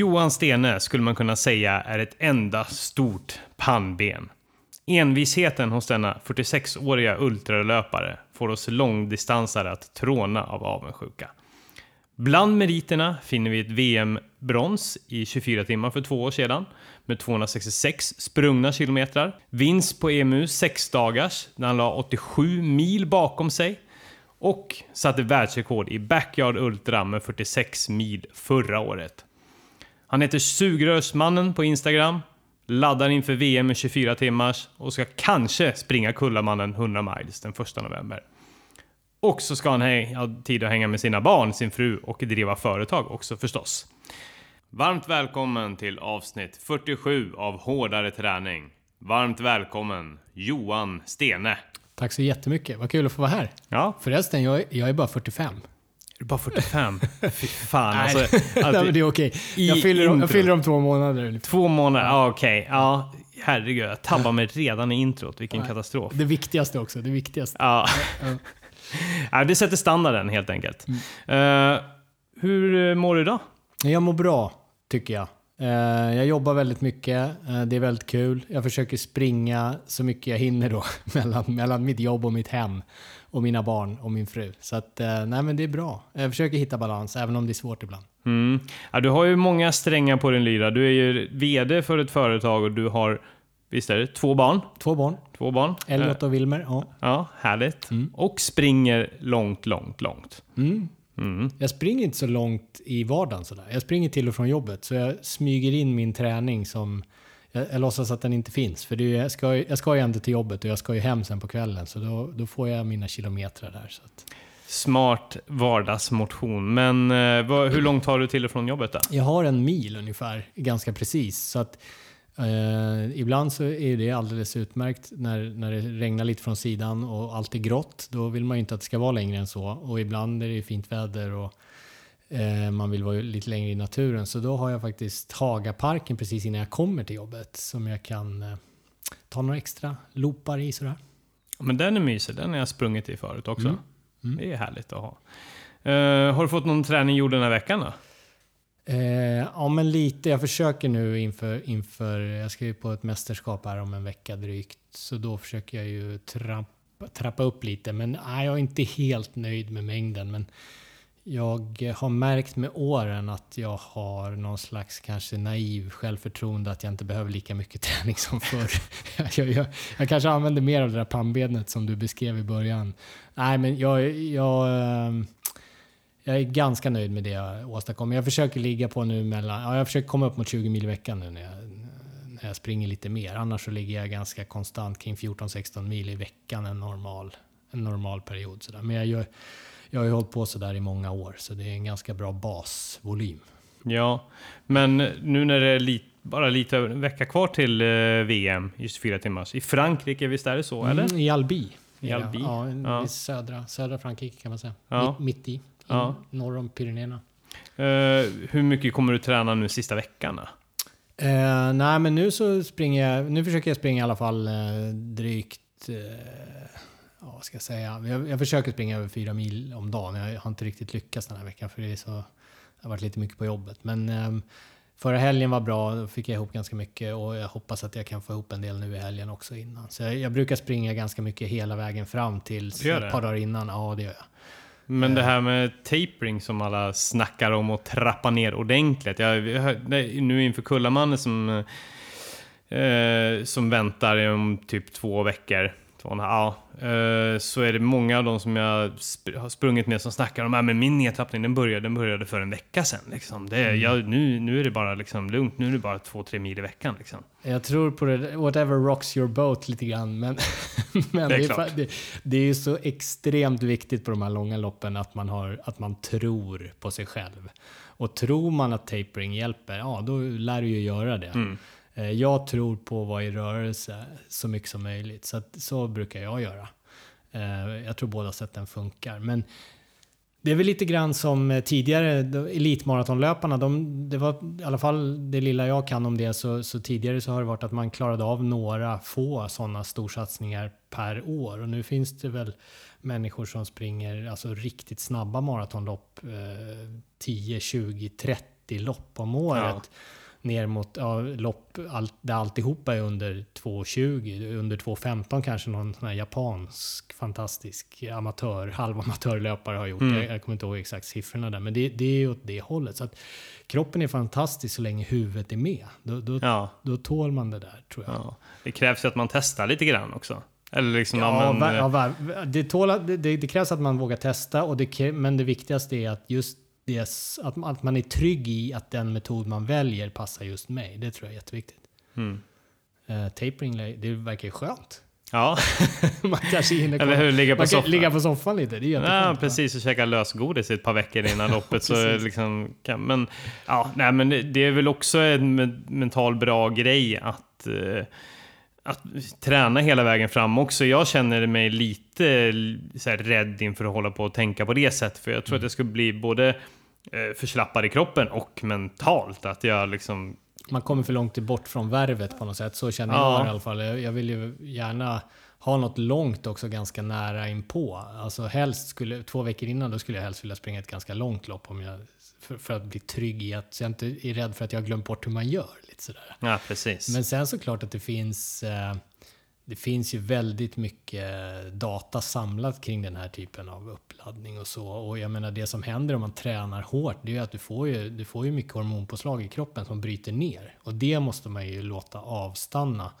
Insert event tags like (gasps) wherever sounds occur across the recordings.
Johan Stene skulle man kunna säga är ett enda stort pannben. Envisheten hos denna 46-åriga ultralöpare får oss långdistansare att tråna av avundsjuka. Bland meriterna finner vi ett VM-brons i 24 timmar för två år sedan med 266 sprungna kilometrar. Vinst på EMU 6 dagars han la 87 mil bakom sig och satte världsrekord i Backyard Ultra med 46 mil förra året. Han heter Sugrörsmannen på Instagram, laddar inför VM med 24 timmars och ska kanske springa Kullamannen 100 miles den 1 november. Och så ska han ha tid att hänga med sina barn, sin fru och driva företag också förstås. Varmt välkommen till avsnitt 47 av Hårdare träning. Varmt välkommen Johan Stene. Tack så jättemycket. Vad kul att få vara här. Ja. Förresten, jag är, jag är bara 45. Är du bara 45? (laughs) Fy fan Nej, alltså. (laughs) Nej, men det är okej. Jag fyller, intro. jag fyller om två månader. Två månader, ja okej. Ja, herregud. Jag tabbar mig redan i introt. Vilken Nej. katastrof. Det viktigaste också. Det viktigaste. Ja. Ja. ja, (laughs) det sätter standarden helt enkelt. Eh, hur mår du idag? Jag mår bra, tycker jag. Eh, Jag jobbar väldigt mycket. Eh, Det är väldigt kul. Jag försöker springa så mycket jag hinner då mellan, mellan mitt jobb och mitt hem och mina barn och min fru. Så att, eh, nej men det är bra. Jag försöker hitta balans, även om det är svårt ibland. Mm. Ja, du har ju många strängar på din lyra. Du är ju VD för ett företag och du har, visst är det, två barn? Två barn, Två barn. Elliot och Wilmer. Ja. Ja, härligt. Mm. Och springer långt, långt, långt. Mm. Mm. Jag springer inte så långt i vardagen sådär. Jag springer till och från jobbet så jag smyger in min träning som jag, jag låtsas att den inte finns. För det är, jag, ska, jag ska ju ändå till jobbet och jag ska ju hem sen på kvällen. Så då, då får jag mina kilometrar där. Så att. Smart vardagsmotion. Men eh, vad, hur långt har du till och från jobbet då? Jag har en mil ungefär, ganska precis. Så att, eh, ibland så är det alldeles utmärkt när, när det regnar lite från sidan och allt är grått. Då vill man ju inte att det ska vara längre än så. Och ibland är det fint väder och man vill vara lite längre i naturen. Så då har jag faktiskt Hagaparken precis innan jag kommer till jobbet som jag kan eh, ta några extra loopar i sådär. Men den är mysig. Den har jag sprungit i förut också. Mm. Mm. Det är härligt att ha. Eh, har du fått någon träning gjord den här veckan då? Eh, ja, men lite. Jag försöker nu inför, inför, jag ska ju på ett mästerskap här om en vecka drygt. Så då försöker jag ju trappa, trappa upp lite. Men nej, jag är inte helt nöjd med mängden. Men jag har märkt med åren att jag har någon slags kanske naiv självförtroende att jag inte behöver lika mycket (laughs) träning som förr. (laughs) jag, jag, jag, kanske använder mer av det där pannbenet som du beskrev i början. Nej, men jag, jag, ehm, jag är ganska nöjd med det jag åstadkommer. Jag försöker ligga på nu mellan, ja, jag försöker komma upp mot 20 mil i veckan nu när jag, när jag springer lite mer. Annars så ligger jag ganska konstant kring 14-16 mil i veckan en normal, en normal period. Sådär. Men jag, gör, jag har ju hållit på sådär i många år så det är en ganska bra basvolym. Ja, men nu när det är lit, bara lite över en vecka kvar till eh, VM i 24 timmars. I Frankrike, visst är det så? Eller? Mm, I Albi. I Albi? Ja, Ja. i södra, södra Frankrike kan man säga. Ja. Mitt, mitt i. i Ja. Norr om Pyrenéerna. Eh, hur mycket kommer du träna nu sista veckan? då? Eh, nej, men nu så springer jag, nu försöker jag springa i alla fall eh, drygt, ja, ska jag säga, jag, jag försöker springa över fyra mil om dagen. Jag har inte riktigt lyckats den här veckan för det är så, det har varit lite mycket på jobbet. Men ehm, förra helgen var bra, då fick jag ihop ganska mycket och jag hoppas att jag kan få ihop en del nu i helgen också innan. Så jag, jag brukar springa ganska mycket hela vägen fram till ett par dagar innan. Ja, det gör jag. Men Eh. det här med tapering som alla snackar om och trappa ner ordentligt. Jag, jag, nu inför Kullamannen som, eh, som väntar om typ två veckor. Två och en ja, eh, så är det många av de som jag sp- har sprungit med som snackar om att min nedtrappning den började, den började för en vecka sedan. Liksom. Det, är- jag, nu, nu är det bara liksom lugnt, nu är det bara två, tre mil i veckan. Liksom. Jag tror på det, whatever rocks your boat lite grann. Men, (laughs) men Det är det, är det, det är ju så extremt viktigt på de här långa loppen att man, har, att man tror på sig själv. Och tror man att tapering hjälper, ja då lär du ju göra det. Mm. Eh, Jag tror på att vara i rörelse så mycket som möjligt. Så, att, så brukar jag göra. Eh, Jag tror båda sätten funkar. Men det är väl lite grann som eh, tidigare, elitmaratonlöparna, de, det var i alla fall det lilla jag kan om det, så, så tidigare så har det varit att man klarade av några få sådana storsatsningar per år. Och nu finns det väl människor som springer alltså riktigt snabba maratonlopp, eh, 10, 20, 30 30 lopp om året. Ja. Ner mot ja, lopp all, där alltihopa är under 2.20, under 2.15 kanske någon sån här japansk fantastisk amatör, halvamatörlöpare har gjort. Mm. Jag, jag kommer inte ihåg exakt siffrorna där, men det, det är ju åt det hållet. Så att kroppen är fantastisk så länge huvudet är med. Då, då, Ja, då tål man det där tror jag. ja. Det krävs ju att man testar lite grann också. Eller liksom, Ja, men, ja, det, tål, det, det, krävs att man vågar testa, och det, men det viktigaste är att just det, att, man- att man är trygg i att den metod man väljer passar just mig. Det tror jag är jätteviktigt. mm. Uh, tapering, det verkar ju skönt. ja. (laughs) man kanske hinner eller hur, ligga på soffan. ligga på soffan lite. Det är. Ja, precis. Och käka lösgodis i ett par veckor innan (laughs) loppet. så liksom, kan, men, ja, nej, men det- är väl också en me- mental bra grej att, eh, att träna hela vägen fram också. Jag känner mig lite så här, rädd inför att hålla på och tänka på det sättet. För jag tror att jag skulle bli både förslappad i kroppen och mentalt. Att jag liksom Man kommer för långt bort från värvet på något sätt. Så känner Ja. jag i alla fall. Jag, jag vill ju gärna ha något långt också ganska nära inpå. Alltså helst skulle, två veckor innan då skulle jag helst vilja springa ett ganska långt lopp om jag, för, för att bli trygg i att så jag inte är rädd för att jag har glömt bort hur man gör. Lite sådär. Ja, precis. Men sen såklart att det finns eh, det finns ju väldigt mycket data samlat kring den här typen av uppladdning och så. Och jag menar det som händer om man tränar hårt, det är ju att du får ju, du får ju mycket hormonpåslag i kroppen som bryter ner. Och det måste man ju låta avstanna.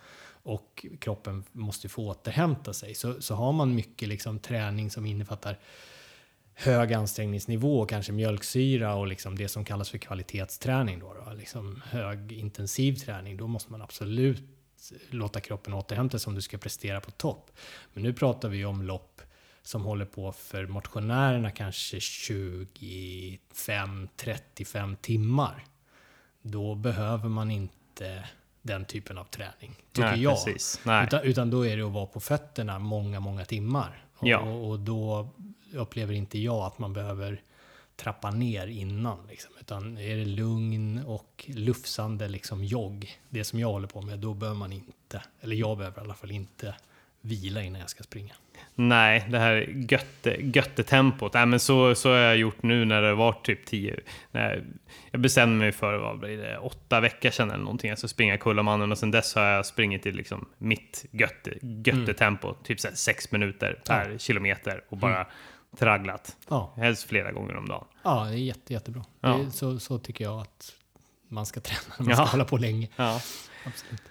Och kroppen måste få återhämta sig. Så, så har man mycket liksom träning som innefattar hög ansträngningsnivå, kanske mjölksyra och liksom det som kallas för kvalitetsträning. Då, då, liksom hög intensiv träning, då måste man absolut låta kroppen återhämta sig om du ska prestera på topp. Men nu pratar vi om lopp som håller på för motionärerna kanske 25-35 timmar. Då behöver man inte den typen av träning, tycker nej, jag. Utan, utan då är det att vara på fötterna många, många timmar. Och, Ja. och, och då upplever inte jag att man behöver trappa ner innan. Liksom. Utan är det lugn och lufsande liksom jogg, det som jag håller på med, då behöver man inte, eller jag behöver i alla fall inte vila innan jag ska springa. Nej, det här götte, göttetempot. Nej, men så, så har jag gjort nu när det var typ 10. När jag bestämde mig för, vad blir det, åtta veckor sedan eller någonting. Jag ska springa Kullamannen och sen dess har jag springit i liksom mitt götte, göttetempo. Typ så sex minuter per kilometer och bara tragglat. Ja, Helst flera gånger om dagen. ja det är jätte, jättebra. Ja. Det så, så tycker jag att man ska träna man Ja. ska hålla på länge. Ja. Absolut.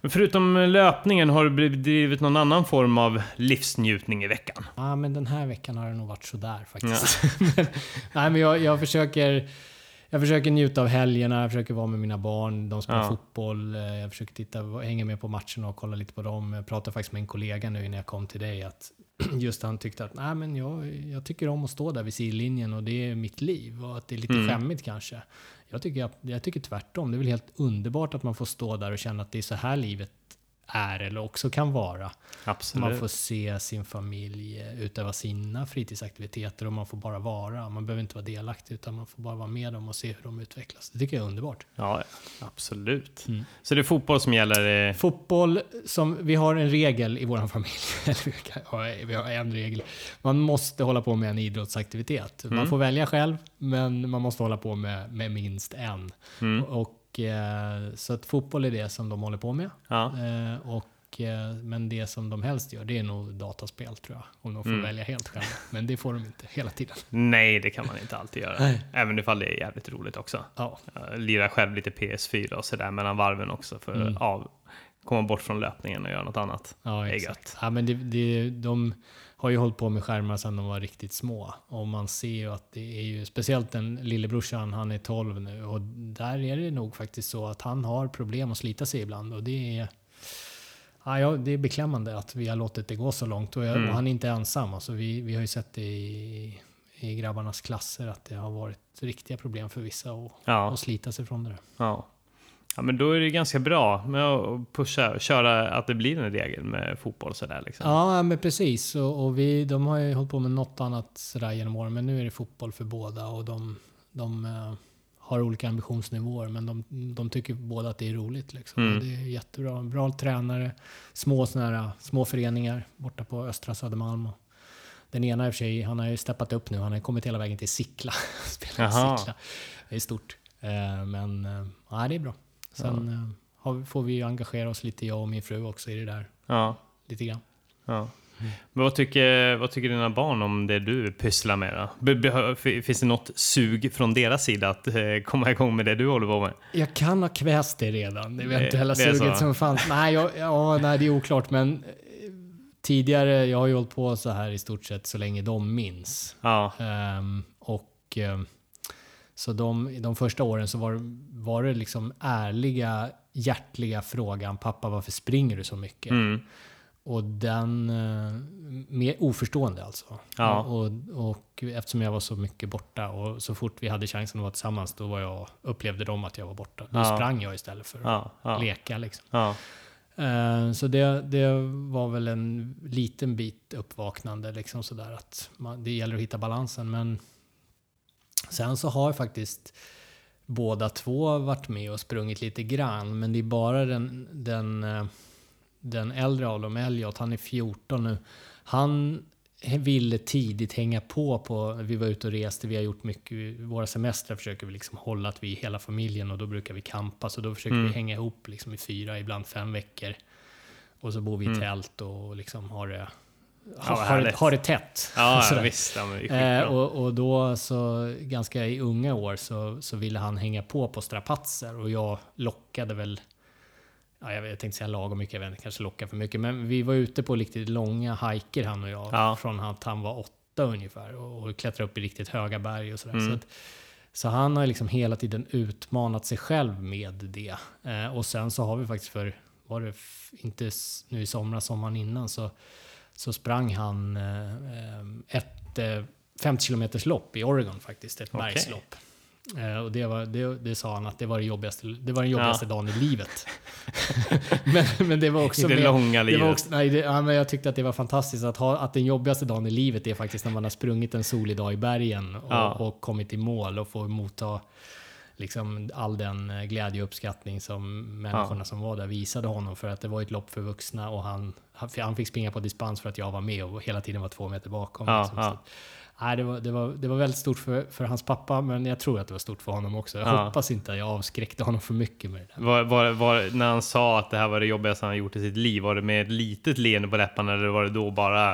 Men förutom löpningen, har du bedrivit någon annan form av livsnjutning i veckan? Ja, men den här veckan har det nog varit sådär faktiskt. (laughs) men, nej, men jag, jag, försöker, jag försöker njuta av helgerna, jag försöker vara med mina barn, de spelar Ja. fotboll, eh, jag försöker titta, hänga med på matcherna och kolla lite på dem. Jag pratade faktiskt med en kollega nu innan jag kom till dig att (clears throat) just han tyckte att nej, men jag, jag tycker om att stå där vid sidlinjen och det är mitt liv och att det är lite Mm. skämmigt kanske. Jag tycker, jag, jag tycker tvärtom. Det är väl helt underbart att man får stå där och känna att det är så här livet är eller också kan vara. Absolut. Man får se sin familj utöva sina fritidsaktiviteter och man får bara vara. Man behöver inte vara delaktig utan man får bara vara med dem och se hur de utvecklas. Det tycker jag är underbart. Ja, absolut. Mm. Så det är fotboll som gäller? Fotboll, som, vi har en regel i vår familj. (laughs) Vi har en regel. Man måste hålla på med en idrottsaktivitet. Man Mm. får välja själv, men man måste hålla på med, med minst en. Mm. Och, eh, så att fotboll är det som de håller på med. Ja. Eh, och, eh, men det som de helst gör, det är nog dataspel tror jag. Om de får Mm. välja helt själva. Men det får de inte hela tiden. Nej, det kan man inte alltid göra. Nej. Även ifall det är jävligt roligt också. Ja, Jag lirar själv lite PS4 och sådär mellan varven också för Mm. att av, komma bort från löpningen och göra något annat. ja Det är exakt. gött. Ja, men det, det, de har ju hållit på med skärmar sedan de var riktigt små. Och man ser ju att det är ju, speciellt den lillebrorsan, han är 12 nu. Och där är det nog faktiskt så att han har problem att slita sig ibland. Och det är, ja, det är beklämmande att vi har låtit det gå så långt. Och, jag, Mm. och han är inte ensam. Alltså vi, vi har ju sett det i, i grabbarnas klasser att det har varit riktiga problem för vissa att Ja, att slita sig från det ja. Ja, men då är det ganska bra med att pusha köra att det blir en regel med fotboll sådär liksom. Ja, men precis. Och, och vi, de har ju hållit på med något annat sådär genom åren, men nu är det fotboll för båda och de, de eh, har olika ambitionsnivåer, men de, de tycker båda att det är roligt. Liksom. Mm. Det är jättebra. Bra tränare, små, såna här, små föreningar borta på Östra Södermalm. Den ena i och för sig, han har ju steppat upp nu. Han har kommit hela vägen till Sickla. (laughs) Spelar. Sickla. Det är stort. Eh, men eh, ja, det är bra. Sen eh, har, får vi ju engagera oss lite, jag och min fru också, i det där. Ja. Lite grann. ja. Men vad tycker, vad tycker dina barn om det du pysslar med? Då? Finns det något sug från deras sida att eh, komma igång med det du håller på med? Jag kan ha kväst det redan, det eventuella det är suget så. som fanns. Nej, jag, ja, nej, det är oklart, men eh, tidigare, jag har ju hållit på så här i stort sett så länge de minns. Ja, Ehm, och ehm, så de, de första åren så var, var det liksom ärliga, hjärtliga frågan, pappa varför springer du så mycket? mm. Och den, eh, mer oförstående alltså. Ja. Och, och, eftersom jag var så mycket borta och så fort vi hade chansen att vara tillsammans då var jag, upplevde de att jag var borta. Då Ja. sprang jag istället för att ja, leka liksom. Eh, Så det, det var väl en liten bit uppvaknande liksom sådär att man, det gäller att hitta balansen. Men sen så har faktiskt båda två varit med och sprungit lite grann. Men det är bara den, den, eh, den äldre av dem, Elliot, han är 14 nu. Han ville tidigt hänga på på, vi var ute och reste, vi har gjort mycket, våra semestrar försöker vi liksom hålla att vi är hela familjen och då brukar vi campa så då försöker Mm. vi hänga ihop liksom i fyra, ibland fem veckor. Och så bor vi i Mm. tält och liksom har det, Ja, har, det, har det tätt. Ja, ja visst. Ja, Eh, och, och då så ganska i unga år så, så ville han hänga på på strapatser och jag lockade väl Ja, jag, vet, jag tänkte säga lagom mycket, jag vet kanske locka för mycket. Men vi var ute på riktigt långa hajker han och jag. Ja. Från att han var åtta ungefär och, och klättrade upp i riktigt höga berg och sådär. Mm. Så, att, så han har liksom hela tiden utmanat sig själv med det. Eh, och sen så har vi faktiskt för, var det inte nu i somras, sommaren innan, så, så sprang han eh, eh, ett eh, 50 kilometers lopp i Oregon faktiskt, ett Okej. bergslopp. Eh, och det, var, det, det sa han att det var, det jobbigaste, det var den jobbigaste dagen i livet. (laughs) men, men det var också I det med- långa livet. också, nej, det, ja, men jag tyckte att det var fantastiskt att, ha, att den jobbigaste dagen i livet är faktiskt när man har sprungit en solig dag i bergen och, Ja. och kommit i mål och får motta liksom all den eh, glädje och uppskattning som människorna som var där visade honom för att det var ett lopp för vuxna och han, han, fick springa på dispens för att jag var med och hela tiden var två meter bakom. Ja, liksom. ja. Nej, det, var, det, var, det var väldigt stort för, för hans pappa men jag tror att det var stort för honom också. Jag Ja. hoppas inte att jag avskräckte honom för mycket med det där. Var, var, var, när han sa att det här var det jobbigaste han gjort i sitt liv, var det med ett litet leende på läpparna eller var det då bara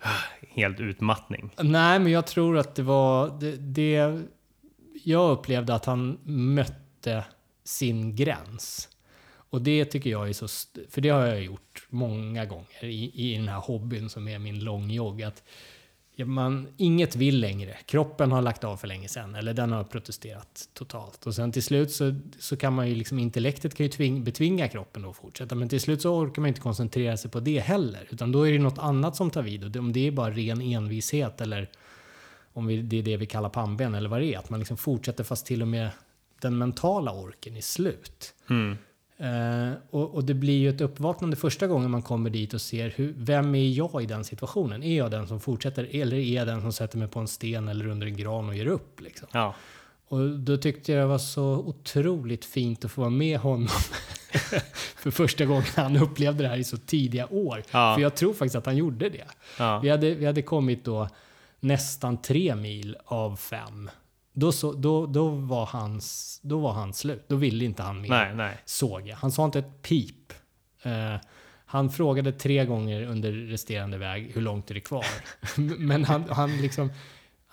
ah, helt utmattning? Nej, men jag tror att det var det, det jag upplevde att han mötte sin gräns. Och det tycker jag är så, för det har jag gjort många gånger i, i den här hobbyn som är min långjogg. Att man, inget vill längre. Kroppen har lagt av för länge sedan, eller den har protesterat totalt. Och sen till slut så, så kan man ju liksom, intellektet kan ju tving, betvinga kroppen då att fortsätta. Men till slut så orkar man inte koncentrera sig på det heller. Utan då är det något annat som tar vid. Och det, om det är bara ren envishet eller om vi, det är det vi kallar pannben eller vad det är. Att man liksom fortsätter fast till och med den mentala orken är slut. Mm. Eh, och, och det blir ju ett uppvaknande första gången man kommer dit och ser hur, vem är jag i den situationen? Är jag den som fortsätter eller är jag den som sätter mig på en sten eller under en gran och ger upp? Liksom? Ja. Och då tyckte jag det var så otroligt fint att få vara med honom (laughs) för första gången han upplevde det här i så tidiga år. Ja. För jag tror faktiskt att han gjorde det. Ja. Vi, hade, vi hade kommit då nästan tre mil av fem. Då, så, då, då, var hans, då var han slut. Då ville inte han mer, Nej, nej. såg jag. Han sa inte ett pip. Eh, han frågade tre gånger under resterande väg hur långt är det kvar. (laughs) Men han, han liksom...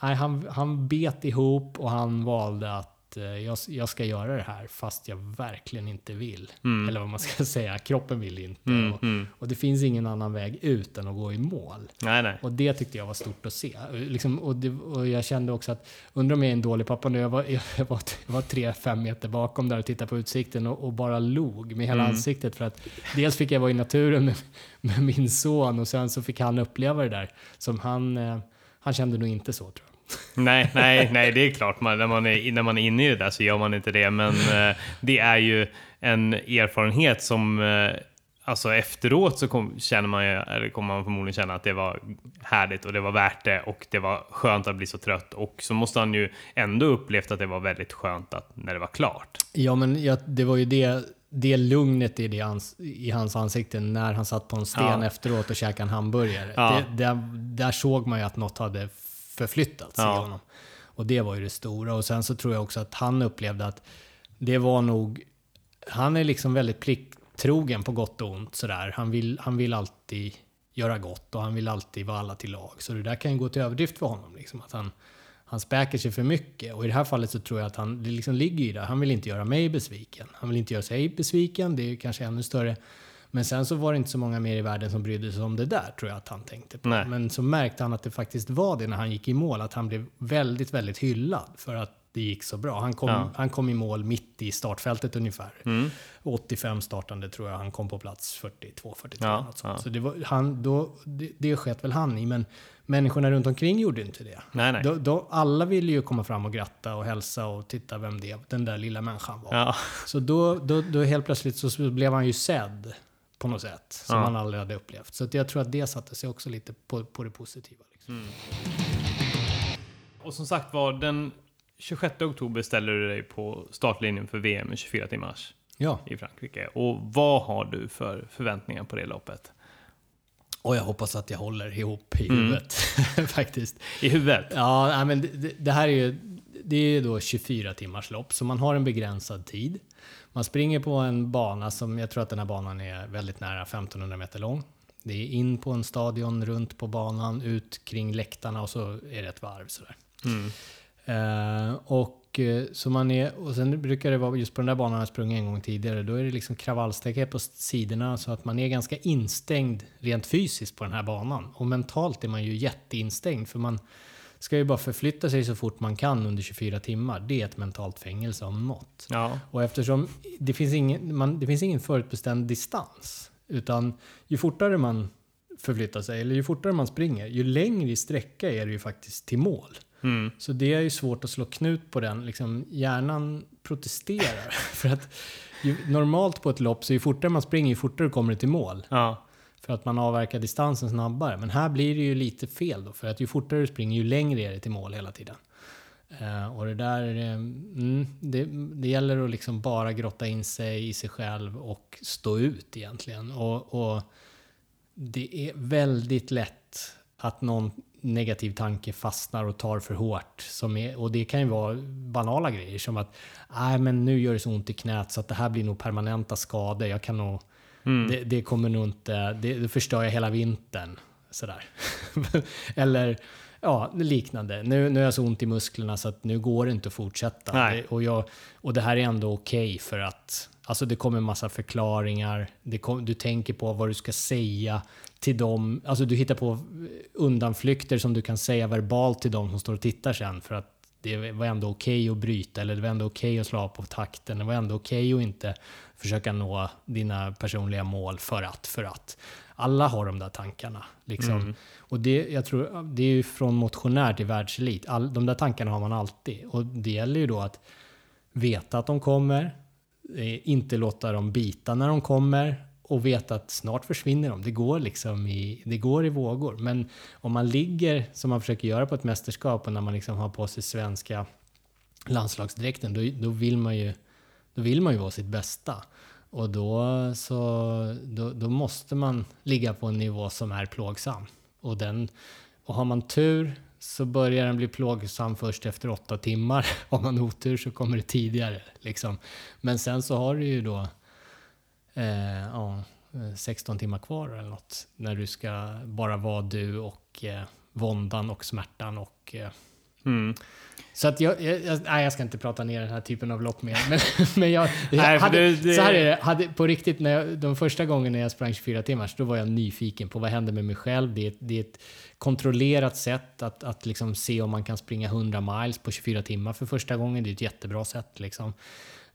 Nej, han, han bet ihop och han valde att eh, jag, jag ska göra det här fast jag verkligen inte vill. Mm. Eller vad man ska (laughs) säga, kroppen vill inte. Mm, och, mm. och det finns ingen annan väg ut än att gå i mål. Nej, nej. Och det tyckte jag var stort att se. Liksom, och, det, och jag kände också att, undrar om jag är en dålig pappa nu, jag var, (laughs) jag var, jag var tre, fem meter bakom där och tittade på utsikten och, och bara log med hela Mm. ansiktet. För att dels fick jag vara i naturen med, med min son och sen så fick han uppleva det där. Som han, eh, han kände nog inte så tror jag. Nej, nej, nej, det är klart. Man, när, man är, när man är inne i det där så gör man inte det. Men eh, det är ju en erfarenhet som eh, Alltså efteråt så kom, känner man ju, eller kommer man förmodligen känna att det var härligt och det var värt det och det var skönt att bli så trött. Och så måste han ju ändå upplevt att det var väldigt skönt att, när det var klart. Ja, men jag, det var ju det, det lugnet i, det ans, i hans ansikte när han satt på en sten Ja. efteråt och käkade en hamburgare. Ja. Det, där, där såg man ju att något hade förflyttats Ja. i honom. Och det var ju det stora. Och sen så tror jag också att han upplevde att det var nog... Han är liksom väldigt plikttrogen på gott och ont sådär. Han vill, han vill alltid göra gott och han vill alltid vara alla till lag. Så det där kan ju gå till överdrift för honom. Liksom, att han, han späker sig för mycket. Och i det här fallet så tror jag att han, det liksom ligger i det. Han vill inte göra mig besviken. Han vill inte göra sig besviken. Det är kanske ännu större. Men sen så var det inte så många mer i världen som brydde sig om det där, tror jag att han tänkte på. Nej. Men så märkte han att det faktigt var det när han gick i mål, att han blev väldigt, väldigt hyllad för att det gick så bra. Han kom, Ja. han kom i mål mitt i startfältet ungefär. Mm. 85 startande tror jag han kom på plats 42, 43 Ja, något sånt. ja. Så det, var, han, då, det, det sket väl han i, men människorna runt omkring gjorde inte det. Nej, nej. Då, då, alla ville ju komma fram och gratta och hälsa och titta vem det, den där lilla människan var. Ja. Så då, då, då helt plötsligt så blev han ju sedd på något sätt som Ja. han aldrig hade upplevt. Så jag tror att det satte sig också lite på, på det positiva. Liksom. Mm. Och som sagt var, den 26 oktober ställer du dig på startlinjen för VM i 24 timmars Ja, i Frankrike. Och vad har du för förväntningar på det loppet? och jag hoppas att jag håller ihop i Mm. huvudet (laughs) faktiskt. I huvudet? Ja, men det, det- det här är ju det är ju då 24 timmars lopp, så man har en begränsad tid. Man springer på en bana som, jag tror att den här banan är väldigt nära 1500 meter lång. Det är in på en stadion, runt på banan, ut kring läktarna och så är det ett varv sådär. Mm. Eh, och, eh, så man är, och sen brukar det vara, just på den där banan jag sprungit en gång tidigare, då är det liksom kravallstaket på sidorna så att man är ganska instängd rent fysiskt på den här banan. Och mentalt är man ju jätteinstängd för man ska ju bara förflytta sig så fort man kan under 24 timmar. Det är ett mentalt fängelse om något. Ja. Och eftersom det finns ingen, man, det finns ingen förutbestämd distans, utan ju fortare man förflyttar sig, eller ju fortare man springer, ju längre i sträcka är det ju faktiskt till mål. Mm. Så det är ju svårt att slå knut på den. Liksom, hjärnan protesterar. (laughs) för att ju, normalt på ett lopp, så ju fortare man springer, ju fortare kommer det till mål. Ja. För att man avverkar distansen snabbare. Men här blir det ju lite fel då. För att ju fortare du springer, ju längre är det till mål hela tiden. Eh, och det där, eh, mm, det, det gäller att liksom bara grotta in sig i sig själv och stå ut egentligen. Och, och det är väldigt lätt att någon negativ tanke fastnar och tar för hårt. Som är, och det kan ju vara banala grejer som att Nej, men nu gör det så ont i knät så att det här blir nog permanenta skador. Jag kan nog, Mm. det, det kommer nog inte, det, det förstör jag hela vintern. Sådär. (laughs) Eller ja, liknande. Nu, nu har jag så ont i musklerna så att nu går det inte att fortsätta. Nej. Och, jag, och det här är ändå okej för att alltså det kommer en massa förklaringar. Kom, du tänker på vad du ska säga till dem. Alltså du hittar på undanflykter som du kan säga verbalt till dem som står och tittar sen för att det var ändå okej att bryta eller det var ändå okej att slå av på takten. Det var ändå okej att inte försöka nå dina personliga mål för att, för att. Alla har de där tankarna. Liksom. Mm. Och det, jag tror, det är ju från motionär till världselit. All, de där tankarna har man alltid. Och det gäller ju då att veta att de kommer, eh, inte låta dem bita när de kommer och veta att snart försvinner de. Det går liksom i, det går i vågor. Men om man ligger, som man försöker göra på ett mästerskap och när man liksom har på sig svenska landslagsdräkten, då, då, vill man ju, då vill man ju vara sitt bästa. Och då, så, då, då måste man ligga på en nivå som är plågsam. Och, den, och har man tur så börjar den bli plågsam först efter åtta timmar. (laughs) Har man otur så kommer det tidigare. Liksom. Men sen så har du ju då eh, ja, 16 timmar kvar eller något. När du ska bara vara du och eh, våndan och smärtan och eh, Mm så att jag, jag, jag, nej, jag ska inte prata ner den här typen av lopp mer. Men, (laughs) men jag, Nej, hade, det- det- Så här är det, hade, på riktigt, när jag, de första gångerna när jag sprang 24 timmars, då var jag nyfiken på vad händer med mig själv. Det är, ett- det är ett kontrollerat sätt att, att liksom se om man kan springa 100 miles på 24 timmar för första gången. Det är ett jättebra sätt. Liksom.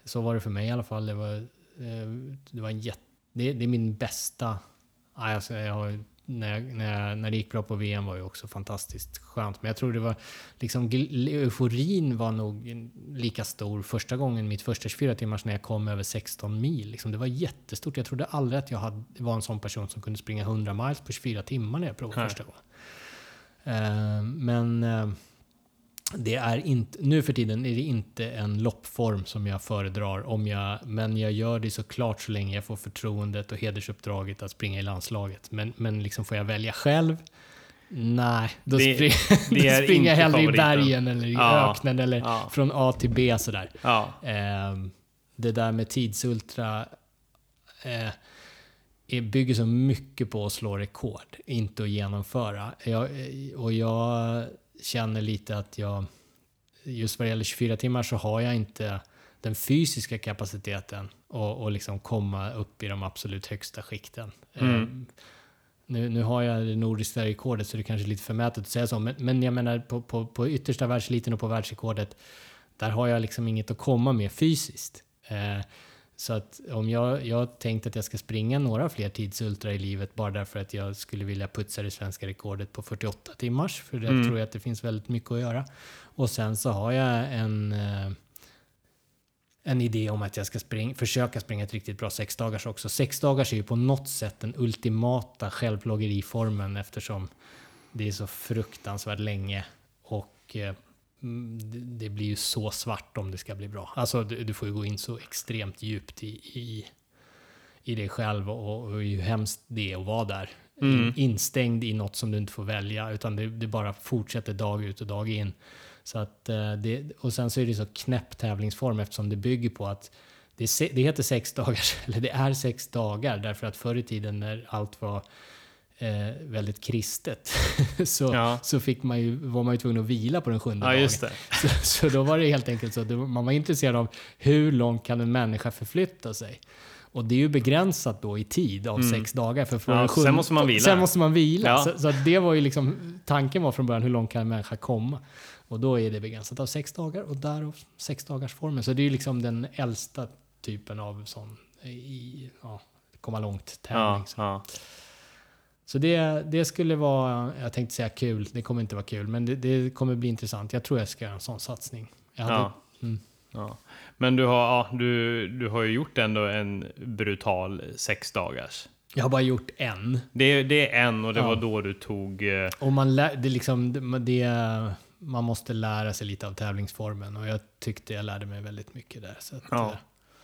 Så var det för mig i alla fall. Det var, eh, det var en jätte, det, det är min bästa... Nej, Alltså, jag har, när, jag, när, jag, när det gick bra på VM var ju också fantastiskt skönt. Men jag tror det var liksom euforin var nog lika stor första gången, mitt första 24 timmars när jag kom över 16 mil. Liksom, det var jättestort. Jag trodde aldrig att jag hade, var en sån person som kunde springa 100 miles på 24 timmar när jag provade Nej. första gången. Eh, men eh, det är inte, nu för tiden är det inte en loppform som jag föredrar. Om jag, men jag gör det såklart så länge jag får förtroendet och hedersuppdraget att springa i landslaget. Men, men liksom får jag välja själv Nej, då, Det- spring, det (laughs) då springer jag hellre i favoriten. bergen eller i Ja, öknen eller ja. från A till B sådär. Ja. Ehm, det där med tidsultra eh, är- bygger så mycket på att slå rekord, inte att genomföra. Jag, eh, och jag känner lite att jag, just vad det gäller 24 timmar så har jag inte den fysiska kapaciteten och, och liksom komma upp i de absolut högsta skikten. Mm. Ehm, nu, nu har jag det nordiska rekordet så det är kanske är lite förmätet att säga så, men, men jag menar på, på, på yttersta världseliten och på världsrekordet, där har jag liksom inget att komma med fysiskt. Eh, så att om jag, jag tänkt att jag ska springa några fler tidsultra i livet bara därför att jag skulle vilja putsa det svenska rekordet på 48 timmars, för det Mm. tror jag att det finns väldigt mycket att göra. Och sen så har jag en, eh, en idé om att jag ska spring, försöka springa ett riktigt bra sexdagars också. Sexdagars är ju på något sätt den ultimata självplågeriformen eftersom det är så fruktansvärt länge och eh, det, det blir ju så svart om det ska bli bra. Alltså du, du får ju gå in så extremt djupt i, i, i dig själv och, och hur hemskt det är att vara där. Mm. In, instängd i något som du inte får välja utan det, det bara fortsätter dag ut och dag in. Så att, eh, det, och sen så är det så knäpp tävlingsform eftersom det bygger på att det, det heter sex dagar, (laughs) eller det är sex dagar därför att förr i tiden när allt var eh, väldigt kristet (laughs) så, Ja. så fick man ju, var man ju tvungen att vila på den sjunde ja, dagen. (laughs) Så, så då var det helt enkelt så att man var intresserad av hur långt kan en människa förflytta sig? Och det är ju begränsat då i tid av sex dagar. För från Mm. Ja, den sen sjunde- måste man vila. Sen måste man vila. Ja. Så, så det var ju liksom, tanken var från början hur långt kan en människa komma? Och då är det begränsat av sex dagar och därav sex dagars formen. Så det är ju liksom den äldsta typen av sån i, ja, komma långt tävling. Ja, Så, det, det skulle vara, jag tänkte säga kul, det kommer inte vara kul, men det, det kommer bli intressant. Jag tror jag ska göra en sån satsning. Hade, Ja. Mm. ja. Men du har, ja, du, du har ju gjort ändå en brutal sex dagars. Jag har bara gjort en. Det, det är en och det Ja. var då du tog... eh, Och man, lär, det liksom, det- man måste lära sig lite av tävlingsformen och jag tyckte jag lärde mig väldigt mycket där. Att, Ja. eh,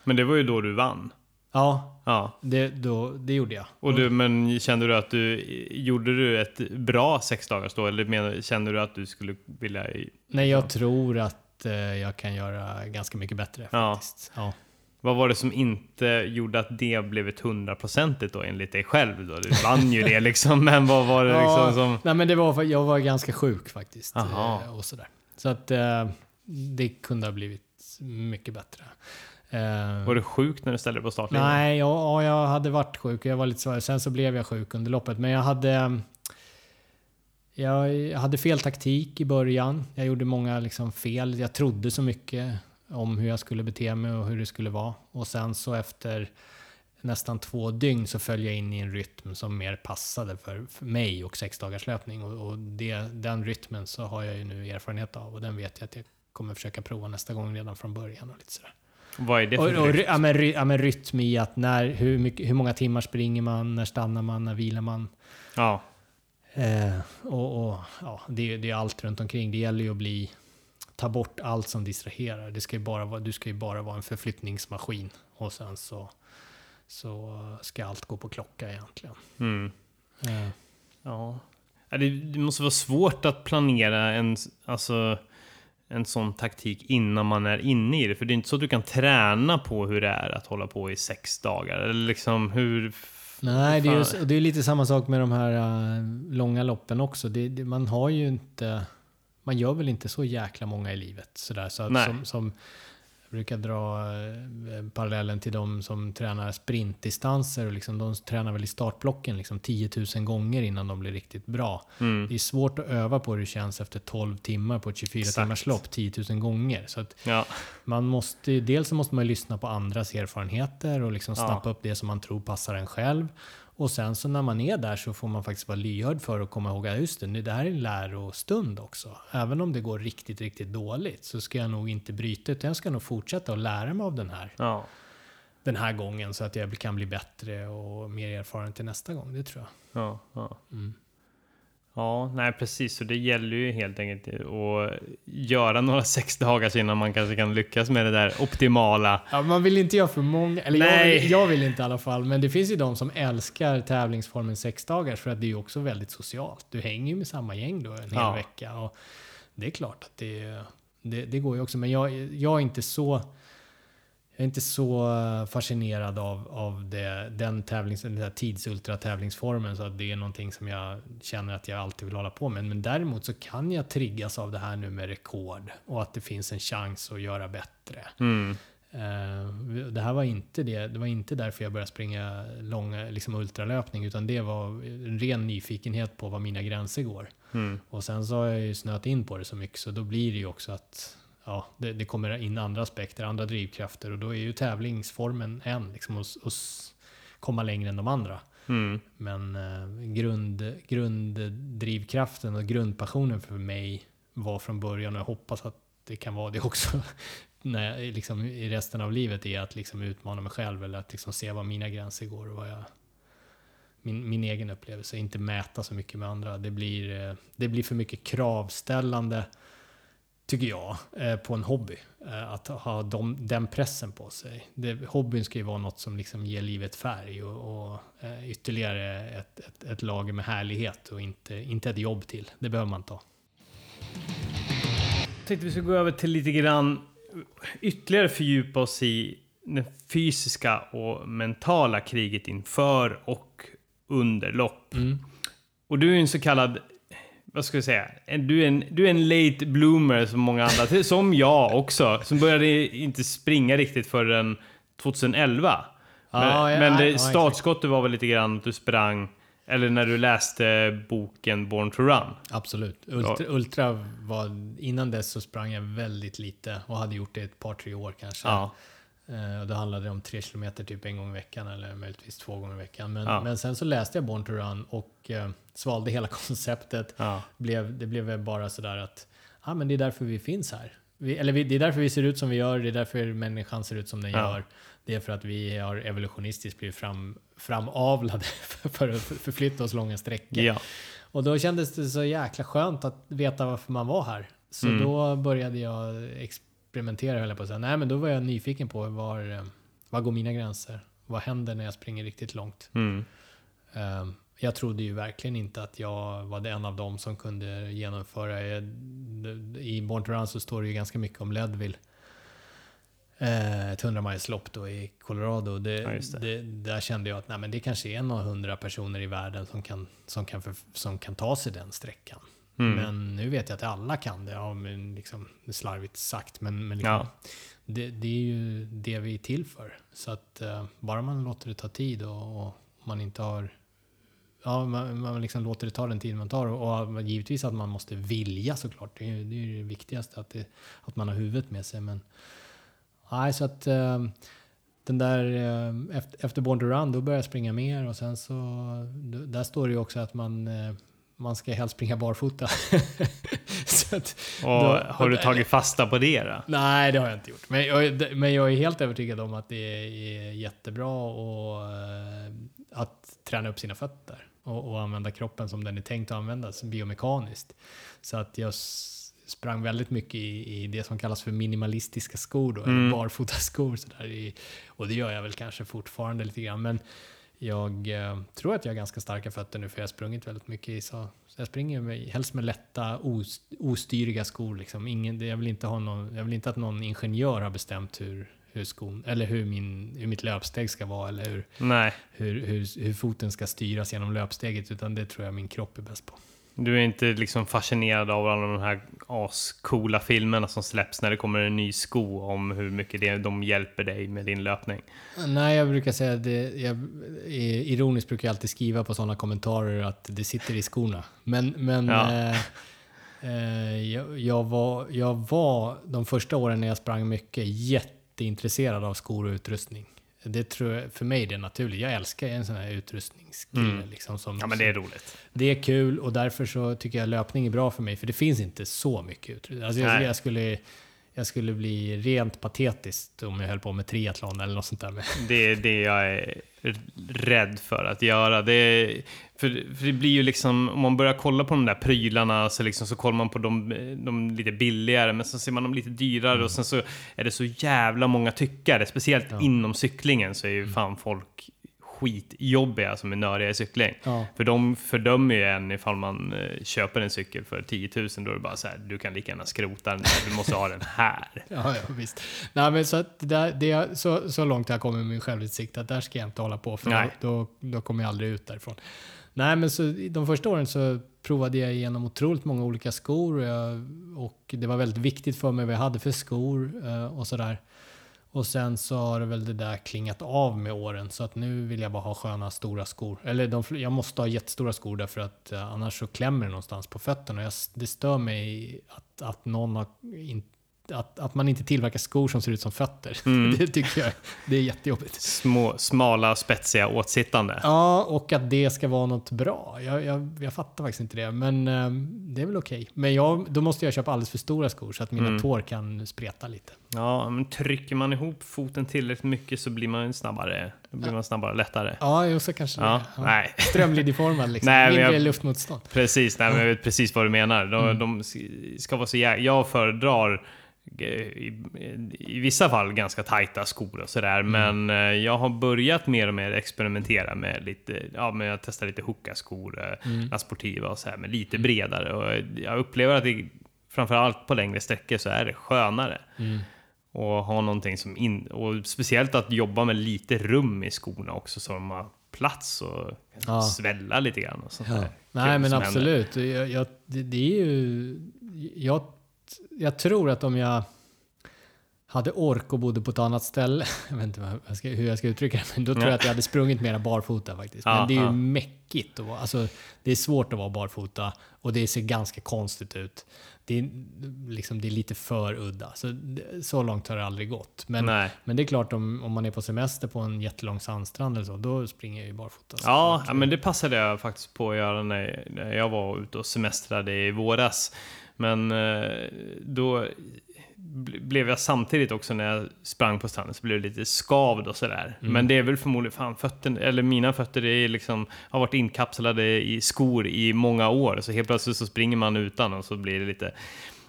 Men det var ju då du vann. Ja Ja. det, då, det gjorde jag. Och du, men kände du att du gjorde du ett bra sex dagars då? Eller menar, kände du att du skulle vilja... Nej, jag tror att eh, jag kan göra ganska mycket bättre Ja. faktiskt. Ja. Vad var det som inte gjorde att det blev ett hundraprocentigt då enligt dig själv då? Du vann ju det liksom, men vad var det (laughs) liksom Ja, som... Nej, men det var för jag var ganska sjuk faktiskt. Aha. eh, Och sådär. Så att eh, det kunde ha blivit mycket bättre. Eh, Var du sjuk när du ställde dig på startlinjen? Nej, ja, ja, jag hade varit sjuk. Jag var lite svag. Sen så blev jag sjuk under loppet. Men jag hade... Jag hade fel taktik i början. Jag gjorde många liksom fel. Jag trodde så mycket om hur jag skulle bete mig och hur det skulle vara. Och sen så efter nästan två dygn så föll jag in i en rytm som mer passade för, för mig och sex dagars löpning. Och, och det, den rytmen så har jag ju nu erfarenhet av och den vet jag att jag kommer försöka prova nästa gång redan från början. Och lite sådär. Vad är det Och, för och, rytm? ry- ja, men, ry, ja, men rytm i att när, hur, mycket, hur många timmar springer man, när stannar man, när vilar man? Ja, Eh, och, och ja, det, är- det är allt runt omkring. Det gäller ju att bli, ta bort allt som distraherar. Det ska bara vara, du ska ju bara vara en förflyttningsmaskin och sen så, så ska allt gå på klocka egentligen. mm. Eh, ja. Ja, Det, det måste vara svårt att planera en, alltså, en sån taktik innan man är inne i det. För det är inte så att du kan träna på hur det är att hålla på i sex dagar. Eller liksom hur... Nej, det är, ju, det är lite samma sak med de här eh, långa loppen också. Det, det, man har ju inte... Man gör väl inte så jäkla många i livet. Sådär, så att som, som brukar dra eh, parallellen till de som tränar sprintdistanser. Och liksom, de tränar väl i startblocken liksom 10 000 gånger innan de blir riktigt bra. Mm. Det är svårt att öva på hur det känns efter 12 timmar på ett 24 Exakt. timmars lopp 10 000 gånger. Så Ja, man måste, dels så måste man lyssna på andras erfarenheter och liksom Ja. snappa upp det som man tror passar en själv. Och sen så när man är där så får man faktiskt vara lyhörd för att komma ihåg att just det, det här är en lärostund också. Även om det går riktigt, riktigt dåligt så ska jag nog inte bryta utan jag ska nog fortsätta att lära mig av den här, ja. den här gången så att jag kan bli bättre och mer erfaren till nästa gång. Det tror jag. Ja, ja. Mm. Ja, nej precis. Så det gäller ju helt enkelt att göra några (laughs) sex dagar innan man kanske kan lyckas med det där optimala. Ja, man vill inte göra för många, eller jag, Nej. jag vill inte i alla fall. Men det finns ju de som älskar tävlingsformen sex dagar för att det är ju också väldigt socialt. Du hänger ju med samma gäng då en hel Ja. vecka. Och det är klart att det, det, det går ju också. Men jag, jag är inte så... Jag är inte så fascinerad av, av det, den, tävlings, den här tidsultratävlingsformen så att det är någonting som jag känner att jag alltid vill hålla på med. Men däremot så kan jag triggas av det här nu med rekord och att det finns en chans att göra bättre. Mm. Eh, det här var inte det. Det var inte därför jag började springa långa liksom ultralöpning, utan det var en ren nyfikenhet på var mina gränser går. Mm. Och sen så har jag ju snöat in på det så mycket, så då blir det ju också att ja, det, det kommer in andra aspekter, andra drivkrafter och då är ju tävlingsformen en, liksom s- komma längre än de andra. Mm. Men eh, grund, grunddrivkraften och grundpassionen för mig var från början, och jag hoppas att det kan vara det också (laughs) när jag, liksom, i resten av livet, är att liksom utmana mig själv eller att liksom se var mina gränser går och vad jag, min, min egen upplevelse, inte mäta så mycket med andra. Det blir, eh, det blir för mycket kravställande, tycker jag, eh, på en hobby. Eh, Att ha de, den pressen på sig. Det, hobbyn ska ju vara något som liksom ger livet färg och, och eh, ytterligare ett, ett, ett lager med härlighet och inte, inte ett jobb till. Det behöver man ta. Jag tänkte vi ska gå över till lite grann ytterligare fördjupa oss i det fysiska och mentala kriget inför och under lopp. Och du är en så kallad, vad ska jag säga, du är en, du är en late bloomer som många andra, som jag också, som började inte springa riktigt förrän 2011. Men, ja, men det, startskottet var väl lite grann att du sprang, eller när du läste boken Born to Run. Absolut. Ultra, ultra var, innan dess så sprang jag väldigt lite och hade gjort det ett par, tre år kanske. Ja. Eh, och då handlade det om tre kilometer typ en gång i veckan eller möjligtvis två gånger i veckan. Men, Ja. men sen så läste jag Born to Run och eh, svalde hela (laughs) konceptet. Ja. Blev, det blev bara sådär att ah, men det är därför vi finns här. Vi, eller vi, det är därför vi ser ut som vi gör, det är därför människan ser ut som den Ja. gör. Det är för att vi har evolutionistiskt blivit fram, framavlade (laughs) för att förflytta oss långa sträckor. Och då kändes det så jäkla skönt att veta varför man var här. Så Mm. då började jag experimentera höll jag på att säga. Nej men då var jag nyfiken på var, eh, var går mina gränser? Vad händer när jag springer riktigt långt? Mm. Eh, Jag trodde ju verkligen inte att jag var en av dem som kunde genomföra. eh, I Born to Run så står det ju ganska mycket om Leadville. Eh, Ett 100 mileslopp då i Colorado. Det, Ja, det. det. där kände jag att nej, men det kanske är en av hundra personer i världen som kan, som kan, för, som kan ta sig den sträckan. Mm. Men nu vet jag att alla kan det. Ja, men liksom, slarvigt sagt, men, men liksom, Ja. det, det är ju det vi är till för. Så att eh, bara man låter det ta tid och, och man inte har... Ja, man, man liksom låter det ta den tid man tar. Och, och givetvis att man måste vilja såklart. Det är ju det, är det viktigaste, att, det, att man har huvudet med sig. Men nej, så att eh, den där eh, efter, efter Born to Run, då började jag springa mer och sen så... Där står det ju också att man... Man ska helst springa barfota. (laughs) så att, Och då- har du tagit fasta på det då? Nej, det har jag inte gjort. Men jag, men jag är helt övertygad om att det är jättebra och, eh, att träna upp sina fötter och, och använda kroppen som den är tänkt att användas biomekaniskt. Så att jag sprang väldigt mycket i, i det som kallas för minimalistiska skor då, Mm. eller barfotaskor. Så där och det gör jag väl kanske fortfarande lite grann. Men jag eh, tror att jag har ganska starka fötter nu för jag har sprungit väldigt mycket i så, så jag springer med, helst med lätta os, ostyriga skor. Liksom. Ingen, jag, vill inte ha någon, jag vill inte att någon ingenjör har bestämt hur, hur, skon, eller hur, min, hur mitt löpsteg ska vara eller hur, hur, hur, hur foten ska styras genom löpsteget utan det tror jag min kropp är bäst på. Du är inte liksom fascinerad av alla de här ascoola filmerna som släpps när det kommer en ny sko om hur mycket det, de hjälper dig med din löpning. Nej, jag brukar säga det, jag, i- ironiskt brukar jag alltid skriva på sådana kommentarer att det sitter i skorna. Men, men Ja. eh, eh, jag, jag, var, jag var de första åren när jag sprang mycket jätteintresserad av skor och utrustning. Det tror jag, för mig är det naturligt. Jag älskar en sån här utrustningskille. Mm. Liksom, som, Ja, men det är roligt. det är kul och därför så tycker jag löpning är bra för mig. För det finns inte så mycket utrustning. Alltså jag, jag skulle... jag skulle bli rent patetiskt om jag höll på med triathlon eller något sånt där. Det är det jag är rädd för att göra. Det för, för, det blir ju liksom, om man börjar kolla på de där prylarna så, liksom, så kollar man på de, de lite billigare, men sen ser man de lite dyrare mm. och sen så är det så jävla många tyckare, speciellt ja. inom cyklingen så är ju mm. fan folk skitjobbiga som är nördiga i cykling. Ja. För de fördömer ju en ifall man eh, köper en cykel för 10 000. Då är det bara så här, du kan lika gärna skrota den, du måste ha den här. (laughs) ja, ja, visst. Nej, men så, det, det, så, så långt jag kommit med min självinsikt att där ska jag inte hålla på för då, då kommer jag aldrig ut därifrån. Nej, men så de första åren så provade jag igenom otroligt många olika skor och, jag, och det var väldigt viktigt för mig vad jag hade för skor eh, och sådär. Och sen så har det väl det där klingat av med åren så att nu vill jag bara ha sköna stora skor. Eller de, jag måste ha jättestora skor därför att eh, annars så klämmer det någonstans på fötterna. Jag, det stör mig att, att någon har inte att, att man inte tillverkar skor som ser ut som fötter. Mm. (laughs) Det tycker jag det är jättejobbigt. Små, smala, spetsiga, åtsittande. Ja, och att det ska vara något bra. Jag, jag, jag fattar faktiskt inte det, men eh, det är väl okej. Okay. Men jag, då måste jag köpa alldeles för stora skor så att mina mm. tår kan spreta lite. Ja, men trycker man ihop foten tillräckligt mycket så blir man snabbare, då blir man snabbare lättare. Ja, jo, så kanske ja, det. Ja. Strömlinjeformad liksom. nej, Mindre jag, luftmotstånd. Precis, nej, men jag vet precis vad du menar. De, mm. de ska vara så. Jag föredrar i, i, vissa fall ganska tajta skor och sådär. Mm. Men eh, jag har börjat mer och mer experimentera med lite, ja men jag testar lite hoka-skor, eh, mm. sportiva och så här, med lite mm. bredare. Och jag upplever att det, framförallt på längre sträckor så är det skönare. Mm. Och ha någonting som in, och speciellt att jobba med lite rum i skorna också så de har plats och ja. svälla lite grann. Och sånt ja. där. Nej men absolut. Jag, jag, det, det är ju, jag jag tror att om jag hade ork och bodde på ett annat ställe, (laughs) jag vet inte jag ska, hur jag ska uttrycka det, men då tror jag att jag hade sprungit mera barfota faktiskt. Men det är ju mäckigt. Att vara, alltså, det är svårt att vara barfota och det ser ganska konstigt ut. Det är, liksom, det är lite för udda. Så, så långt har det aldrig gått. Men, men det är klart om, om man är på semester på en jättelång sandstrand eller så, då springer jag ju barfota. Ja, ja, men det passade jag faktiskt på att göra när, när jag var ute och semestrade i våras. Men eh, då blev jag samtidigt också när jag sprang på stranden så blev det lite skavd och sådär. Mm. Men det är väl förmodligen, fan fötter, eller mina fötter är liksom, har varit inkapslade i skor i många år. Så helt plötsligt så springer man utan och så blir det lite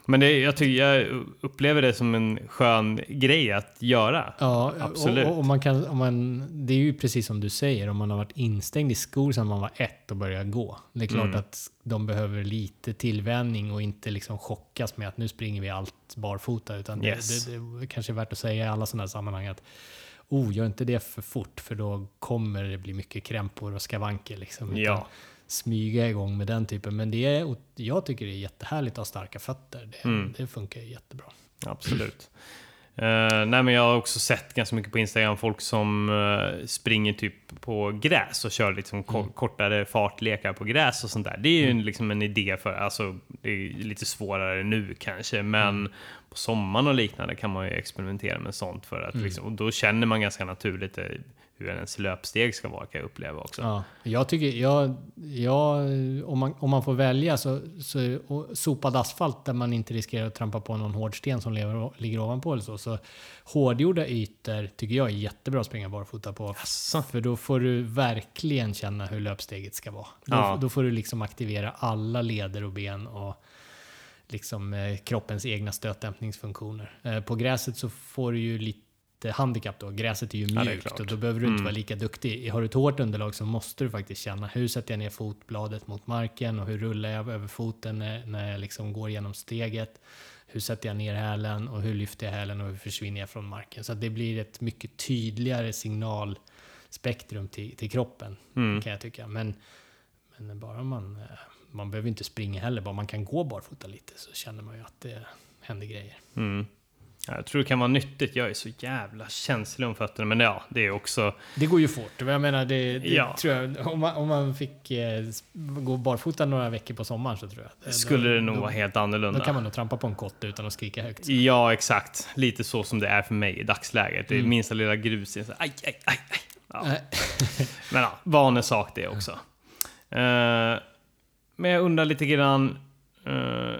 men det, jag, tycker, jag upplever det som en skön grej att göra. Ja, absolut. Och, och, man kan, om man, det är ju precis som du säger, om man har varit instängd i skor sedan man var ett och började gå. Det är klart mm. att de behöver lite tillvänjning och inte liksom chockas med att nu springer vi allt barfota. Utan yes. det, det, det kanske är värt att säga i alla sådana här sammanhang att oh, gör inte det för fort för då kommer det bli mycket krämpor och skavanker. Liksom. Ja smyga igång med den typen. Men det är, jag tycker det är jättehärligt att ha starka fötter. Det, mm. det funkar jättebra. Absolut. Uh, nej men jag har också sett ganska mycket på Instagram folk som uh, springer typ på gräs och kör liksom mm. kortare fartlekar på gräs och sånt där. Det är ju mm. liksom en idé för, alltså det är lite svårare nu kanske, men mm. på sommaren och liknande kan man ju experimentera med sånt för att mm. liksom, och då känner man ganska naturligt eh, hur ens löpsteg ska vara kan jag uppleva också. Ja, jag tycker, jag, jag, om, man, om man får välja så, så sopad asfalt där man inte riskerar att trampa på någon hård sten som lever, ligger ovanpå eller så. Så hårdgjorda ytor tycker jag är jättebra att springa barfota på. Asså. För då får du verkligen känna hur löpsteget ska vara. Då, ja. då får du liksom aktivera alla leder och ben och liksom eh, kroppens egna stötdämpningsfunktioner. Eh, på gräset så får du ju lite handikapp då. Gräset är ju mjukt ja, och då behöver du inte mm. vara lika duktig. Har du ett hårt underlag så måste du faktiskt känna hur sätter jag ner fotbladet mot marken och hur rullar jag över foten när, när jag liksom går genom steget. Hur sätter jag ner hälen och hur lyfter jag hälen och hur försvinner jag från marken? Så det blir ett mycket tydligare signalspektrum till, till kroppen mm. kan jag tycka. Men, men bara man, man behöver inte springa heller, bara man kan gå barfota lite så känner man ju att det händer grejer. Mm. Jag tror det kan vara nyttigt. Jag är så jävla känslig om fötterna. Men ja, det är också... Det går ju fort. Jag menar, det, det ja. tror jag, om, man, om man fick eh, gå barfota några veckor på sommaren så tror jag. Det, Skulle det nog då, vara helt annorlunda. Då kan man nog trampa på en kotte utan att skrika högt. Så. Ja, exakt. Lite så som det är för mig i dagsläget. Det är mm. minsta lilla grus. aj, aj, aj, aj. Ja. (laughs) men ja, vanesak det också. Uh, men jag undrar lite grann. Uh,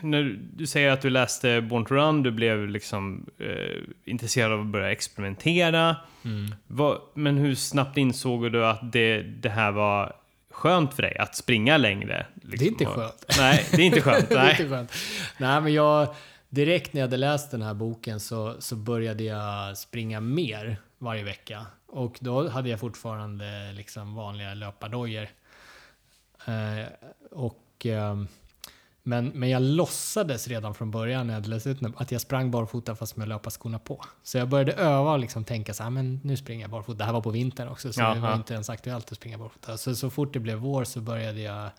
när du säger att du läste Born to Run, du blev liksom eh, intresserad av att börja experimentera. Mm. Vad, men hur snabbt insåg du att det, det här var skönt för dig att springa längre? Liksom? Det är inte Och- skönt. Nej, det är inte skönt. (laughs) nej. inte skönt. Nej, men jag... Direkt när jag hade läst den här boken så, så började jag springa mer varje vecka. Och då hade jag fortfarande liksom vanliga löpardojor. Eh, och, ehm, men, men jag låtsades redan från början när jag ut att jag sprang barfota fast med löparskorna på. Så jag började öva och liksom tänka så här, men nu springer jag barfota. Det här var på vintern också, så det var inte ens aktuellt att springa barfota. Så, så fort det blev vår så började jag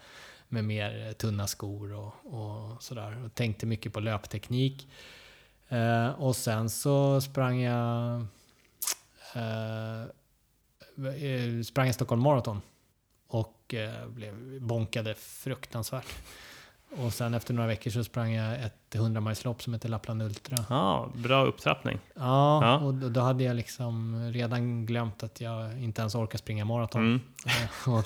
med mer tunna skor och, och sådär. Och tänkte mycket på löpteknik. Eh, och sen så sprang jag eh, eh, sprang jag Stockholm Marathon. Och eh, blev bonkade fruktansvärt. Och sen efter några veckor så sprang jag ett 100 milslopp som heter Lappland Ultra. Ja, bra upptrappning. Ja, Ja. och då, då hade jag liksom redan glömt att jag inte ens orkar springa maraton. Mm. (laughs)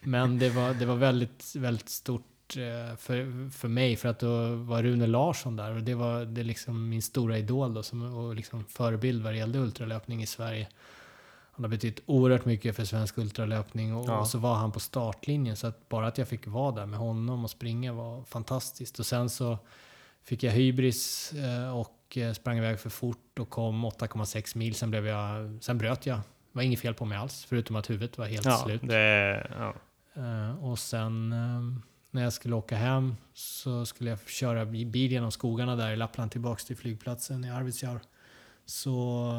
Men det var, det var väldigt, väldigt stort eh, för, för mig för att då var Rune Larsson där och det var det liksom min stora idol då som, och liksom förebild vad det gällde ultralöpning i Sverige. Han har betytt oerhört mycket för svensk ultralöpning och, Ja. och så var han på startlinjen så att bara att jag fick vara där med honom och springa var fantastiskt. Och sen så fick jag hybris eh, och eh, sprang iväg för fort och kom 8,6 mil. Sen, blev jag, sen bröt jag. Det var inget fel på mig alls, förutom att huvudet var helt Ja, slut. det, ja. Eh, och sen eh, när jag skulle åka hem så skulle jag köra bi- bil genom skogarna där i Lappland tillbaks till flygplatsen i Arvidsjaur. Så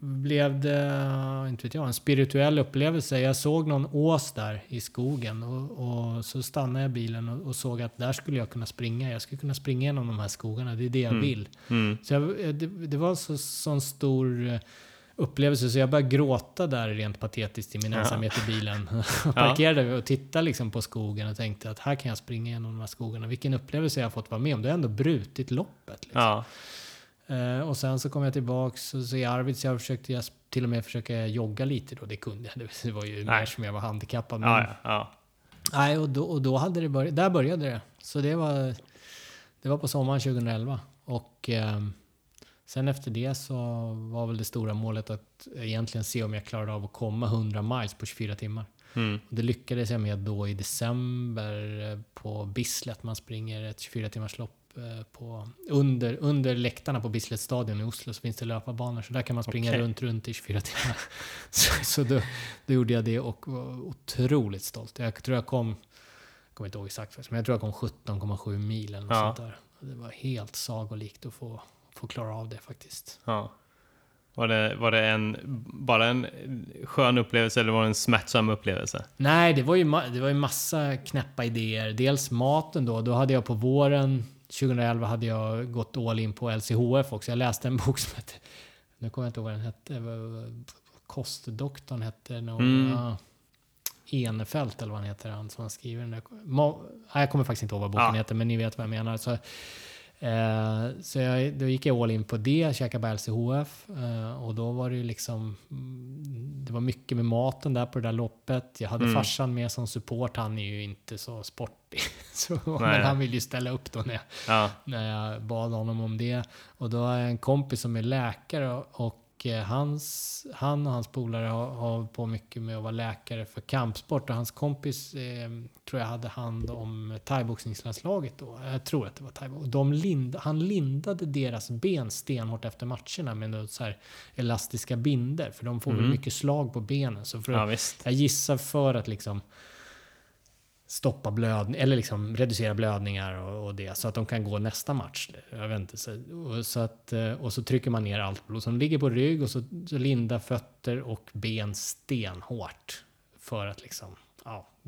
blev det, inte vet jag, en spirituell upplevelse. Jag såg någon ås där i skogen och, och så stannade jag bilen och, och såg att där skulle jag kunna springa. Jag skulle kunna springa genom de här skogarna. Det är det jag Mm. vill. Mm. Så jag, det, det var så sån stor eh, upplevelse så jag började gråta där rent patetiskt i min Ja. ensamhet i bilen. (laughs) Jag parkerade och tittade liksom på skogen och tänkte att här kan jag springa genom de här skogarna. Vilken upplevelse jag har fått vara med om. Det har ändå brutit loppet. Liksom. ja. Eh, och sen så kom jag tillbaks och så i Arvidsjaur försökte jag till och med försöka jogga lite då. Det kunde jag. (laughs) Det var ju Nej. mer som jag var handikappad. Men, Ja, ja, ja. Nej, och då, och då hade det börjat, där började det. Så det var, det var på sommaren 2011. Och ehm, sen efter det så var väl det stora målet att egentligen se om jag klarade av att komma 100 miles på 24 timmar. Mm. Och det lyckades jag med då i december eh, på Bislett. Man springer ett 24 timmars lopp eh, på, under, under läktarna på Bislett stadion i Oslo så finns det löparbanor. Så där kan man springa Okej. runt, runt i 24 timmar. (laughs) så så då, då gjorde jag det och var otroligt stolt. Jag tror jag kom, jag kommer inte ihåg exakt, faktiskt, men jag tror jag kom 17,7 mil eller något Ja. sånt där. Det var helt sagolikt att få, få klara av det faktiskt. ja. Var det, var det en, bara en skön upplevelse eller var det en smärtsam upplevelse? Nej, det var ju, det var ju massa knäppa idéer. Dels maten då. Då hade jag på våren 2011 hade jag gått all in på LCHF också. Jag läste en bok som hette... Nu kommer jag inte ihåg vad den hette. Kostdoktorn hette nog... Mm. Ja, Enefelt eller vad han heter, han som har skrivit den där. Ma- Nej, jag kommer faktiskt inte ihåg vad boken Ja. heter, men ni vet vad jag menar. Så, eh, så jag, då gick jag all in på det, käkade på LCHF. Eh, och då var det ju liksom... mm, Det var mycket med maten där på det där loppet. Jag hade Mm. farsan med som support. Han är ju inte så sportig. (laughs) Så, men han vill ju ställa upp då när jag, Ja. när jag bad honom om det. Och då har jag en kompis som är läkare och, och eh, hans, han och hans polare har, har på mycket med att vara läkare för kampsport. Och hans kompis eh, tror jag hade hand om thaiboxningslandslaget då. Jag tror att det var thaibox. De lind, han lindade deras ben stenhårt efter matcherna med något så elastiska binder. För de får väl Mm. mycket slag på benen. Så för ja, visst. jag gissar för att liksom stoppa blödning eller liksom reducera blödningar och, och det så att de kan gå nästa match. Jag vet inte, så, och, så att, eh, och så trycker man ner allt blod som ligger på rygg och så, så linda fötter och ben stenhårt för att liksom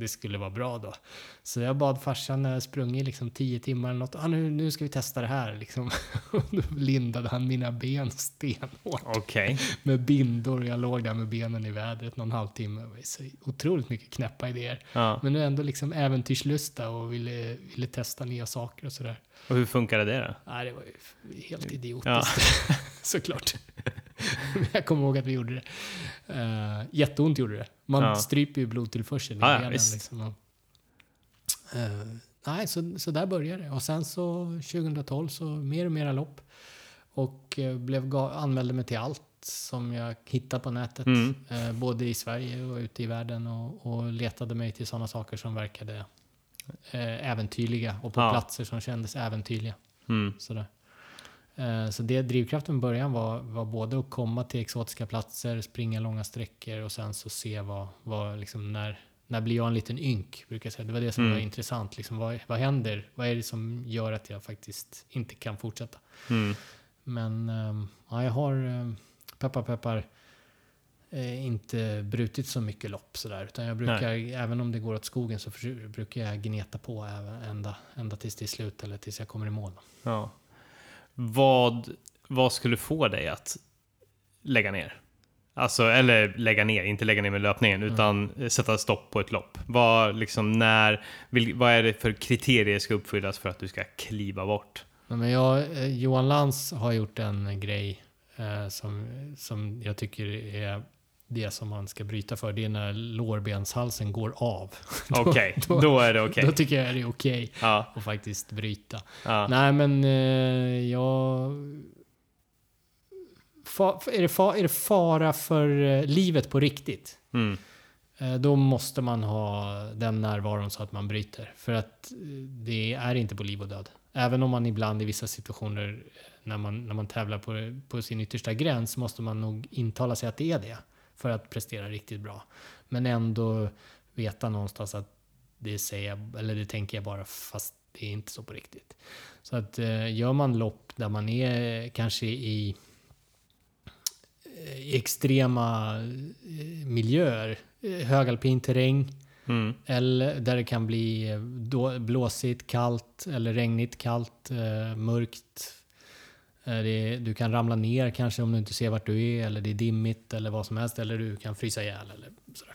det skulle vara bra då. Så jag bad farsan när jag sprungit liksom 10 timmar eller något. Ah, nu, nu ska vi testa det här liksom. (laughs) Och då lindade han mina ben stenhårt Okej. med bindor. Jag låg där med benen i vädret någon halvtimme. Det var så otroligt mycket knäppa idéer. Ja. Men nu ändå liksom äventyrslusta och ville, ville testa nya saker och sådär. Och hur funkade det då? Nej, det var ju helt idiotiskt. Ja. (laughs) Såklart. (laughs) (laughs) Jag kommer ihåg att vi gjorde det. Uh, jätteont gjorde det. Man Ja. stryper ju blodtillförseln i Ja, ja, benen. Liksom. Eh, nej, så, så där började det. Och sen så 2012 så mer och mera lopp. Och eh, blev anmälde mig till allt som jag hittade på nätet. Mm. Eh, både i Sverige och ute i världen. Och, och letade mig till sådana saker som verkade äventyrliga. Och på Ja. platser som kändes äventyrliga. Mm. Sådär. Eh, Så det drivkraften i början var, var både att komma till exotiska platser, springa långa sträckor och sen så se vad, vad liksom när, när blir jag en liten ynk, brukar jag säga. Det var det som Mm. var intressant. Liksom, vad, vad händer? Vad är det som gör att jag faktiskt inte kan fortsätta? Mm. Men ehm, ja, jag har, eh, peppar peppar, eh, inte brutit så mycket lopp sådär. Utan jag brukar, även om det går åt skogen, så brukar jag gneta på även, ända, ända tills det är slut eller tills jag kommer i mål. Ja. Vad, vad skulle få dig att lägga ner? Alltså, eller lägga ner, inte lägga ner med löpningen, utan sätta stopp på ett lopp. Vad, liksom, när, vil, vad är det för kriterier ska uppfyllas för att du ska kliva bort? Men jag, eh, Johan Lantz har gjort en grej eh, som, som jag tycker är det som man ska bryta för. Det är när lårbenshalsen går av. (laughs) Okej, då- då är det okej. Då tycker jag det är okej Ja, att faktiskt bryta. ja. Nej men eh, jag... Fa, är, det fa, är det fara för eh, livet på riktigt? Mm. Eh, Då måste man ha den närvaron så att man bryter. För att eh, det är inte på liv och död. Även om man ibland i vissa situationer eh, när man, när man tävlar på, på sin yttersta gräns måste man nog intala sig att det är det. För att prestera riktigt bra. Men ändå veta någonstans att det säger jag, eller det tänker jag bara fast det är inte så på riktigt. Så att eh, gör man lopp där man är kanske i i extrema eh, miljöer, eh, högalpin terräng, Mm. eller där det kan bli eh, blåsigt, kallt eller regnigt, kallt, eh, mörkt. Det, du kan ramla ner kanske om du inte ser vart du är, eller det är dimmigt eller vad som helst, eller du kan frysa ihjäl eller sådär.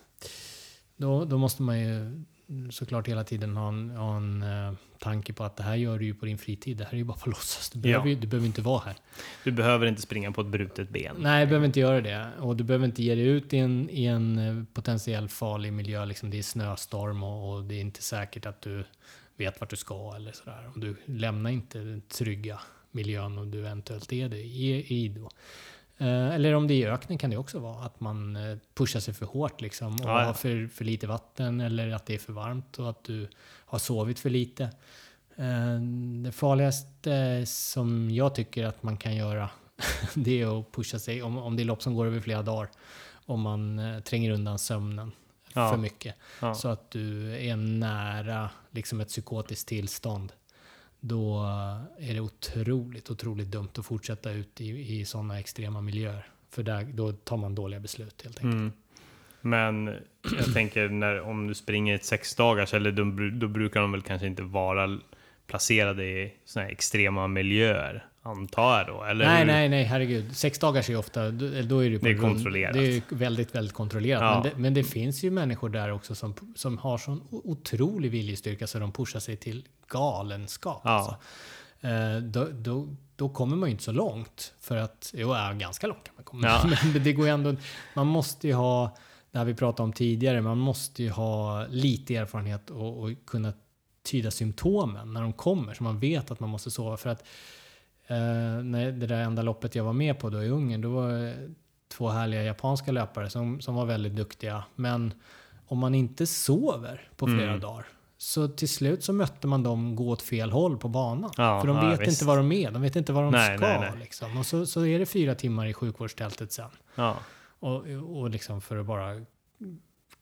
Då, då måste man ju såklart hela tiden ha en, ha en eh, tanke på att det här gör du ju på din fritid. Det här är ju bara på låtsas. Du behöver, Ja. du behöver inte vara här. Du behöver inte springa på ett brutet ben. Nej, du behöver inte göra det. Och du behöver inte ge dig ut i en, i en eh, potentiell farlig miljö. Liksom det är snöstorm och, och det är inte säkert att du vet vart du ska eller sådär. Och du lämnar inte den trygga miljön och du eventuellt är det i, i då. Eh, eller om det är i öknen kan det också vara att man eh, pushar sig för hårt liksom och Ja, ja. har för, för lite vatten eller att det är för varmt och att du har sovit för lite. Eh, Det farligaste som jag tycker att man kan göra (laughs) det är att pusha sig, om, om det är lopp som går över flera dagar, om man tränger undan sömnen Ja. för mycket. Så att du är nära liksom ett psykotiskt tillstånd. Då är det otroligt, otroligt dumt att fortsätta ut i, i sådana extrema miljöer. För där, då tar man dåliga beslut helt enkelt. Mm. Men jag tänker när, om du springer ett sex dagars eller då, då brukar de väl kanske inte vara placerade i såna här extrema miljöer, antar jag då? Eller Nej, hur? nej, nej, herregud. Sex dagars är ofta, då, är det, på Det är kontrollerat. Det är ju väldigt, väldigt kontrollerat. Ja. Men, det, men det finns ju människor där också som, som har sån otrolig viljestyrka så de pushar sig till galenskap. Ja. Alltså. Eh, då, då, då kommer man ju inte så långt. För att, jo, ja, ganska långt kan man komma. Ja. (laughs) Men det går ju ändå, man måste ju ha, det här vi pratade om tidigare, man måste ju ha lite erfarenhet och, och kunna tyda symptomen när de kommer. Så man vet att man måste sova. För att eh, när det där enda loppet jag var med på då i Ungern, då var det två härliga japanska löpare som, som var väldigt duktiga. Men om man inte sover på flera Mm. dagar så till slut så mötte man dem gå åt fel håll på banan. Ja, För de ja, vet visst. inte vad de är, de vet inte vad de Nej, ska. nej, nej. Liksom. Och så, så är det fyra timmar i sjukvårdstältet sen. Ja, Och, och liksom för att bara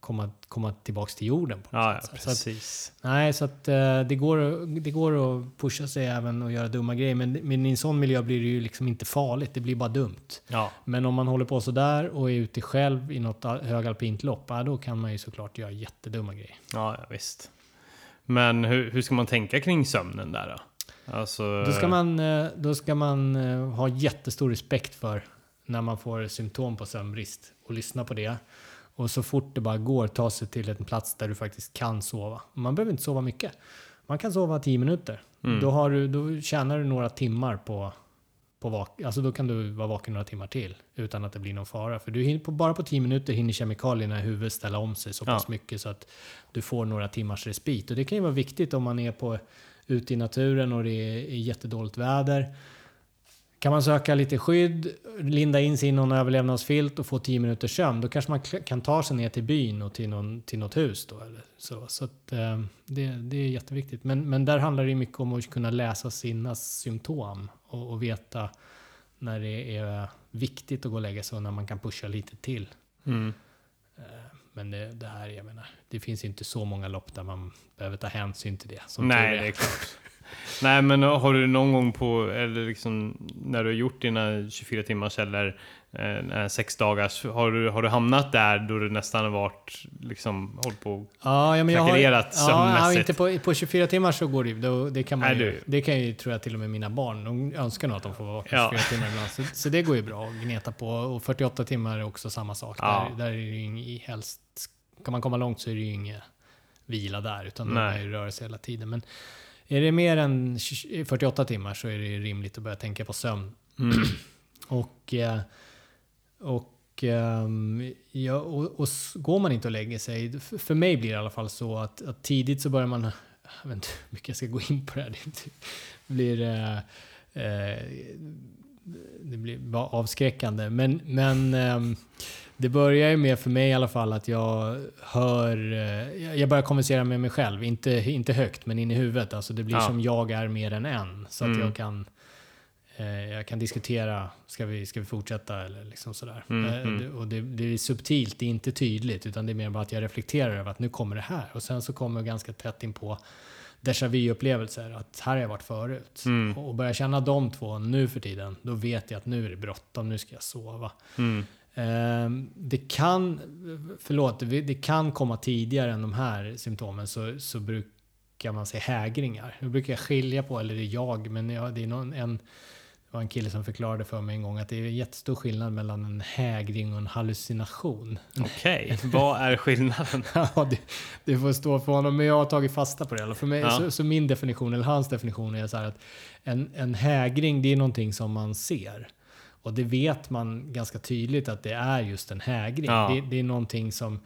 komma, komma tillbaks till jorden. På ja, ja sätt. Så att, precis. nej, så att eh, det, går, det går att pusha sig även och göra dumma grejer. Men, men i en sån miljö blir det ju liksom inte farligt, det blir bara dumt. Ja, Men om man håller på sådär och är ute själv i något högalpint lopp, ja, då kan man ju såklart göra jättedumma grejer. ja, ja visst. Men hur, hur ska man tänka kring sömnen där då? Alltså, Då ska man, eh, då ska man eh, ha jättestor respekt för när man får symptom på sömnbrist och lyssna på det. Och så fort det bara går ta sig till en plats där du faktiskt kan sova. Man behöver inte sova mycket. Man kan sova 10 minuter. Mm. Då, har du, då tjänar du några timmar på, på vak alltså då kan du vara vaken några timmar till utan att det blir någon fara. För du hinner, på, bara på 10 minuter hinner kemikalierna i huvudet ställa om sig så pass Ja. mycket så att du får några timmars respit. Och det kan ju vara viktigt om man är på, ute i naturen och det är, är jättedåligt väder. Kan man söka lite skydd, linda in sig i någon överlevnadsfilt och få 10 minuters sömn, då kanske man kan ta sig ner till byn och till, någon, till något hus. Då, eller så så att, eh, det, det är jätteviktigt. Men, men där handlar det mycket om att kunna läsa sina symptom och, och veta när det är viktigt att gå och lägga sig och när man kan pusha lite till. Mm. Eh, Men det, det här, jag menar, det finns inte så många lopp där man behöver ta hänsyn till det. Som Nej, det är klart. Nej, men har du någon gång på, eller liksom när du har gjort dina 24 timmars eller eh, sex dagars, har du, har du hamnat där då du nästan har varit, liksom, hållit på Ja, ja men jag har, ja, ja, inte på, på 24 timmar så går det ju. Då- Det kan man Nej, ju. du. Det kan ju, tror jag, till och med mina barn. De önskar nog att de får vara vaken Ja. 24 timmar ibland. Så, så det går ju bra att gneta på. Och 48 timmar är också samma sak. Ja. Där, där är det ju helst, kan man komma långt så är det ju ingen vila där. Utan Nej. är det rörelse hela tiden. Men är det mer än 20 48 timmar så är det rimligt att börja tänka på sömn. Mm. (clears throat) Och, eh, och, ehm, ja, och, och går man inte och lägger sig, för, mig blir det i alla fall så att, att tidigt så börjar man, (laughs) jag vet inte hur mycket jag ska gå in på det här, (laughs) det blir, eh, eh, det blir avskräckande. Men, men ehm, det börjar ju med för mig i alla fall att jag hör, eh, jag börjar konversera med mig själv, inte, inte högt men in i huvudet. Alltså det blir Ja. som jag är mer än en. Så att Mm. jag kan Eh, jag kan diskutera, ska vi, ska vi fortsätta eller liksom sådär. Mm, Eh, mm. Och det, det är subtilt, det är inte tydligt, utan det är mer bara att jag reflekterar över att nu kommer det här. Och sen så kommer jag ganska tätt in på déjà vu-upplevelser, att här har jag varit förut. Mm. Och börjar känna de två nu för tiden, då vet jag att nu är det bråttom, nu ska jag sova. Mm. Eh, det kan, förlåt, det, kan komma tidigare än de här symptomen så, så brukar man säga hägringar. Nu brukar jag skilja på, eller det är jag, men jag, det är någon, en, var en kille som förklarade för mig en gång att det är en jättestor skillnad mellan en hägring och en hallucination. Okej, vad är skillnaden? (laughs) Ja, det, det får stå för honom, men jag har tagit fasta på det. Eller För mig, Ja. så, så min definition, eller hans definition, är så här att en, en hägring, det är någonting som man ser. Och det vet man ganska tydligt att det är just en hägring. Ja. Det, det är någonting som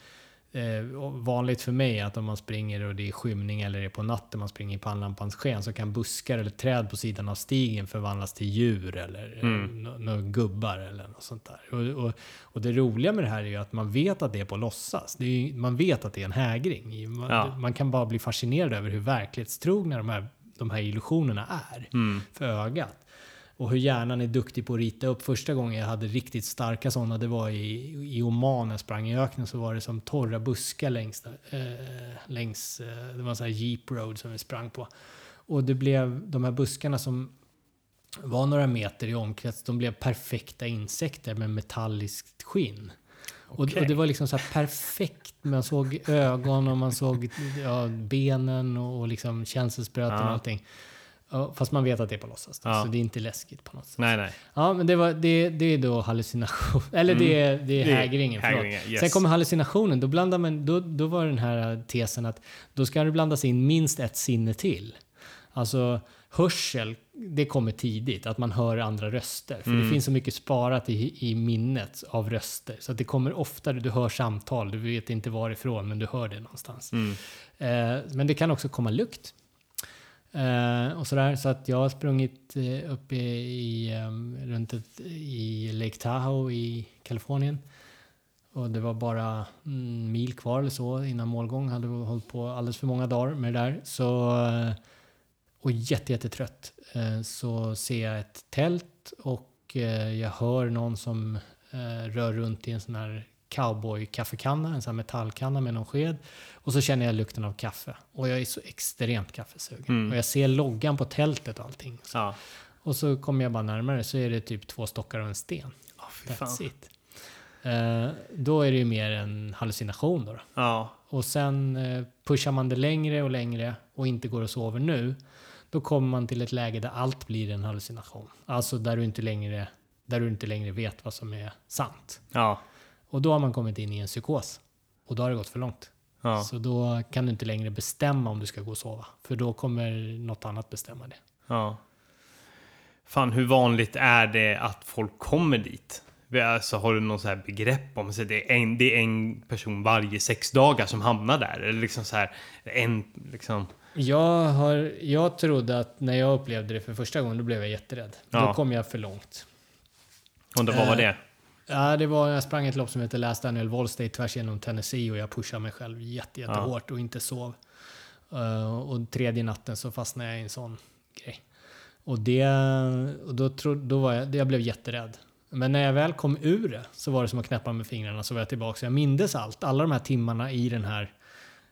eh, vanligt för mig att om man springer och det är skymning eller det är på natten man springer i pannlampans sken så kan buskar eller träd på sidan av stigen förvandlas till djur eller Mm. mm. några gubbar eller något sånt där. Och, och, och det roliga med det här är ju att man vet att det är på låtsas. Är ju, man vet att det är en hägring. Man, Ja. man kan bara bli fascinerad över hur verklighetstrogna de här, de här illusionerna är Mm. för ögat. Och hur hjärnan är duktig på att rita upp. Första gången jag hade riktigt starka sådana, det var i, i Oman jag sprang i öknen, så var det som torra buskar längs, eh, längs eh, det var en sån här jeep road som vi sprang på. Och det blev de här buskarna som var några meter i omkrets, de blev perfekta insekter med metalliskt skinn. Och, Okej. och det var liksom så här perfekt. Man såg ögon och man såg ja, benen och, och liksom känselspröten Ja. och allting. Fast man vet att det är på låtsas. då, Ja. Så det är inte läskigt på något sätt. Nej, nej. Ja, men det, var, det, det är då hallucination. (laughs) Eller det, är, det är Det är hägringen. förlåt. hägringen, yes. Sen kommer hallucinationen. Då, blandar man, då, då var den här tesen att då ska det blandas in minst ett sinne till. Alltså hörsel, det kommer tidigt. Att man hör andra röster. För Mm. det finns så mycket sparat i, i minnet av röster. Så att det kommer oftare, du hör samtal, du vet inte varifrån, men du hör det någonstans. Mm. Eh, men det kan också komma lukt. Eh, och sådär, så att jag har sprungit eh, uppe i, um, runt ett, i Lake Tahoe i Kalifornien. Och det var bara en mil kvar eller så innan målgång. Hade hållit på alldeles för många dagar med det där. Så, eh, och jätte, jättetrött. Eh, så ser jag ett tält och eh, jag hör någon som eh, rör runt i en sån här cowboy-kaffekanna, en sån metallkanna med någon sked. Och så känner jag lukten av kaffe. Och jag är så extremt kaffesugen. Mm. Och jag ser loggan på tältet och allting. Så, Ja. och så kommer jag bara närmare så är det typ två stockar och en sten. Fan. That's it. Eh, då är det ju mer en hallucination då. då. Ja. Och sen eh, pushar man det längre och längre och inte går och sover nu. Då kommer man till ett läge där allt blir en hallucination. Alltså där du inte längre, där du inte längre vet vad som är sant. Ja. Och då har man kommit in i en psykos. Och då har det gått för långt. Ja. Så då kan du inte längre bestämma om du ska gå och sova. För då kommer något annat bestämma det. Ja. Fan, hur vanligt är det att folk kommer dit? Alltså, har du något så här begrepp om att det är, en, det är en person varje sex dagar som hamnar där? Eller liksom så här, en liksom... Jag, har, jag trodde att när jag upplevde det för första gången, då blev jag jätterädd. Ja. Då kom jag för långt. Och vad var Eh, det? Ja, det var, jag sprang ett lopp som heter Last Annual Wall State tvärs genom Tennessee och jag pushade mig själv jätte, jättehårt och inte sov. Eh, och tredje natten så fastnade jag i en sån grej. Och, det, och då, tro, då var jag, jag blev jätterädd. Men när jag väl kom ur det så var det som att knäppa med fingrarna så var jag tillbaka. Så jag mindes allt. Alla de här timmarna i den här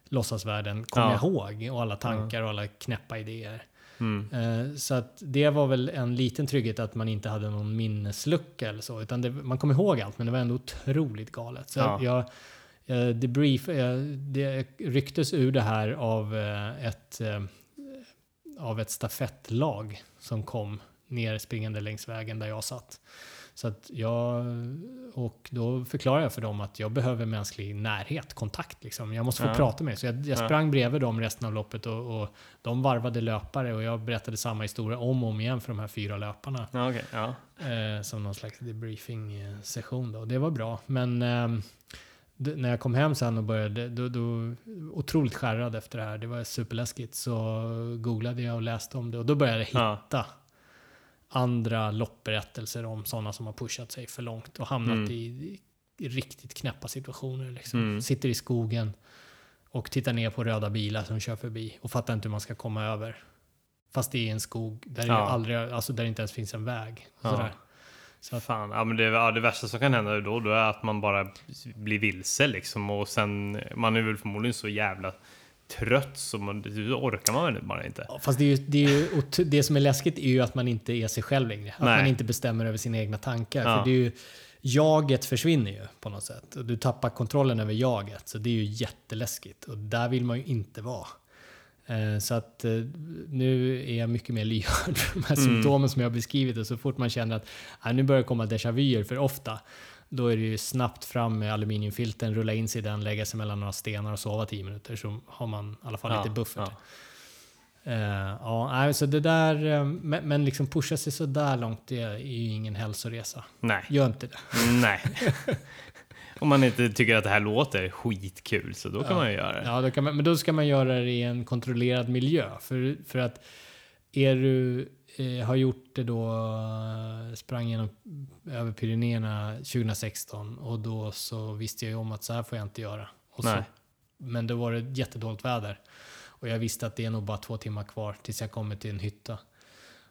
låtsasvärlden kom Ja. jag ihåg. Och alla tankar och alla knäppa idéer. Mm. Eh, Så att det var väl en liten trygghet att man inte hade någon minneslucka eller så. Utan det, man kom ihåg allt, men det var ändå otroligt galet. Så Ja. jag, jag, debrief, jag, det rycktes ur det här av eh, ett, eh, av ett stafettlag som kom ner springande längs vägen där jag satt. Så att jag, och då förklarade jag för dem att jag behöver mänsklig närhet, kontakt. Liksom. Jag måste få Ja. prata med er. Så jag, jag Ja. sprang bredvid dem resten av loppet och, och de varvade löpare och jag berättade samma historia om och om igen för de här fyra löparna. Ja, ja. Eh, som någon slags debriefing-session då. Det var bra. Men d- när jag kom hem sen och började, då, då, otroligt skärrad efter det här, det var superläskigt, så googlade jag och läste om det och då började jag Ja. hitta andra loppberättelser om sådana som har pushat sig för långt och hamnat Mm. i, i riktigt knäppa situationer. Liksom. Mm. Sitter i skogen och tittar ner på röda bilar som kör förbi och fattar inte hur man ska komma över. Fast det är en skog där, det, Ja. aldrig, alltså där det inte ens finns en väg. Ja. Så att, Fan, ja, men det, ja, det värsta som kan hända då, då är att man bara blir vilse liksom och sen, man är väl förmodligen så jävla trött så man, orkar man väl bara inte. Ja, Fast det, är ju, det, är ju, det som är läskigt är ju att man inte är sig själv längre. Att Nej. man inte bestämmer över sina egna tankar. Ja. För det är ju, jaget försvinner ju på något sätt. Och du tappar kontrollen över jaget. Så det är ju jätteläskigt. Och där vill man ju inte vara. Eh, Så att eh, nu är jag mycket mer lyhörd för de här Mm. symptomen som jag har beskrivit. Och så fort man känner att ah, nu börjar det komma déjà vuer för ofta. Då är det ju snabbt fram med aluminiumfilten, rulla in sig i den, lägga sig mellan några stenar och sova 10 minuter. Så har man i alla fall Ja, lite buffert. ja. Eh, ja, så det där, eh, men, men liksom pusha sig så där långt, det är ju ingen hälsoresa. Nej, Gör inte det. nej. (laughs) Om man inte tycker att det här låter skitkul så då kan Ja. man ju göra det. Ja, då kan man, men då ska man göra det i en kontrollerad miljö. För, för att är du, eh, har gjort det då, sprang genom över Pyrenéerna 2016 och då så visste jag ju om att så här får jag inte göra. Så, men då var det jättedåligt väder. Och jag visste att det är nog bara två timmar kvar tills jag kommer till en hytta.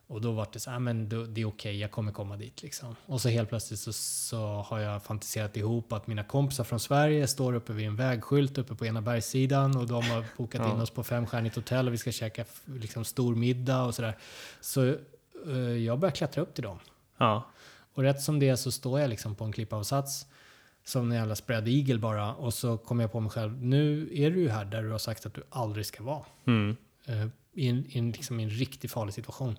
Och då var det så här, men då, det är okej, jag kommer komma dit liksom. Och så helt plötsligt så, så har jag fantiserat ihop att mina kompisar från Sverige står uppe vid en vägskylt uppe på ena bergssidan och de har bokat Ja. in oss på femstjärnigt hotell och vi ska käka liksom stor middag och sådär. Så eh, jag börjar klättra upp till dem. Ja. Och rätt som det är så står jag liksom på en klippavsats som en jävla spread eagle bara och så kommer jag på mig själv, nu är du ju här där du har sagt att du aldrig ska vara. Mm. Eh, I en, i en, liksom, i en riktigt farlig situation.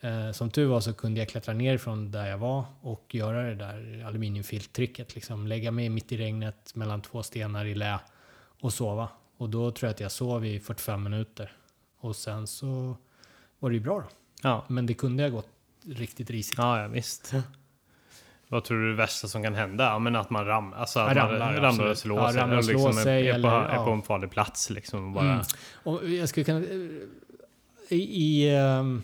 Eh, som tur var så kunde jag klättra ner från där jag var och göra det där aluminiumfilttricket. Liksom, lägga mig mitt i regnet mellan två stenar i lä och sova. Och då tror jag att jag sov i 45 minuter. Och sen så var det ju bra då. Ja. Men det kunde ha gått riktigt risigt. Ja, ja, visst. (laughs) Vad tror du är det värsta som kan hända? Ja, men att man ramlar, alltså att Ja, man ramlar, ramlar och slår Ja, sig. ramlar och eller liksom slår sig är, är, på, eller- är på en farlig plats liksom. Bara, Mm. Och jag skulle kunna... I, i, ehm,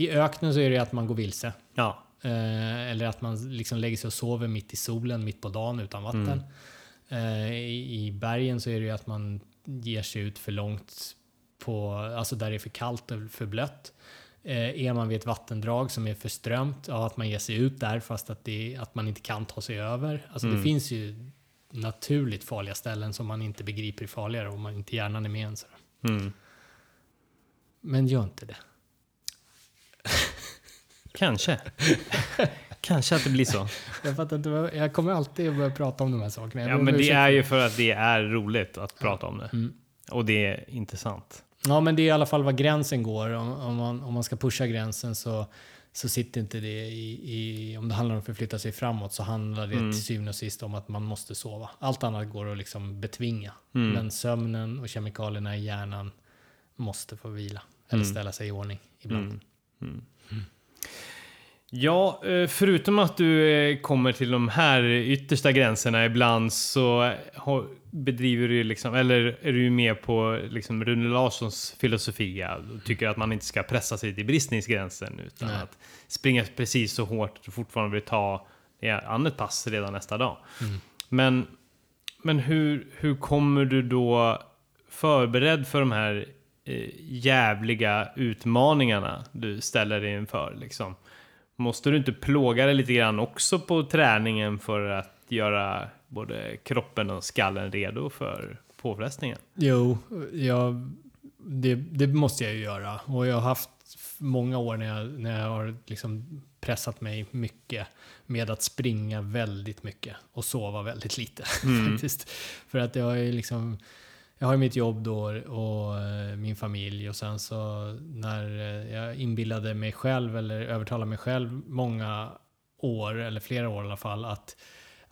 I öknen så är det att man går vilse. Ja. Eh, eller att man liksom lägger sig och sover mitt i solen, mitt på dagen utan vatten. Eh, i, I bergen så är det att man ger sig ut för långt på, alltså där det är för kallt och för blött. Eh, är man vid ett vattendrag som är för strömt, ja, att man ger sig ut där fast att, det, att man inte kan ta sig över. Alltså det Mm. finns ju naturligt farliga ställen som man inte begriper är farligare om man inte hjärnan är med en. Mm. Men gör inte det. Kanske. (laughs) Kanske att det blir så. Jag, fattar inte, jag kommer alltid att börja prata om de här sakerna. Jag Ja, men det är ju för att det är roligt att prata om det. Mm. Och det är intressant. Ja, men det är i alla fall var gränsen går. Om, om, man, om man ska pusha gränsen så, så sitter inte det i, i... Om det handlar om att förflytta sig framåt så handlar det Mm. till syvende och sist om att man måste sova. Allt annat går att liksom betvinga. Mm. Men sömnen och kemikalierna i hjärnan måste få vila. Eller Mm. ställa sig i ordning ibland. Mm. Mm. Ja, eh, förutom att du eh, kommer till de här yttersta gränserna ibland så har, bedriver du liksom, eller är du med på liksom Rune Larssons filosofi och tycker att man inte ska pressa sig till bristningsgränsen utan Nej. att springa precis så hårt att du fortfarande vill ta ja, annat pass redan nästa dag. Men, men hur, hur kommer du då förberedd för de här eh, jävliga utmaningarna du ställer dig inför? Liksom? Måste du inte plåga dig lite grann också på träningen för att göra både kroppen och skallen redo för påfrestningen? Jo, jag, det, det måste jag ju göra. Och jag har haft många år när jag, när jag har liksom pressat mig mycket med att springa väldigt mycket och sova väldigt lite. (laughs) faktiskt. För att jag är liksom... Jag har mitt jobb då och eh, min familj och sen så när eh, jag inbillade mig själv eller övertalade mig själv många år, eller flera år i alla fall, att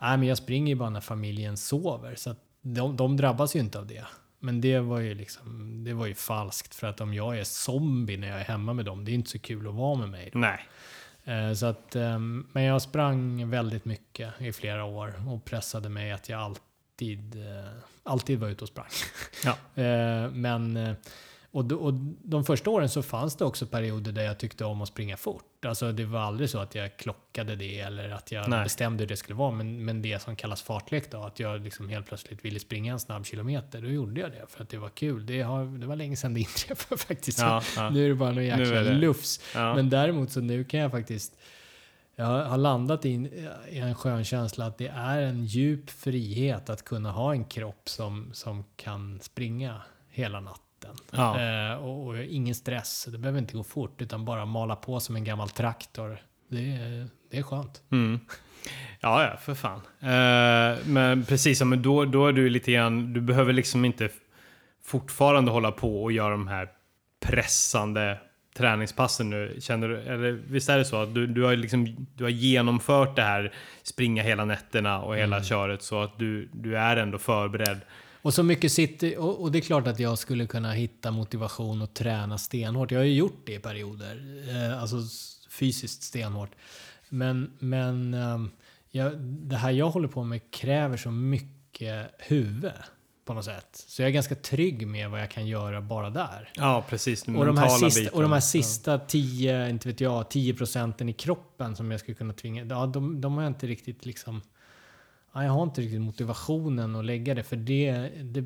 nej, men jag springer ju bara när familjen sover. Så att de, de drabbas ju inte av det. Men det var ju liksom, det var ju falskt för att om jag är zombie när jag är hemma med dem, det är inte så kul att vara med mig. Då. Nej. Eh, Så att, ehm, men jag sprang väldigt mycket i flera år och pressade mig att jag alltid, alltid var ute och sprang. (laughs) Ja. Eh, Men, eh, och, de- och de första åren så fanns det också perioder där jag tyckte om att springa fort. Alltså det var aldrig så att jag klockade det eller att jag Nej. bestämde hur det skulle vara. Men, men det som kallas fartlek då, att jag liksom helt plötsligt ville springa en snabb kilometer, då gjorde jag det för att det var kul. Det, har, det var länge sedan det (laughs) inträffade faktiskt. Ja, ja. Nu är det bara någon jäkla lufs. Ja. Men däremot så nu kan jag faktiskt jag har landat i en, i en skön känsla att det är en djup frihet att kunna ha en kropp som, som kan springa hela natten. Ja. Eh, och, och ingen stress. Det behöver inte gå fort utan bara mala på som en gammal traktor. Det är, det är skönt. Mm. Ja, ja, för fan. Eh, men precis, men då, då är du lite grann, du behöver liksom inte fortfarande hålla på och göra de här pressande träningspassen nu. Känner du, eller visst är det så att du, du, har liksom, du har genomfört det här springa hela nätterna och hela köret så att du, du är ändå förberedd. Och så mycket sitter, och, och det är klart att jag skulle kunna hitta motivation och träna stenhårt. Jag har ju gjort det i perioder, eh, alltså fysiskt stenhårt. Men, men ehm, jag, det här jag håller på med kräver så mycket huvud på något sätt. Så jag är ganska trygg med vad jag kan göra bara där. Ja, precis. den Och de, här sista, biten. och de här sista 10, inte vet jag, 10 procenten i kroppen som jag skulle kunna tvinga, ja, de, de har jag inte riktigt liksom... Ja, jag har inte riktigt motivationen att lägga det, för det, det,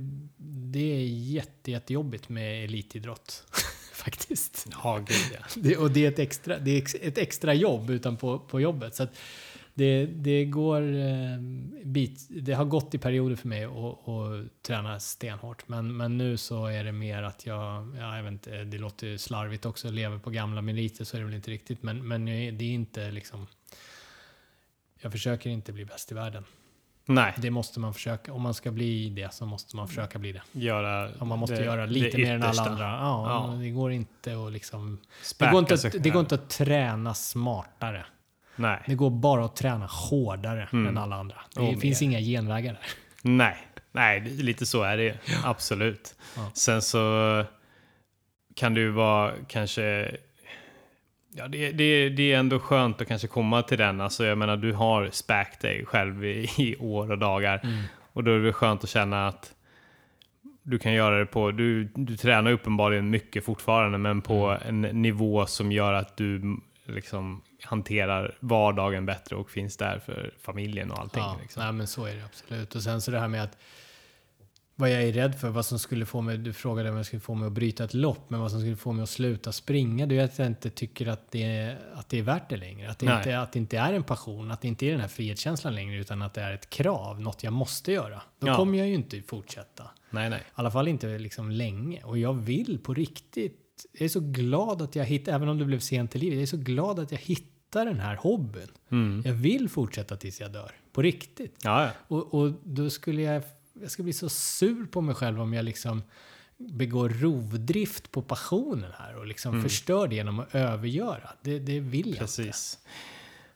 det är jätte, jättejobbigt med elitidrott. (laughs) Faktiskt. Ja, gud ja. Det, och det är ett extra, det är ett extra jobb utan på, på jobbet. Så att det, det går eh, bit, det har gått i perioder för mig att att träna stenhårt. Men, men nu så är det mer att jag, ja, jag vet inte, det låter ju slarvigt också, lever på gamla meriter så är det väl inte riktigt. Men, men det är inte liksom, jag försöker inte bli bäst i världen. Nej, Det måste man försöka, om man ska bli det så måste man försöka bli det. göra Och man måste det- göra lite mer än alla andra. Ja, Ja. Det går inte att liksom det går, inte att, det går inte att träna smartare. Nej. Det går bara att träna hårdare Mm. än alla andra. Det Och finns mer. inga genvägar där. Nej, nej, lite så är det ju. Absolut. Ja. Sen så kan ju vara kanske... Ja, det, det, det är ändå skönt att kanske komma till den. Alltså, jag menar, du har späkt dig själv i, i år och dagar. Mm. Och då är det skönt att känna att du kan göra det på... Du, du tränar uppenbarligen mycket fortfarande, men på Mm. en nivå som gör att du liksom hanterar vardagen bättre och finns där för familjen och allting. Ja, liksom. nej, men så är det absolut. Och sen så det här med att vad jag är rädd för, vad som skulle få mig, du frågade vad jag skulle få mig att bryta ett lopp, men vad som skulle få mig att sluta springa, det är att jag inte tycker att det är, att det är värt det längre. Att det, Nej. inte, att det inte är en passion, att det inte är den här frihetskänslan längre, utan att det är ett krav, något jag måste göra. Då Ja. kommer jag ju inte fortsätta. Nej, nej. I alla fall inte liksom länge. Och jag vill på riktigt. Jag är så glad att jag hittade, även om det blev sent i livet, jag är så glad att jag hittade den här hobbyn. Mm. Jag vill fortsätta tills jag dör. På riktigt. Ja, ja. Och, och då skulle jag, jag ska bli så sur på mig själv om jag liksom begår rovdrift på passionen här och liksom förstör det genom att övergöra. Det, det vill jag inte.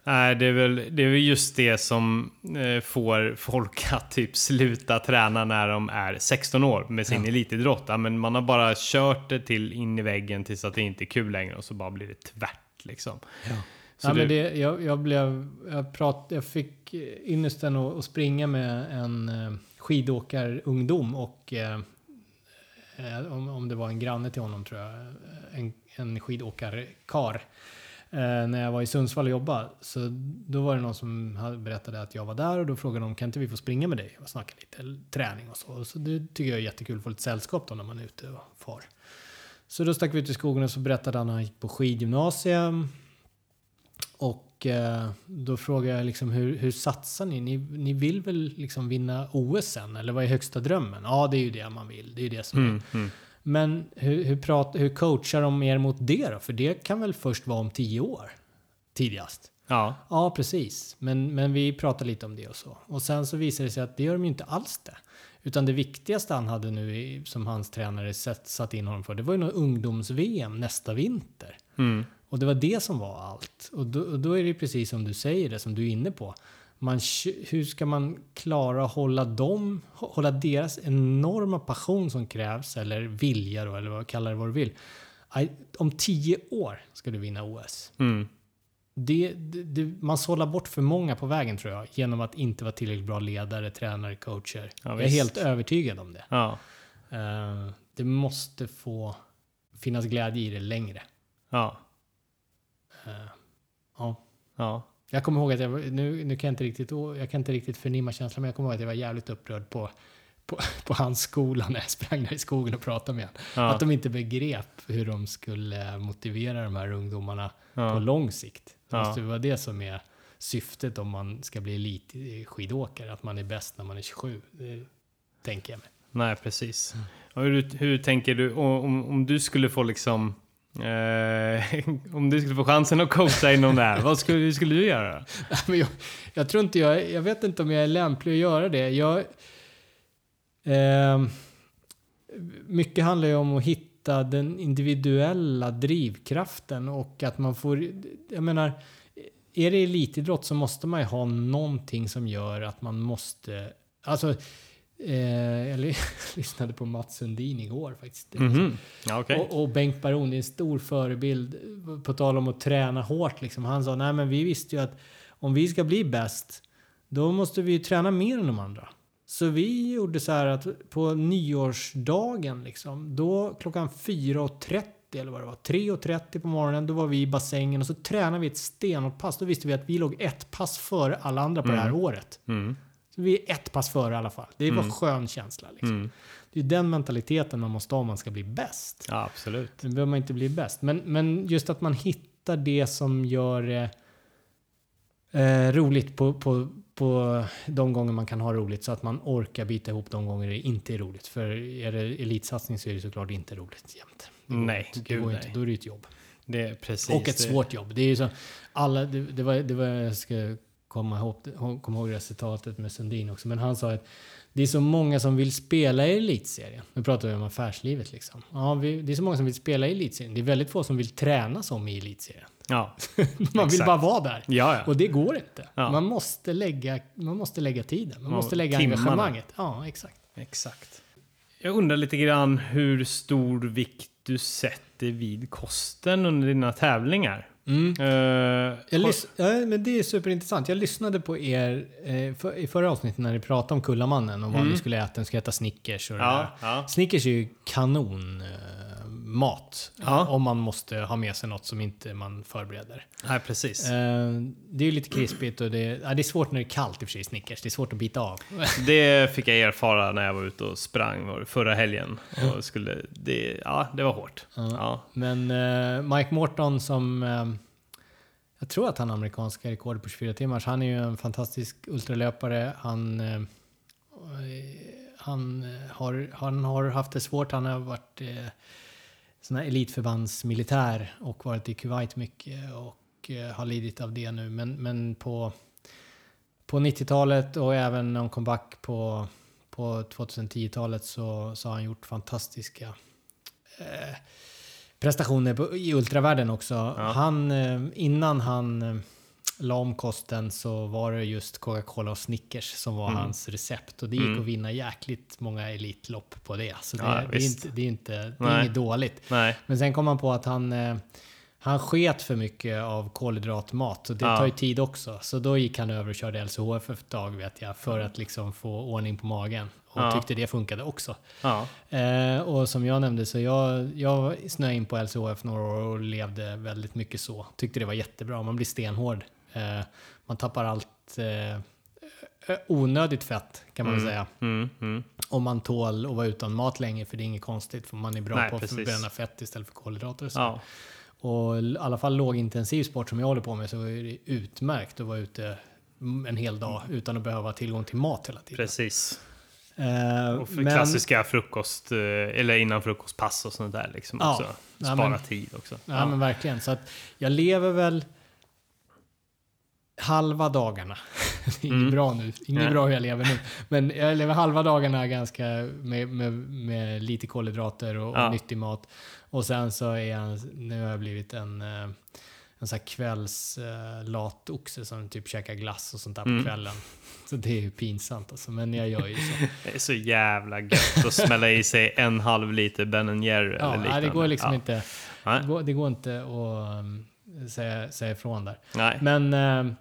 Nej, det är, väl, det är väl just det som eh, får folk (laughs) att typ sluta träna när de är 16 år med sin Ja. elitidrott. Ja, men man har bara kört det till in i väggen tills att det inte är kul längre och så bara blir det tvärt. liksom. Ja. Så ja, det- men det, jag, jag, blev, jag, prat, jag fick ynnesten att, att springa med en eh, skidåkarungdom och eh, eh, om, om det var en granne till honom tror jag, en, en skidåkarkar. Eh, när jag var i Sundsvall och jobbade. Så då var det någon som berättade att jag var där och då frågade de kan inte vi få springa med dig och snacka lite träning och så. Så det tycker jag är jättekul att få lite sällskap då när man är ute och far. Så då stack vi ut i skogen och så berättade han att han gick på skidgymnasium. Och eh, då frågade jag liksom hur, hur satsar ni? ni? Ni vill väl liksom vinna OS sen? Eller vad är högsta drömmen? Ja, det är ju det man vill. Det är ju det som är. Mm. mm. Men hur, hur, prat, hur coachar de er mot det då? För det kan väl först vara om tio år? Tidigast. Ja, Ja, precis. Men, men vi pratar lite om det och så. Och sen så visade det sig att det gör de ju inte alls det. Utan det viktigaste han hade nu som hans tränare satt, satt in honom för, det var ju någon ungdoms-VM nästa vinter. mm. Och det var det som var allt. Och då, och då är det precis som du säger det, som du är inne på. Man, hur ska man klara att hålla dem, hå- hålla deras enorma passion som krävs, eller vilja då, eller vad kallar det vad du vill. Om tio år ska du vinna OS. Mm. Det, det, det, man sållar bort för många på vägen tror jag, genom att inte vara tillräckligt bra ledare, tränare, coacher. Ja, jag är helt övertygad om det. ja, Eh, det måste få finnas glädje i det längre. ja, Eh, ja. ja. Jag kommer ihåg att jag, nu, nu kan jag inte riktigt, jag kan inte riktigt förnimma känslan, men jag kommer ihåg att jag var jävligt upprörd på, på, på hans skola när jag sprang där i skogen och pratade med honom. Ja. Att de inte begrep hur de skulle motivera de här ungdomarna på Ja. lång sikt. Det Ja. måste vara det som är syftet om man ska bli elitskidåkare, att man är bäst när man är 27. Det tänker jag mig. Nej, precis. Och hur, hur tänker du om, om du skulle få liksom eh, (laughs) om du skulle få chansen att coacha inom det här, vad skulle, hur skulle du göra? (laughs) Men jag, jag tror inte jag, jag vet inte om jag är lämplig att göra det. Jag, eh, mycket handlar ju om att hitta den individuella drivkraften och att man får, jag menar, är det elitidrott så måste man ju ha någonting som gör att man måste, alltså, eh, jag ly- (laughs) lyssnade på Mats Sundin igår faktiskt. Mhm. Ja, okej. Och, och Bengt Baron är en stor förebild på tal om att träna hårt. Liksom. Han sa, nej men vi visste ju att om vi ska bli bäst, då måste vi ju träna mer än de andra. Så vi gjorde så här att på nyårsdagen, liksom, då klockan 4.30 eller vad det var, 3.30 på morgonen, då var vi i bassängen och så tränade vi ett stenhårt pass. Då visste vi att vi låg ett pass före alla andra på det här året. Mm. Så vi är ett pass före i alla fall. Det var Mm. skön känsla. Liksom. Mm. Det är den mentaliteten man måste ha om man ska bli bäst. Ja, absolut. Nu behöver man inte bli bäst. Men, men just att man hittar det som gör det eh, roligt på, på, på de gånger man kan ha roligt. Så att man orkar bita ihop de gånger det inte är roligt. För är det elitsatsning så är det såklart inte roligt jämt. Nej, det gud nej. inte. Då är det ett jobb. Det är precis Och ett det. svårt jobb. Det är ju så, alla, det, det, var, det var, jag ska komma ihåg, komma ihåg citatet med Sundin också, men han sa att det är så många som vill spela i elitserien. Nu pratar vi om affärslivet liksom. Ja, vi, det är så många som vill spela i elitserien. Det är väldigt få som vill träna som i elitserien. Ja, (laughs) Man vill Exakt. bara vara där. ja. ja. Och det går inte. Ja. Man, måste lägga, man måste lägga tiden. Man måste lägga timmarna. engagemanget. Ja, exakt. Exakt. Jag undrar lite grann hur stor vikt du sätter vid kosten under dina tävlingar. Mm. Jag har- lys- ja, men det är superintressant. Jag lyssnade på er eh, för, i förra avsnittet när ni pratade om Kullamannen och vad Mm. ni skulle äta. Ni skulle äta Snickers och ja, ja. Snickers är ju kanon eh, mat. Ja. Om man måste ha med sig något som inte man förbereder. Nej, precis. Eh, det är ju lite krispigt och det, ja, det är svårt när det är kallt i och för sig Snickers. Det är svårt att bita av. (laughs) Det fick jag erfara när jag var ute och sprang förra helgen. Och skulle, det, ja, det var hårt. Ja. Men eh, Mike Morton som... Jag tror att han har amerikanska rekord på 24 timmars. Han är ju en fantastisk ultralöpare. Han, eh, han, eh, har, han har haft det svårt. Han har varit eh, sån här elitförbandsmilitär och varit i Kuwait mycket och eh, har lidit av det nu. Men, men på, på 90-talet och även när han kom back på, på 2010-talet så, så har han gjort fantastiska eh, prestationer på, i ultravärlden också. Han, eh, innan han eh, la om kosten så var det just Coca-Cola och Snickers som var hans recept. Och det gick att vinna jäkligt många elitlopp på det. Så det, Ja, det, är, inte, det är, inte, det är inget dåligt. Nej. Men sen kom han på att han, eh, han sket för mycket av kolhydratmat och det Ja. tar ju tid också. Så då gick han över och körde LCHF ett tag vet jag för att liksom få ordning på magen. Och Ja. tyckte det funkade också. Ja. Eh, och som jag nämnde så jag, jag snöade in på LCHF några år och levde väldigt mycket så. Tyckte det var jättebra. Man blir stenhård. Eh, man tappar allt eh, onödigt fett kan man väl säga. Mm, mm. Om man tål att vara utan mat länge för det är inget konstigt för man är bra Nej, på att förbränna fett istället för kolhydrater. Och, så. Ja. Och i alla fall lågintensiv sport som jag håller på med så är det utmärkt att vara ute en hel dag utan att behöva ha tillgång till mat hela tiden. Precis. Eh, Och men- klassiska frukost, eh, eller innan frukostpass och sånt där liksom Ja. också. Ja, Spara men- tid också. Ja, men verkligen. Så att jag lever väl halva dagarna. (laughs) Det är inget Mm. bra nu. Inget Nej. bra hur jag lever nu. Men jag lever halva dagarna ganska med, med, med lite kolhydrater och, Ja. och nyttig mat. Och sen så är jag, nu har jag blivit en, eh, en sån här kvälls eh, lat oxe som typ käkar glass och sånt där Mm. på kvällen. Så det är ju pinsamt alltså. Men jag gör ju så. (laughs) Det är så jävla gött att smälla i sig en halv liter Ben Jerry eller Ja, liknande. nej, det går liksom ja. inte. Det går, det går inte att um, säga, säga ifrån där. Nej. Men eh,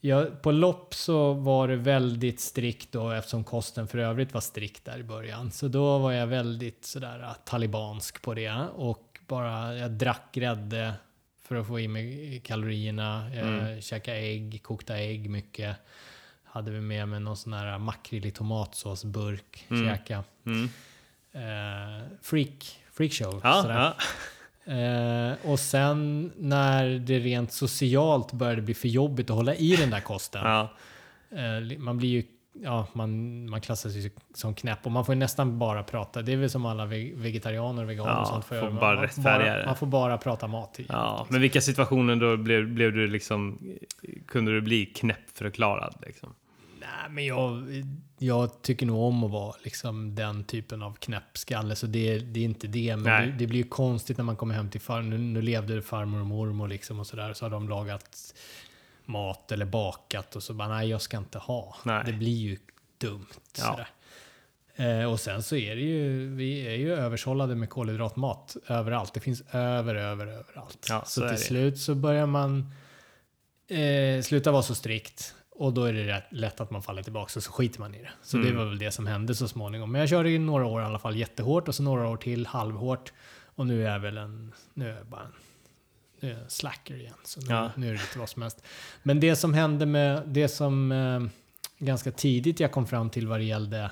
ja, på lopp så var det väldigt strikt då eftersom kosten för övrigt var strikt där i början. Så då var jag väldigt sådär eh, talibansk på det och bara jag drack grädde för att få i mig kalorierna. Jag Mm. käkade ägg, kokta ägg mycket. Hade vi med mig någon sån här makrill i tomatsåsburk. Mm. Käka. Mm. Eh, freak, freakshow. Ja, sådär. ja. Eh, och sen när det rent socialt började bli för jobbigt att hålla i den där kosten. ja. Eh, man blir ju, ja, man, man klassas ju som knäpp och man får nästan bara prata. Det är väl som alla ve- vegetarianer och veganer Ja, och sånt får får göra. Man- bara man, rättfärdiga det. man får bara prata mat. Typ. ja. Men vilka situationer då blev, blev du liksom... Kunde du bli knäppförklarad liksom? Nej, men jag, jag tycker nog om att vara liksom den typen av knäppskalle, så det, det är inte det. Men det, det blir ju konstigt när man kommer hem till farmor. Nu, nu levde farmor och mormor liksom och sådär, så har de lagat mat eller bakat och så bara nej, jag ska inte ha. Nej. Det blir ju dumt. Ja. Sådär. Eh, och sen så är det ju, vi är ju översållade med kolhydratmat överallt. Det finns över, över, överallt. Ja, så så till det. slut så börjar man eh, sluta vara så strikt. Och då är det rätt lätt att man faller tillbaka och så skiter man i det. Så Mm. det var väl det som hände så småningom. Men jag körde ju några år i alla fall jättehårt och så några år till halvhårt. Och nu är jag väl en, nu är jag bara en, nu är jag en slacker igen. Så nu, Ja. nu är det lite vad som helst. Men det som hände med, det som eh, ganska tidigt jag kom fram till vad det gällde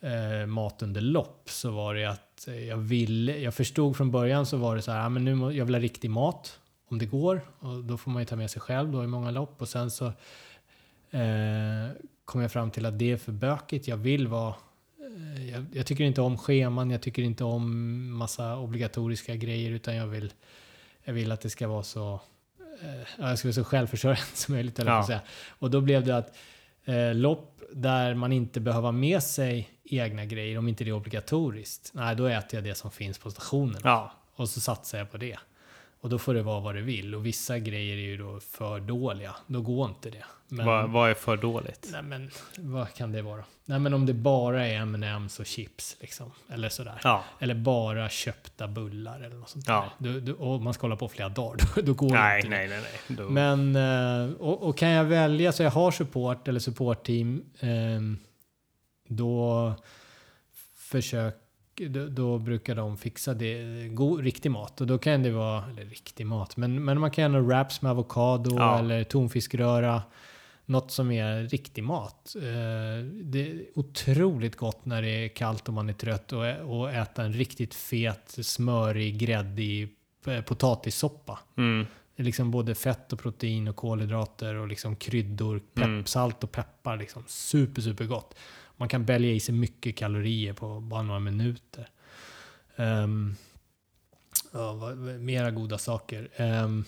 eh, mat under lopp så var det att jag ville, jag förstod från början så var det så här, ah, men nu jag vill ha riktig mat om det går och då får man ju ta med sig själv då i många lopp och sen så eh, kom jag fram till att det är för bökigt. Jag vill vara eh, jag, jag tycker inte om scheman, jag tycker inte om massa obligatoriska grejer utan jag vill, jag vill att det ska vara så, eh, ja, jag ska vara så självförsörjande (laughs) som möjligt. Eller Ja. säga. Och då blev det att eh, lopp där man inte behöver med sig egna grejer, om inte det är obligatoriskt, nej då äter jag det som finns på stationen. Ja. Och så satsar jag på det. Och då får det vara vad det vill. Och vissa grejer är ju då för dåliga. Då går inte det. Men, Vad, vad är för dåligt? Nej men vad kan det vara? Nej men om det bara är M&M's och chips liksom. Eller sådär. Ja. Eller bara köpta bullar eller något sånt Ja. där. Du, du, och man ska hålla på flera dagar. (laughs) Då, då går Nej, inte det. nej, nej, nej. Då, Men, eh, och, och kan jag välja så jag har support eller supportteam, ehm, då försök, då, då brukar de fixa det, god, riktig mat. Och då kan det vara, eller riktig mat, men, men man kan göra wraps med avokado Ja. eller tonfiskröra. Något som är riktig mat. Eh, det är otroligt gott när det är kallt och man är trött och, och äta en riktigt fet, smörig, gräddig eh, potatissoppa. mm, liksom både fett och protein och kolhydrater och liksom kryddor, pepp, Mm. salt och peppar. Liksom super, super gott. Man kan bälja i sig mycket kalorier på bara några minuter. Um, ja, vad, mera goda saker. Ehm,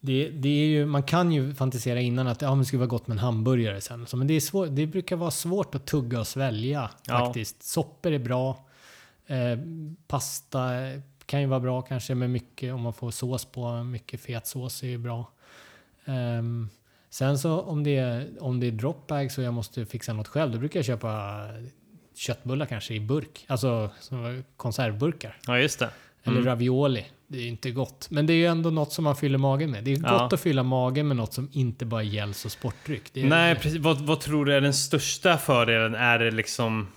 det, det är ju, man kan ju fantisera innan att ja, men det skulle vara gott med en hamburgare sen. Så, men det, är svår, det brukar vara svårt att tugga och svälja Ja. faktiskt. Soppor är bra. Eh, pasta kan ju vara bra kanske med mycket, om man får sås på. Mycket fet sås är ju bra. Ehm, sen så om det, är, om det är dropbags och jag måste fixa något själv, då brukar jag köpa köttbullar kanske i burk. Alltså konservburkar. ja, just det. Eller Mm. ravioli. Det är inte gott. Men det är ju ändå något som man fyller magen med. Det är Ja. gott att fylla magen med något som inte bara gälls och sportdryck. Det är, Nej, precis. Vad, vad tror du är den största fördelen? Är det liksom...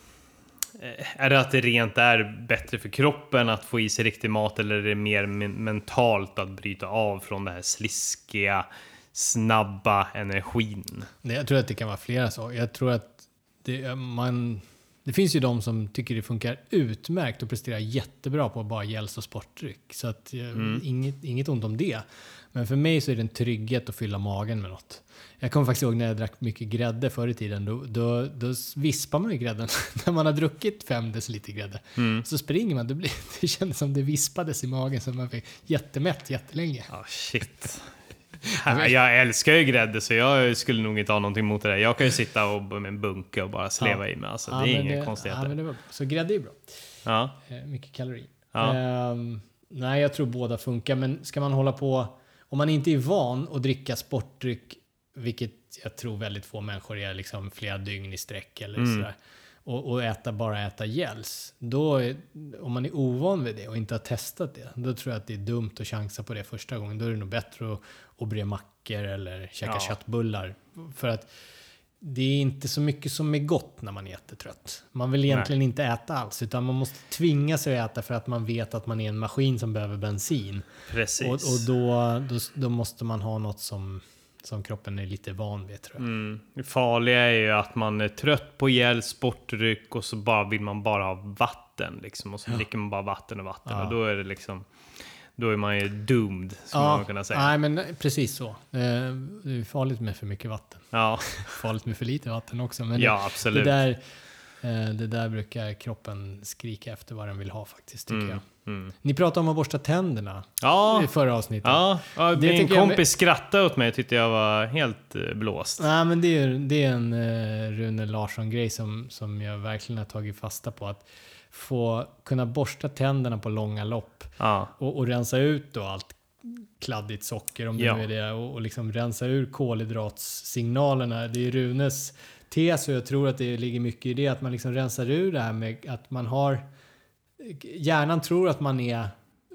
eh, Är det att det rent är bättre för kroppen att få i sig riktig mat eller är det mer men- mentalt att bryta av från den här sliskiga, snabba energin? Jag tror att det kan vara flera saker. Jag tror att det, man, det finns ju de som tycker det funkar utmärkt och presterar jättebra på bara gälls och sportdryck. Så att, eh, inget, inget ont om det. Men för mig så är det en trygghet att fylla magen med något. Jag kommer faktiskt ihåg när jag drack mycket grädde förr i tiden. Då, då, då vispar man ju grädden. (laughs) när man har druckit fem deciliter grädde. Så springer man. Det, blir, (laughs) det kändes som det vispades i magen så man fick jättemätt jättelänge. Ja, shit. (laughs) Ja, Jag älskar ju grädde så jag skulle nog inte ha någonting emot det där. Jag kan ju sitta och med en bunke och bara sleva i mig. Alltså, Ja, det är inga Ja, konstigheter. men det så grädde är bra. Ja. Eh, mycket kalorier. Ja. Ehm, nej, jag tror båda funkar. Men ska man hålla på... Om man inte är van att dricka sportdryck, vilket jag tror väldigt få människor är, liksom flera dygn i sträck eller Mm. sådär. Och, och äta, bara äta gels. Då, är- om man är ovan vid det och inte har testat det, då tror jag att det är dumt att chansa på det första gången. Då är det nog bättre att, att bre mackor eller käka Ja. köttbullar. För att det är inte så mycket som är gott när man är jättetrött. Man vill egentligen inte äta alls, utan man måste tvinga sig att äta för att man vet att man är en maskin som behöver bensin. Precis. Och, och då, då, då måste man ha något som, som kroppen är lite van vid tror jag. Mm. Det farliga är ju att man är trött på gel, sportdryck och så bara vill man bara ha vatten. Liksom, och så dricker man bara vatten och vatten. Ja. Och då är det liksom... Då är man ju doomed, skulle man kunna säga. nej men precis så. Eh, Det är farligt med för mycket vatten. Ja, (laughs) Farligt med för lite vatten också. Men ja absolut. det, där, eh, det där brukar kroppen skrika efter vad den vill ha faktiskt, tycker jag. Mm. Ni pratade om att borsta tänderna Ja, i förra avsnittet. ja, ja Det min tycker jag- kompis skrattade åt mig tyckte jag var helt eh, blåst. Nej, men det är, det är en uh, Rune Larsson-grej som, som jag verkligen har tagit fasta på. Att få kunna borsta tänderna på långa lopp Ja, och, och rensa ut då allt kladdigt socker om det Ja. nu är det och, och liksom rensa ur kolhydratssignalerna. Det är Runes tes och jag tror att det ligger mycket i det att man liksom rensar ur det här med att man har hjärnan tror att man är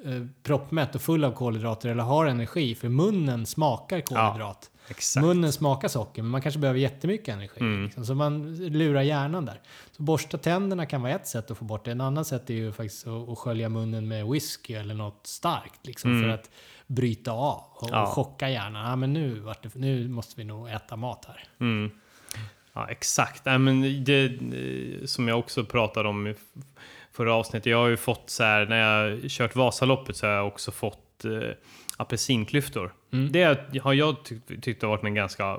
eh, proppmätt och full av kolhydrater eller har energi för munnen smakar kolhydrat. exakt. Munnen smakar socker, men man kanske behöver jättemycket energi. Mm. Liksom, så man lurar hjärnan där. Så borsta tänderna kan vara ett sätt att få bort det. En annan sätt är ju faktiskt att, att skölja munnen med whisky eller något starkt. Liksom, Mm. För att bryta av och, Ja. och chocka hjärnan. Ja, men nu, vart nu måste vi nog äta mat här. Mm. Ja, exakt. Nej, men det, eh, som jag också pratade om förra avsnittet. Jag har ju fått så här, när jag kört Vasaloppet så har jag också fått eh, apelsinklyftor. Mm. Det har jag tyckt, tyckt har varit en ganska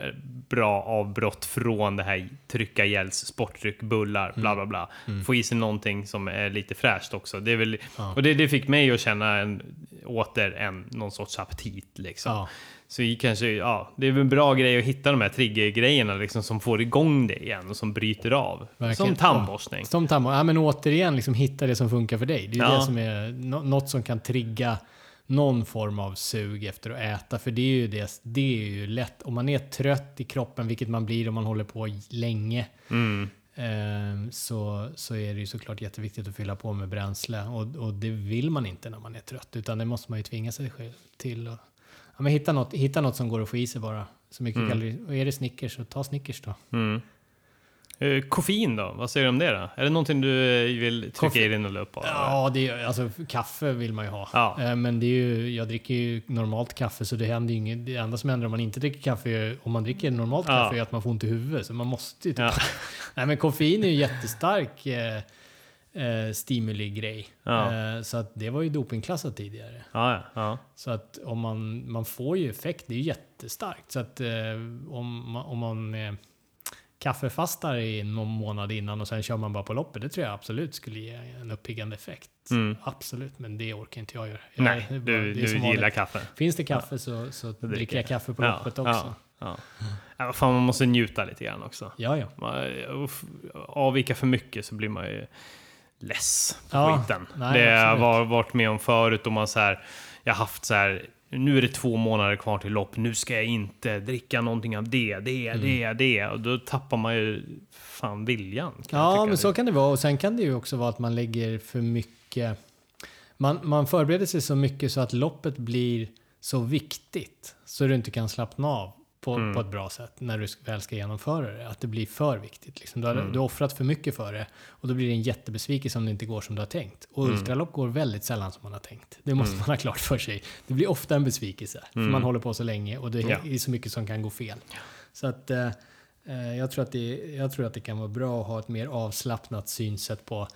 eh, bra avbrott från det här trycka gälls, sportdryck, bullar, bla bla bla. Få i sig någonting som är lite fräscht också. Det är väl, Ja. Och det, det fick mig att känna en, åter en, någon sorts aptit liksom. Ja. Så kanske, ja, det är väl en bra grej att hitta de här triggergrejerna liksom, som får igång det igen och som bryter av. Verkligen. Som tandborstning. Som tandborst. Ja, men återigen, liksom, hitta det som funkar för dig. Det är Ja. det som är nå- något som kan trigga någon form av sug efter att äta. För det är ju det, det är ju lätt. Om man är trött i kroppen, vilket man blir om man håller på länge, Mm. eh, så, så är det ju såklart jätteviktigt att fylla på med bränsle. Och, och det vill man inte när man är trött, utan det måste man ju tvinga sig själv till. Och, ja, men hitta, något, hitta något som går att få i sig bara. Så mycket Mm. kalorier. Och är det Snickers, så ta Snickers då. Mm. Eh, koffein då? Vad säger du om det då? Är det någonting du eh, vill trycka Koffein. i dig något upp av? Ja, det är, alltså, kaffe vill man ju ha. Ja. Eh, Men det är ju, jag dricker ju normalt kaffe så det händer ju inget. Det enda som händer om man inte dricker kaffe, om man dricker normalt Ja. kaffe, är att man får ont i huvudet. Så man måste ju typ... Ja. (laughs) Nej men koffein är ju jättestark eh, eh, stimuli-grej. Ja. Eh, så att det var ju dopingklassat tidigare. Ja, ja. Så att om man, man får ju effekt, det är ju jättestarkt. Så att eh, om man, om man eh, kaffefastar i någon månad innan och sen kör man bara på loppet, det tror jag absolut skulle ge en uppiggande effekt. Mm. Absolut, men det orkar inte jag göra. Jag, Nej, bara- du, du gillar vanligt. kaffe. Finns det kaffe så, så dricker jag kaffe på loppet också. Ja, ja. Fan, man måste njuta lite grann också. Ja, ja. Man, uff, avvika för mycket så blir man ju less på Ja, skiten. nej, det har jag varit med om förut och man så här, jag har haft så här, nu är det två månader kvar till lopp, nu ska jag inte dricka någonting av det, det, Mm. det, det. Och då tappar man ju fan viljan. Ja, men så kan det vara. Och sen kan det ju också vara att man lägger för mycket man, man förbereder sig så mycket så att loppet blir så viktigt så du inte kan slappna av på, Mm. på ett bra sätt när du väl ska genomföra det. Att det blir för viktigt. Liksom. Du, har, Mm. du har offrat för mycket för det och då blir det en jättebesvikelse om det inte går som du har tänkt. Och Mm. ultralopp går väldigt sällan som man har tänkt. Det måste man ha klart för sig. Det blir ofta en besvikelse. För man håller på så länge och det är, Mm. Ja. så mycket som kan gå fel. Så att eh, eh, jag, tror att det, jag tror att det kan vara bra att ha ett mer avslappnat synsätt på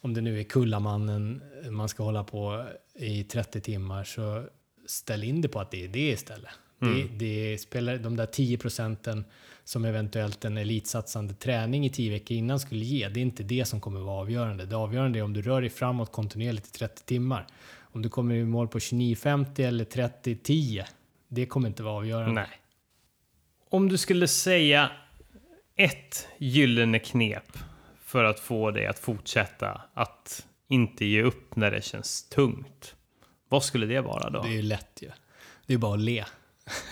om det nu är Kullamannen man ska hålla på i 30 timmar så ställ in det på att det är det istället. Det, det spelar de där 10 procenten som eventuellt en elitsatsande träning i 10 veckor innan skulle ge. Det är inte det som kommer vara avgörande. Det avgörande är om du rör dig framåt kontinuerligt i 30 timmar. Om du kommer i mål på 29.50 eller 30.10. Det kommer inte vara avgörande. Nej. Om du skulle säga ett gyllene knep för att få dig att fortsätta att inte ge upp när det känns tungt. Vad skulle det vara då? Det är ju lätt ju. Det är bara att le.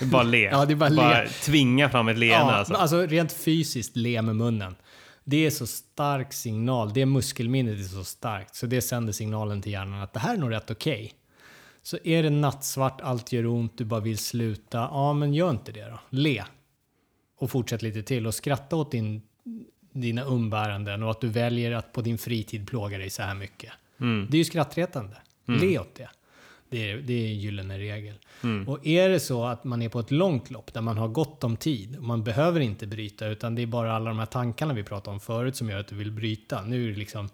Bara le. Ja, det är bara le. tvinga fram ett leende Ja, alltså. alltså rent fysiskt le med munnen. Det är så stark signal. Det muskelminnet är så starkt. Så det sänder signalen till hjärnan att det här är nog rätt okej. Så är det nattsvart, allt gör ont, du bara vill sluta. Ja, men gör inte det då. Le. Och fortsätt lite till och skratta åt din, dina umbäranden och att du väljer att på din fritid plåga dig så här mycket. Mm. Det är ju skrattretande. Le åt det. Det är, det är en gyllene regel. Och är det så att man är på ett långt lopp där man har gott om tid och man behöver inte bryta utan det är bara alla de här tankarna vi pratade om förut som gör att du vill bryta. Nu är det liksom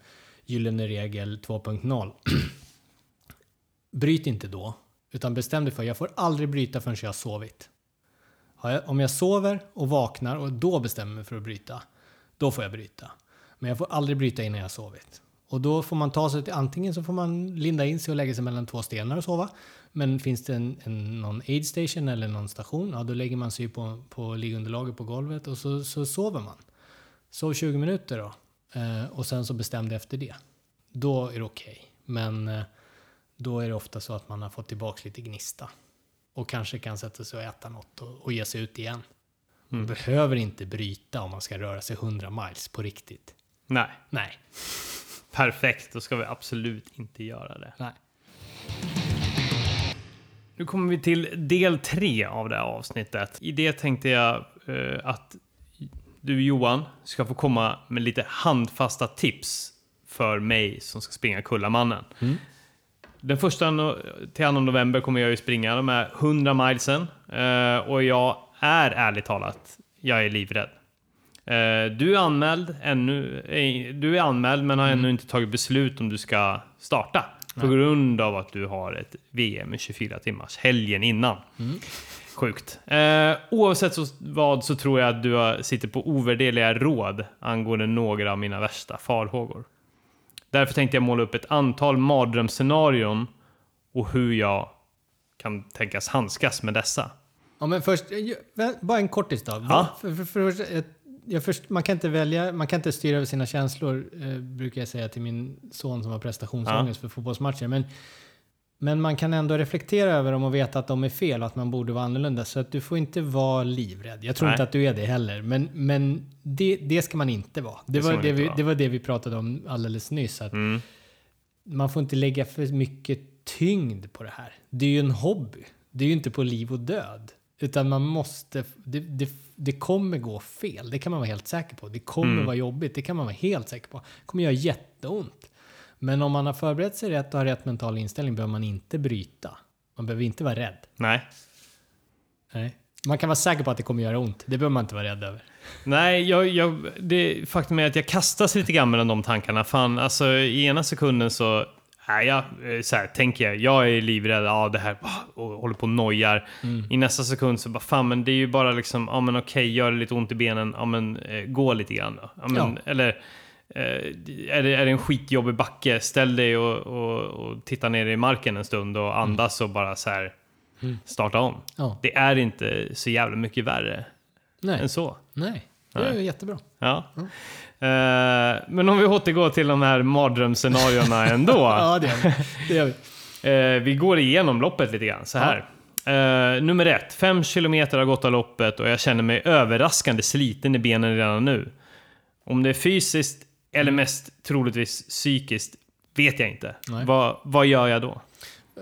gyllene regel 2.0. (clears throat) Bryt inte då, utan bestäm dig för jag får aldrig bryta förrän jag har sovit. Om jag sover och vaknar och då bestämmer mig för att bryta, då får jag bryta. Men jag får aldrig bryta innan jag har sovit. Och då får man ta sig till, antingen så får man linda in sig och lägga sig mellan två stenar och sova. Men finns det en, en, någon aid station eller någon station, ja då lägger man sig på, på liggunderlaget på golvet och så, så sover man. Sov 20 minuter då. Eh, och sen så bestäm dig efter det. Då är det okej. Men eh, då är det ofta så att man har fått tillbaka lite gnista. Och kanske kan sätta sig och äta något och, och ge sig ut igen. Man behöver inte bryta om man ska röra sig 100 miles på riktigt. Nej, Nej. Perfekt. Då ska vi absolut inte göra det. Nej. Nu kommer vi till del tre av det här avsnittet. I det tänkte jag eh, att du Johan ska få komma med lite handfasta tips för mig som ska springa Kullamannen. Den första till 2 november kommer jag ju springa de här 100 milesen eh, och jag är ärligt talat, jag är livrädd. Eh, du är anmäld ännu, eh, du är anmäld men har ännu inte tagit beslut om du ska starta. På grund av att du har ett VM i 24 timmars helgen innan. Sjukt. Eh, oavsett så, vad så tror jag att du sitter på ovärderliga råd angående några av mina värsta farhågor. Därför tänkte jag måla upp ett antal mardrömsscenarion och hur jag kan tänkas handskas med dessa. Ja, men först, bara en kortis då. Ja. För, för, för, först, man kan inte välja, man kan inte styra över sina känslor, eh, brukar jag säga till min son som har prestationsångest för fotbollsmatcher. Men, men man kan ändå reflektera över dem och veta att de är fel och att man borde vara annorlunda. Så att du får inte vara livrädd. Jag tror Nej. inte att du är det heller. Men, men det, det ska man inte vara. Det, Det var det, vi, vara. det var det vi pratade om alldeles nyss. Att Mm. man får inte lägga för mycket tyngd på det här. Det är ju en hobby. Det är ju inte på liv och död. Utan man måste... Det, det, det kommer gå fel. Det kan man vara helt säker på. Det kommer Mm. vara jobbigt. Det kan man vara helt säker på. Det kommer göra jätteont. Men om man har förberett sig rätt och har rätt mental inställning behöver man inte bryta. Man behöver inte vara rädd. Nej. Nej. Man kan vara säker på att det kommer göra ont. Det behöver man inte vara rädd över. Nej, jag, jag, det, faktum är att jag kastas lite grann mellan de tankarna. Fan, alltså i ena sekunden så, nej, jag, eh, så här, tänker jag, jag är livrädd, ja det här, ah, och håller på och nojar. I nästa sekund så bara, fan men det är ju bara liksom, ja men okej, gör det lite ont i benen, ja men eh, gå lite grann då. Ja, men, Ja. Eller, eh, är, det, är det en skitjobbig backe, ställ dig och, och, och titta ner i marken en stund och andas och bara så här starta om. Ja. Det är inte så jävla mycket värre Nej. än så. Nej. Det är jättebra. Ja. Eh, men om vi återgår till de här mardrömsscenarierna (laughs) ändå. Ja, det gör vi. Det gör vi. Eh, vi går igenom loppet lite grann så här. Eh, nummer ett, fem kilometer har gått av loppet och jag känner mig överraskande sliten i benen redan nu. Om det är fysiskt eller mest troligtvis psykiskt vet jag inte. Nej. Vad, gör jag då?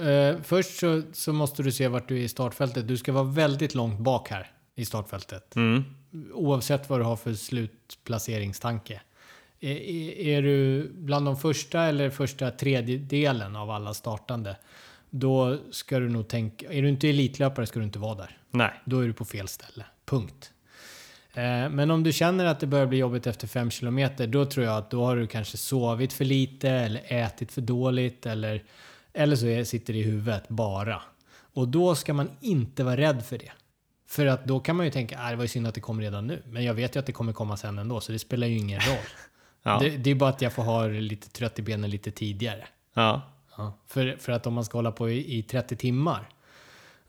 Eh, först så, så måste du se vart du är i startfältet. Du ska vara väldigt långt bak här i startfältet. Mm. Oavsett vad du har för slutplaceringstanke. Är, är, är du bland de första eller första tredjedelen av alla startande, då ska du nog tänka... Är du inte elitlöpare ska du inte vara där. Nej. Då är du på fel ställe. Punkt. Eh, Men om du känner att det börjar bli jobbigt efter 5 kilometer, då tror jag att då har du kanske sovit för lite eller ätit för dåligt eller, eller så sitter det i huvudet bara. Och då ska man inte vara rädd för det. För att då kan man ju tänka, att det var ju synd att det kom redan nu. Men jag vet ju att det kommer komma sen ändå, så det spelar ju ingen roll. (laughs) Ja. Det, det är bara att jag får ha lite trött i benen lite tidigare. Ja. Ja, för, för att om man ska hålla på i, i 30 timmar,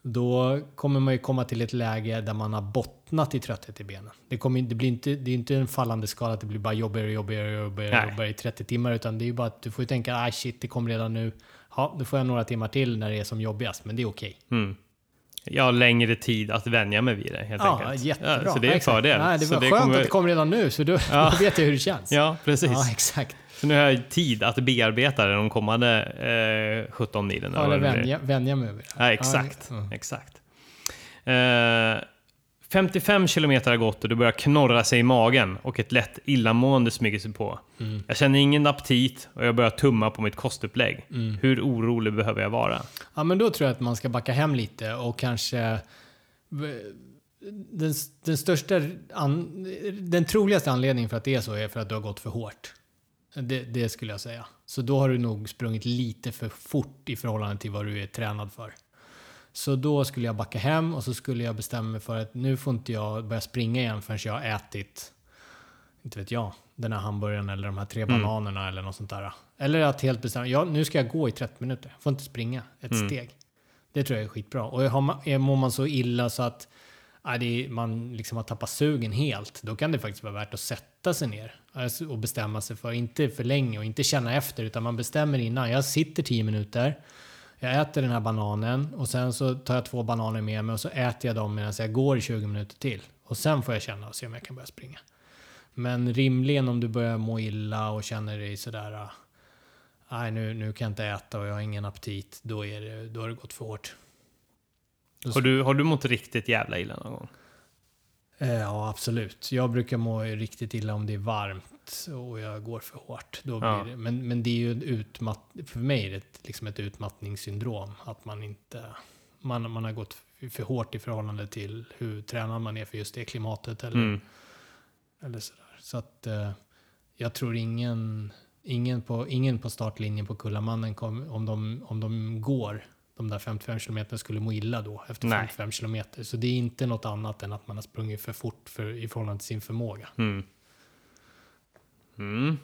då kommer man ju komma till ett läge där man har bottnat i trötthet i benen. Det, kommer, det, blir inte, det är inte en fallande skala att det blir bara jobbigare och jobbigare och jobbigare, jobbigare i 30 timmar, utan det är ju bara att du får ju tänka, ah shit, det kom redan nu. Ja, då får jag några timmar till när det är som jobbigast, men det är okej. Mm. Jag har längre tid att vänja mig vid det helt Ja, enkelt. jättebra. Ja, så det är en fördel. Nej, det Så var skönt kommer- att det kom redan nu, så då, Ja. då vet jag hur det känns. Ja, precis. Ja, exakt. Så nu har jag tid att bearbeta det de kommande eh, 17 milen. Ja, eller det vänja, vänja mig över det. Ja, exakt. Ja, ja. exakt. Eh, 55 kilometer har gått och det börjar knorra sig i magen och ett lätt illamående smyger sig på. Mm. Jag känner ingen aptit och jag börjar tumma på mitt kostupplägg. Mm. Hur orolig behöver jag vara? Ja, men då tror jag att man ska backa hem lite och kanske... Den, den största... An, den troligaste anledningen för att det är så är för att du har gått för hårt. Det, det skulle jag säga. Så då har du nog sprungit lite för fort i förhållande till vad du är tränad för. Så då skulle jag backa hem och så skulle jag bestämma mig för att nu får inte jag börja springa igen förrän jag har ätit, inte vet jag, den här hamburgaren eller de här tre bananerna eller något sånt där. Eller att helt bestämma, ja nu ska jag gå i 30 minuter, jag får inte springa ett steg. Det tror jag är skitbra. Och har mår man så illa så att ja, är, man liksom har tappat sugen helt, då kan det faktiskt vara värt att sätta sig ner alltså, och bestämma sig för, inte för länge och inte känna efter, utan man bestämmer innan. Jag sitter 10 minuter, jag äter den här bananen och sen så tar jag två bananer med mig och så äter jag dem medan jag går i 20 minuter till. Och sen får jag känna och se om jag kan börja springa. Men rimligen om du börjar må illa och känner dig sådär, nej nu, nu kan jag inte äta och jag har ingen aptit, då, är det, då har det gått för hårt. Har du, har du mått riktigt jävla illa någon gång? Eh, Ja, absolut. Jag brukar må riktigt illa om det är varmt och jag går för hårt. Då blir Ja. det, men, men det är ju en utmatt, för mig är det ett, liksom ett utmattningssyndrom. Att man inte... Man, man har gått för hårt i förhållande till hur tränad man är för just det klimatet. Eller, Mm. eller sådär. Så att eh, jag tror ingen, ingen, på, ingen på startlinjen på Kullamannen, kom, om, de, om de går de där 55 kilometerna skulle må illa då efter Nej. 55 kilometer. Så det är inte något annat än att man har sprungit för fort för, i förhållande till sin förmåga. Mm. Mm.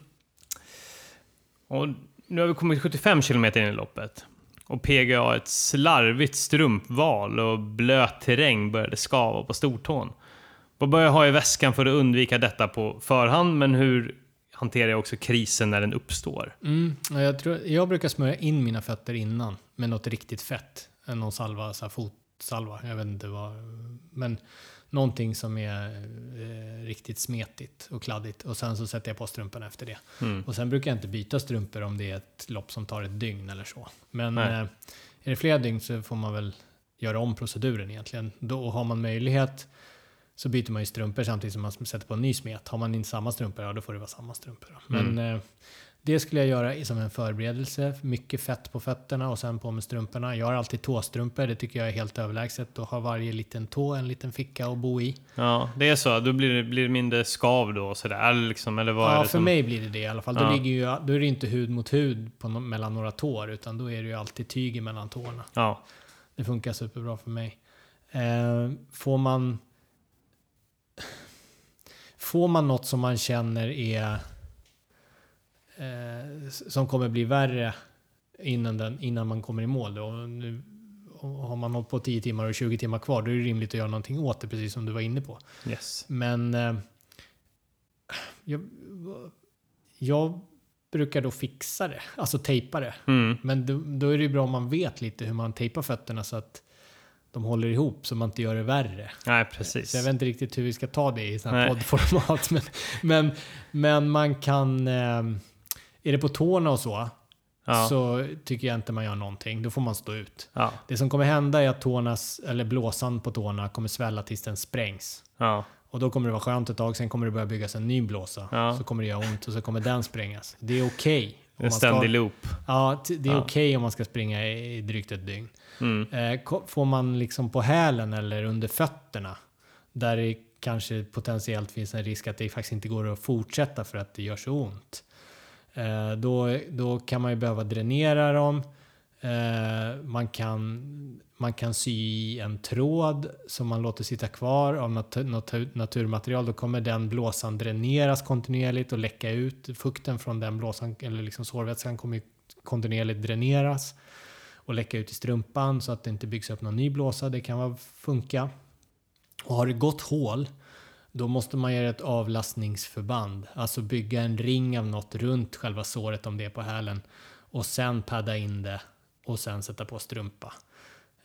Och nu har vi kommit 75 kilometer in i loppet. Och PGA ett slarvigt strumpval och blöt terräng började skava på stortån. Vad bör jag ha i väskan för att undvika detta på förhand, men hur hanterar jag också krisen när den uppstår? Mm, jag, tror, jag brukar smörja in mina fötter innan med något riktigt fett. Någon salva, så här fotsalva. Jag vet inte vad. Men någonting som är eh, riktigt smetigt och kladdigt. Och sen så sätter jag på strumporna efter det. Mm. Och sen brukar jag inte byta strumpor om det är ett lopp som tar ett dygn eller så. Men eh, är det flera dygn så får man väl göra om proceduren egentligen. Då har man möjlighet så byter man ju strumpor samtidigt som man sätter på en ny smet. Har man inte samma strumpor, ja då får det vara samma strumpor. Men Mm. eh, det skulle jag göra som en förberedelse. Mycket fett på fötterna och sen på med strumporna. Jag har alltid tåstrumpor, det tycker jag är helt överlägset. Då har varje liten tå en liten ficka att bo i. Ja, det är så. Då blir det, blir det mindre skav då sådär. Liksom, eller vad Ja, för som... mig blir det det i alla fall. Då, Ja. ligger ju, då är det inte hud mot hud på, mellan några tår, utan då är det ju alltid tyg mellan tårna. Ja. Det funkar superbra för mig. Eh, får man... (laughs) Får man något som man känner är... Eh, som kommer bli värre innan, den, innan man kommer i mål då. Och Nu, har man hållit på 10 timmar och 20 timmar kvar, då är det rimligt att göra någonting åt det, precis som du var inne på. Yes. Men eh, jag, jag brukar då fixa det, alltså tejpa det. Mm. Men då, då är det ju bra om man vet lite hur man tejpar fötterna så att de håller ihop så man inte gör det värre. Nej, precis. Så jag vet inte riktigt hur vi ska ta det i sån här poddformat. (laughs) Men, men, men man kan... Eh, är det på tårna och så, Ja. så tycker jag inte man gör någonting. Då får man stå ut. Ja. Det som kommer hända är att tårnas, eller blåsan på tårna kommer svälla tills den sprängs. Ja. Och då kommer det vara skönt ett tag, sen kommer det börja byggas en ny blåsa. Så kommer det göra ont och så kommer den sprängas. Det är okej. om En man ska- ständig loop. Ja, det är Ja. okej om man ska springa i drygt ett dygn. Mm. Eh, får man liksom på hälen eller under fötterna, där det kanske potentiellt finns en risk att det faktiskt inte går att fortsätta för att det gör så ont. Eh, då, då kan man ju behöva dränera dem. Eh, man, kan, man kan sy i en tråd som man låter sitta kvar av natur, natur, naturmaterial. Då kommer den blåsan dräneras kontinuerligt och läcka ut. Fukten från den blåsan, eller liksom sårvätskan, kommer kontinuerligt dräneras och läcka ut i strumpan så att det inte byggs upp någon ny blåsa. Det kan vara funka. Och har det gått hål, då måste man göra ett avlastningsförband. Alltså bygga en ring av något runt själva såret om det är på hälen. Och sen padda in det och sen sätta på strumpa.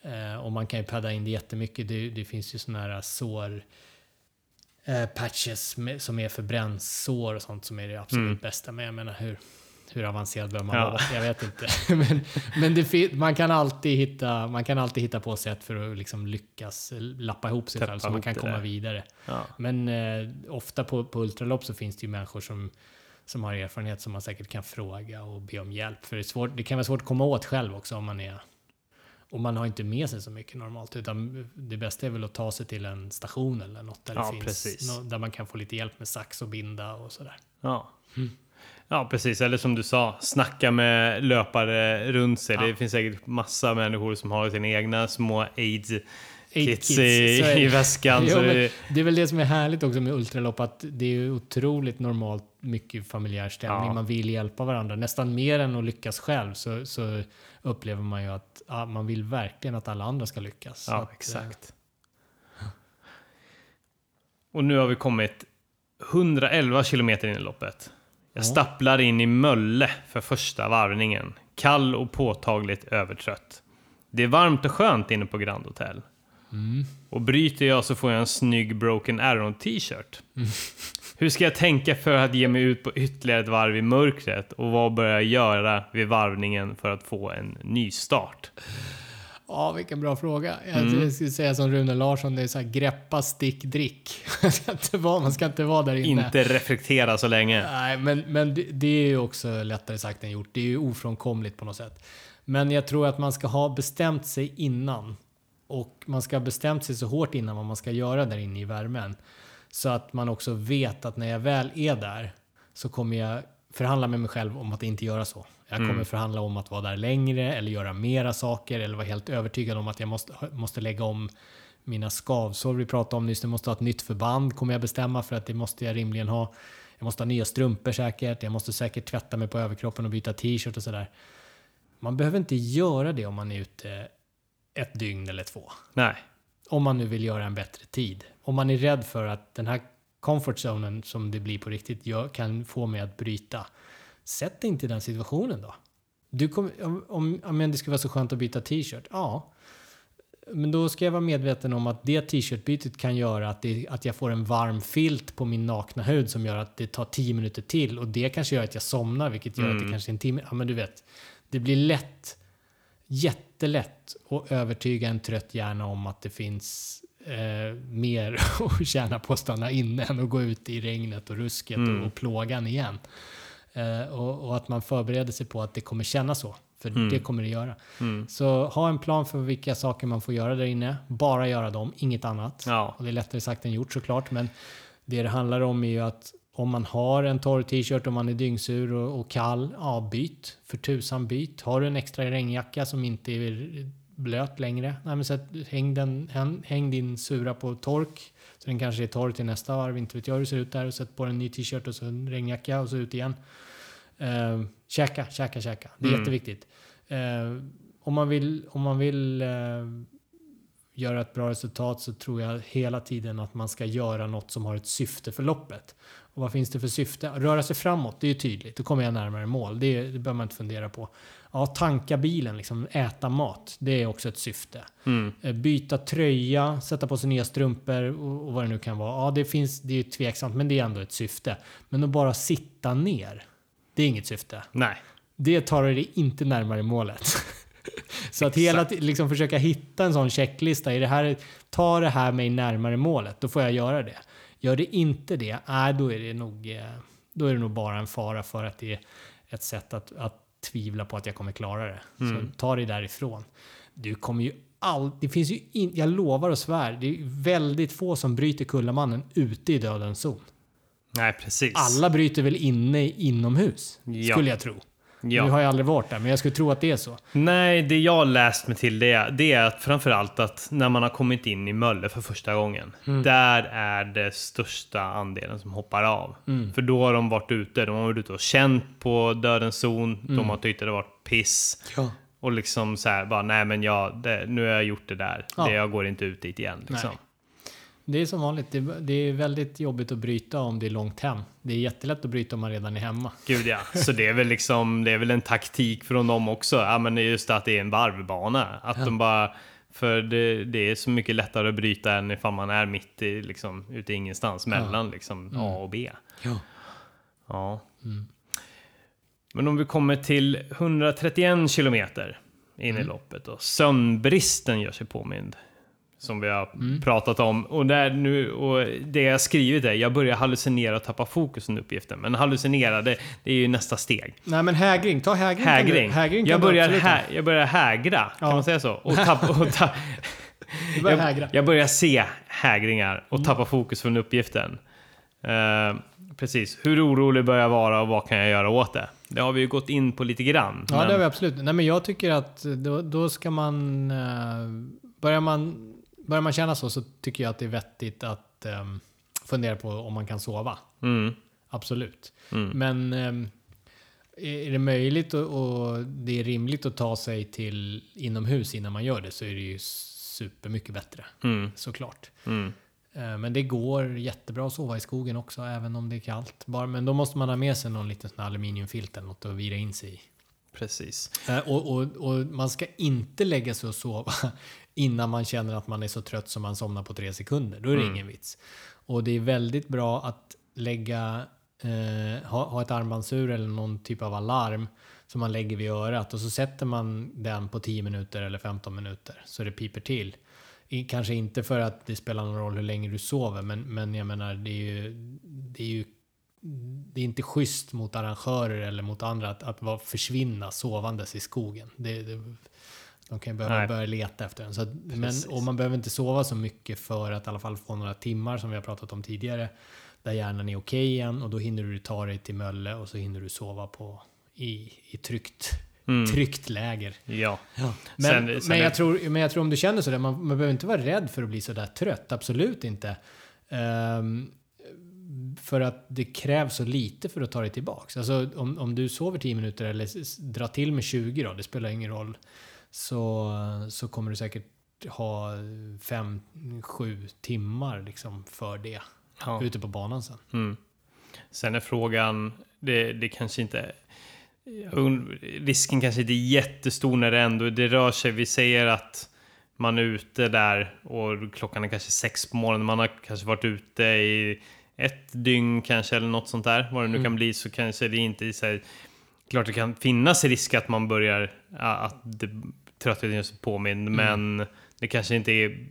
Eh, och man kan ju padda in det jättemycket. Det, det finns ju sådana här sår eh, patches med, som är för brännsår och sånt som är det absolut Mm. bästa. Men jag menar hur, hur avancerad bör man Ja. vara? Jag vet inte. (laughs) (laughs) men men man, kan alltid hitta, man kan alltid hitta på sätt för att liksom lyckas lappa ihop sig Täppa själv så man kan komma där. vidare. Ja. Men eh, ofta på, på ultralopp så finns det ju människor som, som har erfarenhet som man säkert kan fråga och be om hjälp. För det, svårt, det kan vara svårt att komma åt själv också om man är... Och man har inte med sig så mycket normalt. Utan det bästa är väl att ta sig till en station eller något där, Ja, det finns, precis. där man kan få lite hjälp med sax och binda och sådär. Ja. Mm. Ja, precis. Eller som du sa, snacka med löpare runt sig. Ja. Det finns säkert massa människor som har sina egna små aids kits, i, i väskan. (laughs) Jo, det, Det är väl det som är härligt också med ultralopp, att det är otroligt normalt mycket familjär stämning. Ja. Man vill hjälpa varandra. Nästan mer än att lyckas själv så, så upplever man ju att ja, man vill verkligen att alla andra ska lyckas. Ja, att, eh, exakt. Och nu har vi kommit 111 kilometer in i loppet. Jag Ja. stapplar in i Mölle för första varvningen. Kall och påtagligt övertrött. Det är varmt och skönt inne på Grand Hotel. Mm. Och bryter jag så får jag en snygg Broken Arrow t-shirt. Mm. (laughs) Hur ska jag tänka för att ge mig ut på ytterligare ett varv i mörkret? Och vad bör jag göra vid varvningen för att få en ny start? Ja, vilken bra fråga. Jag Mm. skulle säga som Rune Larsson, det är så här greppa, stick, drick. (laughs) Man ska inte vara, där inne. Inte reflektera så länge. Nej, men, men det, det är ju också lättare sagt än gjort. Det är ju ofrånkomligt på något sätt. Men jag tror att man ska ha bestämt sig innan. Och man ska ha bestämt sig så hårt innan vad man ska göra där inne i värmen. Så att man också vet att när jag väl är där så kommer jag förhandla med mig själv om att inte göra så. Jag kommer Mm. förhandla om att vara där längre eller göra mera saker eller vara helt övertygad om att jag måste, måste lägga om mina skavsår vi pratade om nyss. Jag måste ha ett nytt förband kommer jag bestämma för att det måste jag rimligen ha. Jag måste ha nya strumpor säkert. Jag måste säkert tvätta mig på överkroppen och byta t-shirt och sådär. Man behöver inte göra det om man är ute ett dygn eller två. Nej. Om man nu vill göra en bättre tid. Om man är rädd för att den här comfort zonen som det blir på riktigt kan få mig att bryta. Sätt dig inte i den situationen då. Du kommer, om, om, det skulle vara så skönt att byta t-shirt. Ja. Men då ska jag vara medveten om att det t-shirtbytet kan göra att, det, att jag får en varm filt på min nakna hud som gör att det tar 10 minuter till. Och det kanske gör att jag somnar, vilket gör att det Mm. kanske är en timme. Ja, men du vet. Det blir lätt, jättelätt att övertyga en trött hjärna om att det finns eh, mer (laughs) att tjäna på att stanna inne än att gå ut i regnet och rusket Mm. och, och plågan igen. Eh, och, och att man förbereder sig på att det kommer kännas så. För Mm. det kommer det göra. Mm. Så ha en plan för vilka saker man får göra där inne. Bara göra dem, inget annat. Ja. Och det är lättare sagt än gjort såklart. Men det det handlar om är ju att om man har en torr t-shirt och man är dyngsur och, och kall, ja byt. För tusan byt. Har du en extra regnjacka som inte är blöt längre, nej men sätt, häng, den, häng, häng din sura på tork. Så den kanske är torr till nästa varv, inte vet jag hur det ser ut där. Sätt på en ny t-shirt och så en regnjacka och så ut igen. Uh, käka, käka, käka. Det är Mm. jätteviktigt. Eh, om man vill, om man vill eh, göra ett bra resultat så tror jag hela tiden att man ska göra något som har ett syfte för loppet. Och vad finns det för syfte? Röra sig framåt, det är ju tydligt. Då kommer jag närmare mål. Det, det behöver man inte fundera på. Ja, tanka bilen, liksom, äta mat. Det är också ett syfte. Mm. Eh, Byta tröja, sätta på sig nya strumpor och, och vad det nu kan vara. Ja, det finns, det är ju tveksamt, men det är ändå ett syfte. Men att bara sitta ner, det är inget syfte. Nej. det tar dig inte närmare målet. (laughs) Så att hela liksom försöka hitta en sån checklista. Är det här, tar det här mig närmare målet, då får jag göra det. Gör det inte det, äh, då, är det nog, eh, då är det nog bara en fara för att det är ett sätt att, att tvivla på att jag kommer klara det. Så ta det därifrån. Du kommer ju all, det finns ju in, jag lovar och svär, det är väldigt få som bryter Kullamannen ute i dödens zon. Nej, precis. Alla bryter väl inne inomhus, Ja. skulle jag tro. Ja. Nu har jag aldrig varit där, men jag skulle tro att det är så. Nej, det jag har läst mig till det, det är att framförallt att när man har kommit in i Mölle för första gången. Mm. Där är det största andelen som hoppar av. Mm. För då har de varit ute, de har varit ute och känt på dödens zon. Mm. De har tyckt att det varit piss. Ja. Och liksom så här, bara nej men jag, det, nu har jag gjort det där. Ja. Det, jag går inte ut dit igen. Liksom. Nej. Det är som vanligt. Det, det är väldigt jobbigt att bryta om det är långt hem. Det är jättelätt att bryta om man redan är hemma. Gud ja. Så det är väl liksom, det är väl en taktik från dem också. Ja men det är just att det är en varvbana. Att de bara, för det, det är så mycket lättare att bryta än ifall man är mitt i, liksom, ute i ingenstans mellan liksom A och B. Ja. Ja. Men om vi kommer till 131 kilometer in i loppet då. Sömnbristen gör sig påmind. Som vi har pratat om. Och, där nu, och det jag skrivit är, jag börjar hallucinera och tappa fokus under uppgiften. Men hallucinera, det, det är ju nästa steg. Nej men hägring, ta hägring. kan du- Hägring. hägring kan jag, börjar hä, jag börjar hägra, kan Ja. man säga så? Och (laughs) tappa, och ta, jag, jag börjar se hägringar och tappa fokus från uppgiften. Eh, precis. Hur orolig bör jag vara och vad kan jag göra åt det? Det har vi ju gått in på lite grann. Ja, men- det har vi absolut. Nej, men jag tycker att då, då ska man... Uh, börjar, man börjar man känna så, så tycker jag att det är vettigt att ehm, fundera på om man kan sova. Mm. Absolut. Mm. Men ehm, är det möjligt och, och det är rimligt att ta sig till inomhus innan man gör det så är det ju supermycket bättre. Mm. Såklart. Mm. Eh, Men det går jättebra att sova i skogen också, även om det är kallt. Bara, men då måste man ha med sig någon liten sån aluminiumfilt eller något att vira in sig i. Precis. Eh, Och, och, och man ska inte lägga sig och sova innan man känner att man är så trött som man somnar på tre sekunder. Då är det Mm. ingen vits. Och det är väldigt bra att lägga, eh, ha, ha ett armbandsur eller någon typ av alarm som man lägger vid örat och så sätter man den på 10 minuter eller 15 minuter så det piper till. I, kanske inte för att det spelar någon roll hur länge du sover, men, men jag menar det är ju, det är ju det är inte schysst mot arrangörer eller mot andra att, att vara, försvinna sovandes i skogen. Det, det, de kan ju behöva Nej. börja leta efter en. Så att, men, och man behöver inte sova så mycket för att i alla fall få några timmar som vi har pratat om tidigare. Där hjärnan är okej igen och då hinner du ta dig till Mölle och så hinner du sova på, i, i tryggt, Mm. tryggt läger. Ja. Men, Sen- sen men, är- jag tror, men jag tror om du känner sådär, man, man behöver inte vara rädd för att bli sådär trött. Absolut inte. Ehm, för att det krävs så lite för att ta dig tillbaks. Alltså om, om du sover 10 minuter eller drar till med 20 då, det spelar ingen roll. Så, så kommer du säkert ha 5-7 timmar liksom för det. Ja. Ute på banan sen. Mm. Sen är frågan, det, det kanske inte... Risken kanske inte är jättestor när det ändå det rör sig. Vi säger att man är ute där och klockan är kanske sex på morgonen. Man har kanske varit ute i ett dygn kanske eller något sånt där. Vad det nu Mm. kan bli så kanske det inte är så här, Klart det kan finnas risk att man börjar, ja, att det, tröttheten gör sig påmind. Mm. Men det kanske inte är,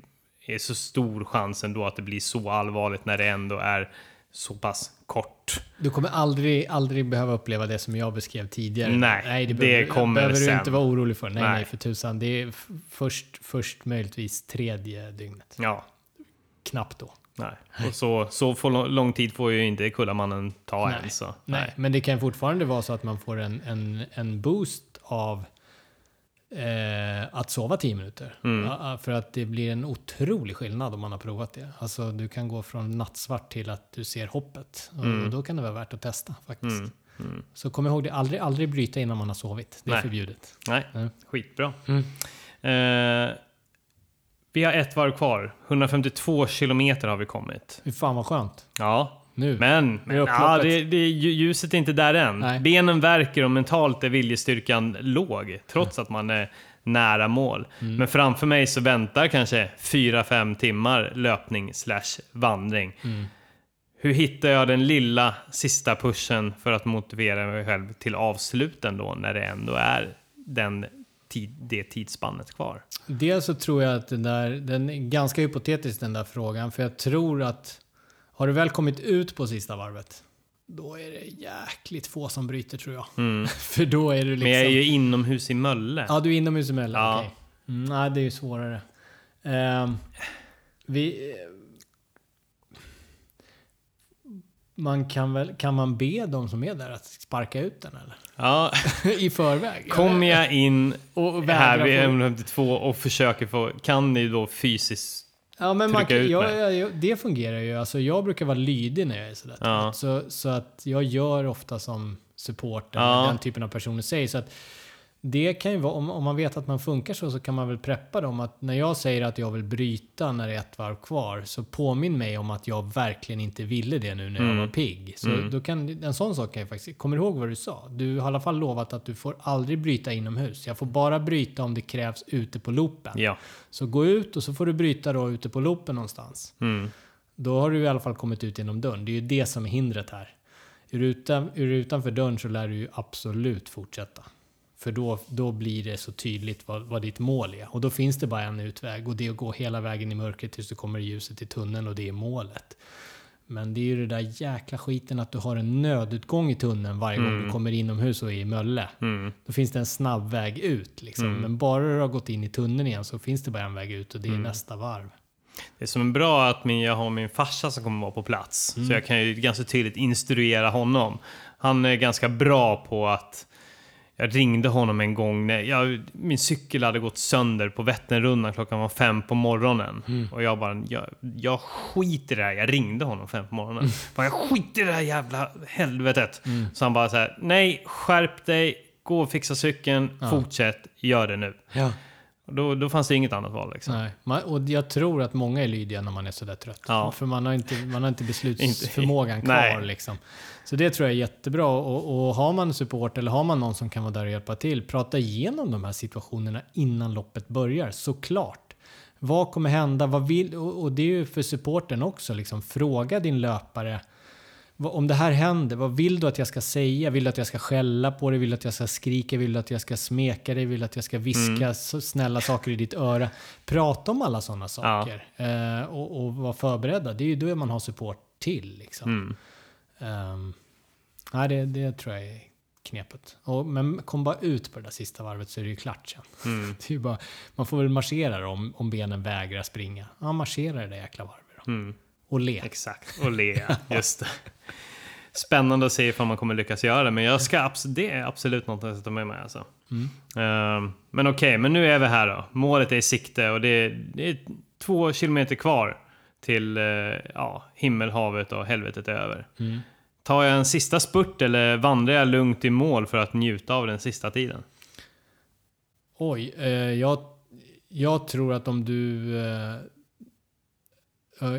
är så stor chans ändå att det blir så allvarligt när det ändå är så pass kort. Du kommer aldrig, aldrig behöva uppleva det som jag beskrev tidigare. Nej, det behöver, kommer behöver du sen. inte vara orolig för. Nej, nej, Nej. för tusan. Det är först, först möjligtvis tredje dygnet. Ja, Knappt då. nej. Och så, så för lång, tid får ju inte Kullamannen ta Nej. än. Så. Nej. men det kan fortfarande vara så att man får en, en, en boost av eh, att sova 10 minuter. Mm. Ja, för att det blir en otrolig skillnad om man har provat det. Alltså du kan gå från nattsvart till att du ser hoppet. Och, Mm. och då kan det vara värt att testa faktiskt. Mm. Mm. Så kom ihåg det, aldrig, aldrig bryta innan man har sovit. Det är Nej. förbjudet. Nej, Mm. skitbra. Mm. Eh, vi har ett varv kvar. 152 kilometer har vi kommit. Fy fan vad skönt. Ja, Nu. men, men ja, det, det, lju- ljuset är inte där än. Nej. Benen verkar och mentalt är viljestyrkan låg, trots att man är nära mål. Mm. Men framför mig så väntar kanske 4-5 timmar löpning slash vandring. Mm. hur hittar jag den lilla sista pushen för att motivera mig själv till avsluten då när det ändå är den tid, det tidsspannet kvar? Dels så tror jag att den där, den är ganska hypotetisk den där frågan, för jag tror att har du väl kommit ut på sista varvet, då är det jäkligt få som bryter tror jag. (laughs) för då är du liksom... Men jag är ju inomhus i Mölle. Ja, du är inomhus emellan. Ja. Okej. Mm, nej, det är ju svårare. Ehm, vi... Man kan väl, kan man be de som är där att sparka ut den eller? Ja, (laughs) I förväg? (laughs) kommer jag in Och här vid få- M52 och försöker få, kan ni då fysiskt Ja, men man, kan- ut ja, mig? ja, ja, det fungerar ju. Alltså, jag brukar vara lydig när jag är sådär Ja. så, så att jag gör ofta som supporter, Ja. den typen av personer säger. Så att det kan ju vara, om, om man vet att man funkar så, så kan man väl preppa dem att när jag säger att jag vill bryta när det är ett varv kvar, så påminn mig om att jag verkligen inte ville det nu när jag Mm. var pigg. Så Mm. då kan, en sån sak kan jag faktiskt, kommer ihåg vad du sa? Du har i alla fall lovat att du får aldrig bryta inomhus. Jag får bara bryta om det krävs ute på loopen. Ja. Så gå ut och så får du bryta då ute på loopen någonstans. Mm. Då har du i alla fall kommit ut genom dörren. Det är ju det som är hindret här. Är du, utan, är du utanför dörren så lär du ju absolut fortsätta. För då, då blir det så tydligt vad, vad ditt mål är. Och då finns det bara en utväg och det är att gå hela vägen i mörkret tills du kommer i ljuset i tunneln och det är målet. Men det är ju det där jäkla skiten att du har en nödutgång i tunneln varje gång du kommer inomhus och är i Mölle. Mm. Då finns det en snabb väg ut. Liksom. Men bara du har gått in i tunneln igen så finns det bara en väg ut och det är nästa varv. Det som är bra är att min, jag har min farsa som kommer vara på plats. Mm. Så jag kan ju ganska tydligt instruera honom. Han är ganska bra på att... Jag ringde honom en gång när jag, min cykel hade gått sönder på Vätternrundan. Klockan var fem på morgonen. Mm. Och jag bara, jag, jag skiter i det här. Jag ringde honom fem på morgonen. Bara, jag skiter i det här jävla helvetet. Mm. Så han bara så här, nej, skärp dig, gå och fixa cykeln, fortsätt, gör det nu. Ja. Då, då fanns det inget annat val liksom. Nej, man, och jag tror att många är lydiga när man är sådär trött. Ja. För man har inte, man har inte beslutsförmågan (laughs) kvar. Liksom. Så det tror jag är jättebra. Och, och har man support eller har man någon som kan vara där och hjälpa till, prata igenom de här situationerna innan loppet börjar, såklart. Vad kommer hända? Vad vill, och, och det är ju för supporten också, liksom, fråga din löpare. Om det här händer, vad vill du att jag ska säga? Vill du att jag ska skälla på dig? Vill du att jag ska skrika? Vill du att jag ska smeka dig? Vill du att jag ska viska så snälla saker i ditt öra? Prata om alla sådana saker. Eh, och, och vara förberedda. Det är ju då man har support till. Liksom. Mm. Ehm, nej, det, det tror jag är knepet. Och, men kom bara ut på det där sista varvet så är det ju klart sen. Mm. (laughs) Det är bara, man får väl marschera då, om, om benen vägrar springa. Ja, marschera det där jäkla varvet då. Mm. Och le. Exakt, och le. (laughs) Just det. Spännande att se ifall man kommer lyckas göra det, men jag ska det är absolut något jag ska ta med mig. Alltså. Ehm, men okej, men nu är vi här då. Målet är i sikte och det är, det är två kilometer kvar till eh, ja, himmel, havet och helvetet är över. Mm. Tar jag en sista spurt eller vandrar jag lugnt i mål för att njuta av den sista tiden? Oj, eh, jag, jag tror att om du... Eh,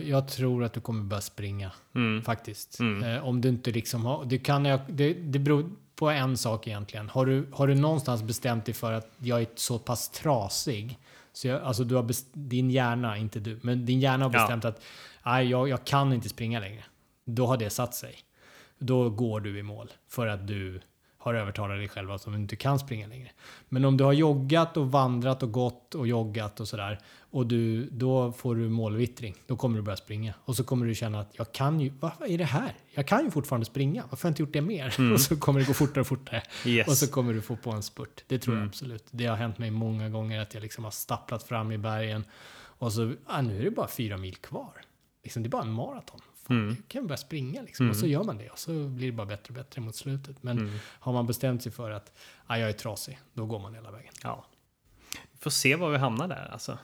jag tror att du kommer börja springa, Mm. faktiskt. Mm. Eh, om du inte liksom har... Det, kan det, det beror på en sak egentligen. Har du, har du någonstans bestämt dig för att jag är så pass trasig, så jag, alltså du har best, din hjärna, inte du, men din hjärna har Ja. bestämt att nej, jag, jag kan inte springa längre. Då har det satt sig. Då går du i mål för att du har övertalat dig själv att du inte kan springa längre. Men om du har joggat och vandrat och gått och joggat och sådär och du, då får du målvittring. Då kommer du börja springa och så kommer du känna att jag kan ju, vad är det här? Jag kan ju fortfarande springa. Varför har jag inte gjort det mer? Och så kommer det gå fortare och fortare. Yes. Och så kommer du få på en spurt. Det tror jag absolut. Det har hänt mig många gånger att jag liksom har stapplat fram i bergen och så, ah, nu är det bara fyra mil kvar. Liksom, det är bara en maraton. Fan, Jag kan börja springa liksom. Och så gör man det och så blir det bara bättre och bättre mot slutet. Men har man bestämt sig för att ah, jag är trasig, då går man hela vägen. Ja. Vi får se var vi hamnar där alltså.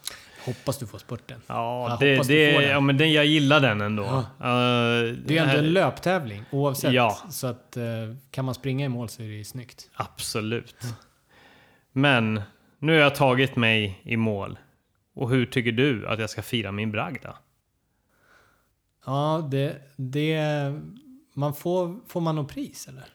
Hoppas du får spurten. Ja, Jag det, du det, ja men den, jag gillar den ändå. Ja. Uh, Det är ändå en löptävling oavsett. Ja. Så att eh, kan man springa i mål så är det ju snyggt. Absolut. Men nu har jag tagit mig i mål. Och hur tycker du att jag ska fira min bragd? Ja, det... det man får, får man något pris eller? Man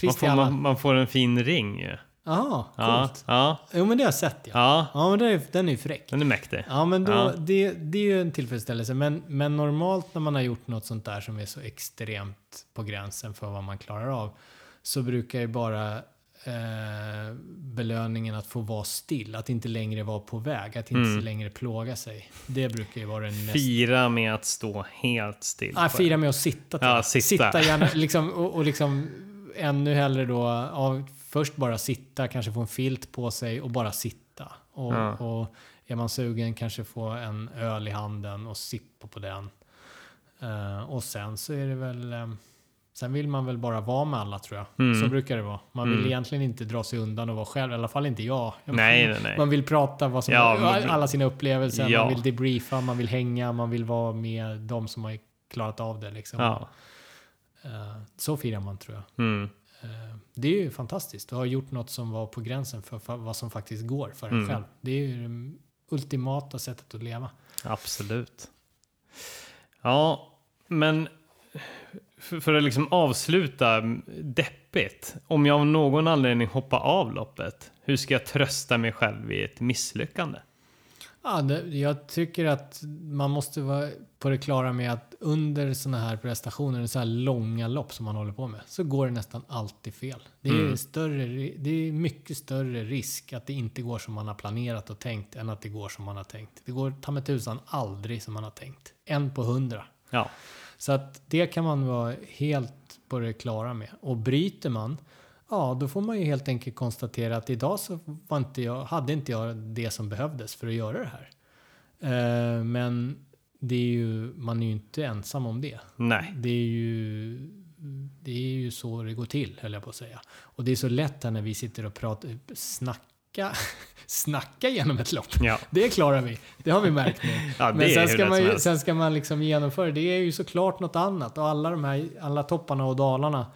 Pris till får, man, man får en fin ring ju. Jaha, Ja, coolt. ja, Jo men det har jag sett ja. ja. Ja men den är, den är ju fräck. Den är mäktig. Ja men då, Ja. Det, det är ju en tillfredsställelse. Men, men normalt när man har gjort något sånt där som är så extremt på gränsen för vad man klarar av. Så brukar ju bara eh, belöningen att få vara still. Att inte längre vara på väg. Att inte Mm. längre plåga sig. Det brukar ju vara den mest... Fira med att stå helt still. Ah, fira med att sitta. Ja, jag. sitta. gärna, (laughs) liksom, och, och liksom ännu hellre då, ja, först bara sitta, kanske få en filt på sig och bara sitta. Och, Ja. och är man sugen kanske få en öl i handen och sippa på den. Eh, och sen så är det väl, eh, sen vill man väl bara vara med alla tror jag. Mm. Så brukar det vara. Man vill Mm. egentligen inte dra sig undan och vara själv, i alla fall inte jag. Nej, nej, nej. Man vill prata vad som, Ja, men- alla sina upplevelser, Ja. man vill debriefa, man vill hänga, man vill vara med de som har klarat av det. Liksom. Ja. Eh, så firar man tror jag. Mm. Eh, det är ju fantastiskt. Du har gjort något som var på gränsen för, för vad som faktiskt går för en Mm. själv. Det är ju det ultimata sättet att leva. Absolut. Ja, men för, för att liksom avsluta deppigt. Om jag av någon anledning hoppar av loppet, hur ska jag trösta mig själv i ett misslyckande? Ja, det, jag tycker att man måste vara på det klara med att under sådana här prestationer, så här långa lopp som man håller på med, så går det nästan alltid fel. Det är, Mm. större, det är mycket större risk att det inte går som man har planerat och tänkt än att det går som man har tänkt. Det går ta med tusan aldrig som man har tänkt. En på hundra. Ja, Så att det kan man vara helt på det klara med. Och bryter man, ja då får man ju helt enkelt konstatera att idag så var inte jag, hade inte jag det som behövdes för att göra det här. Eh, men det är ju, man är ju inte ensam om det. nej. Det är ju det är ju så det går till, höll jag på att säga. Och det är så lätt här när vi sitter och pratar, snacka, (laughs) snacka genom ett lopp. Ja, Det klarar vi, det har vi märkt nu. (laughs) ja Men sen ska, man ju, sen ska man liksom genomföra det. Det är ju såklart något annat. Och alla de här alla topparna och dalarna.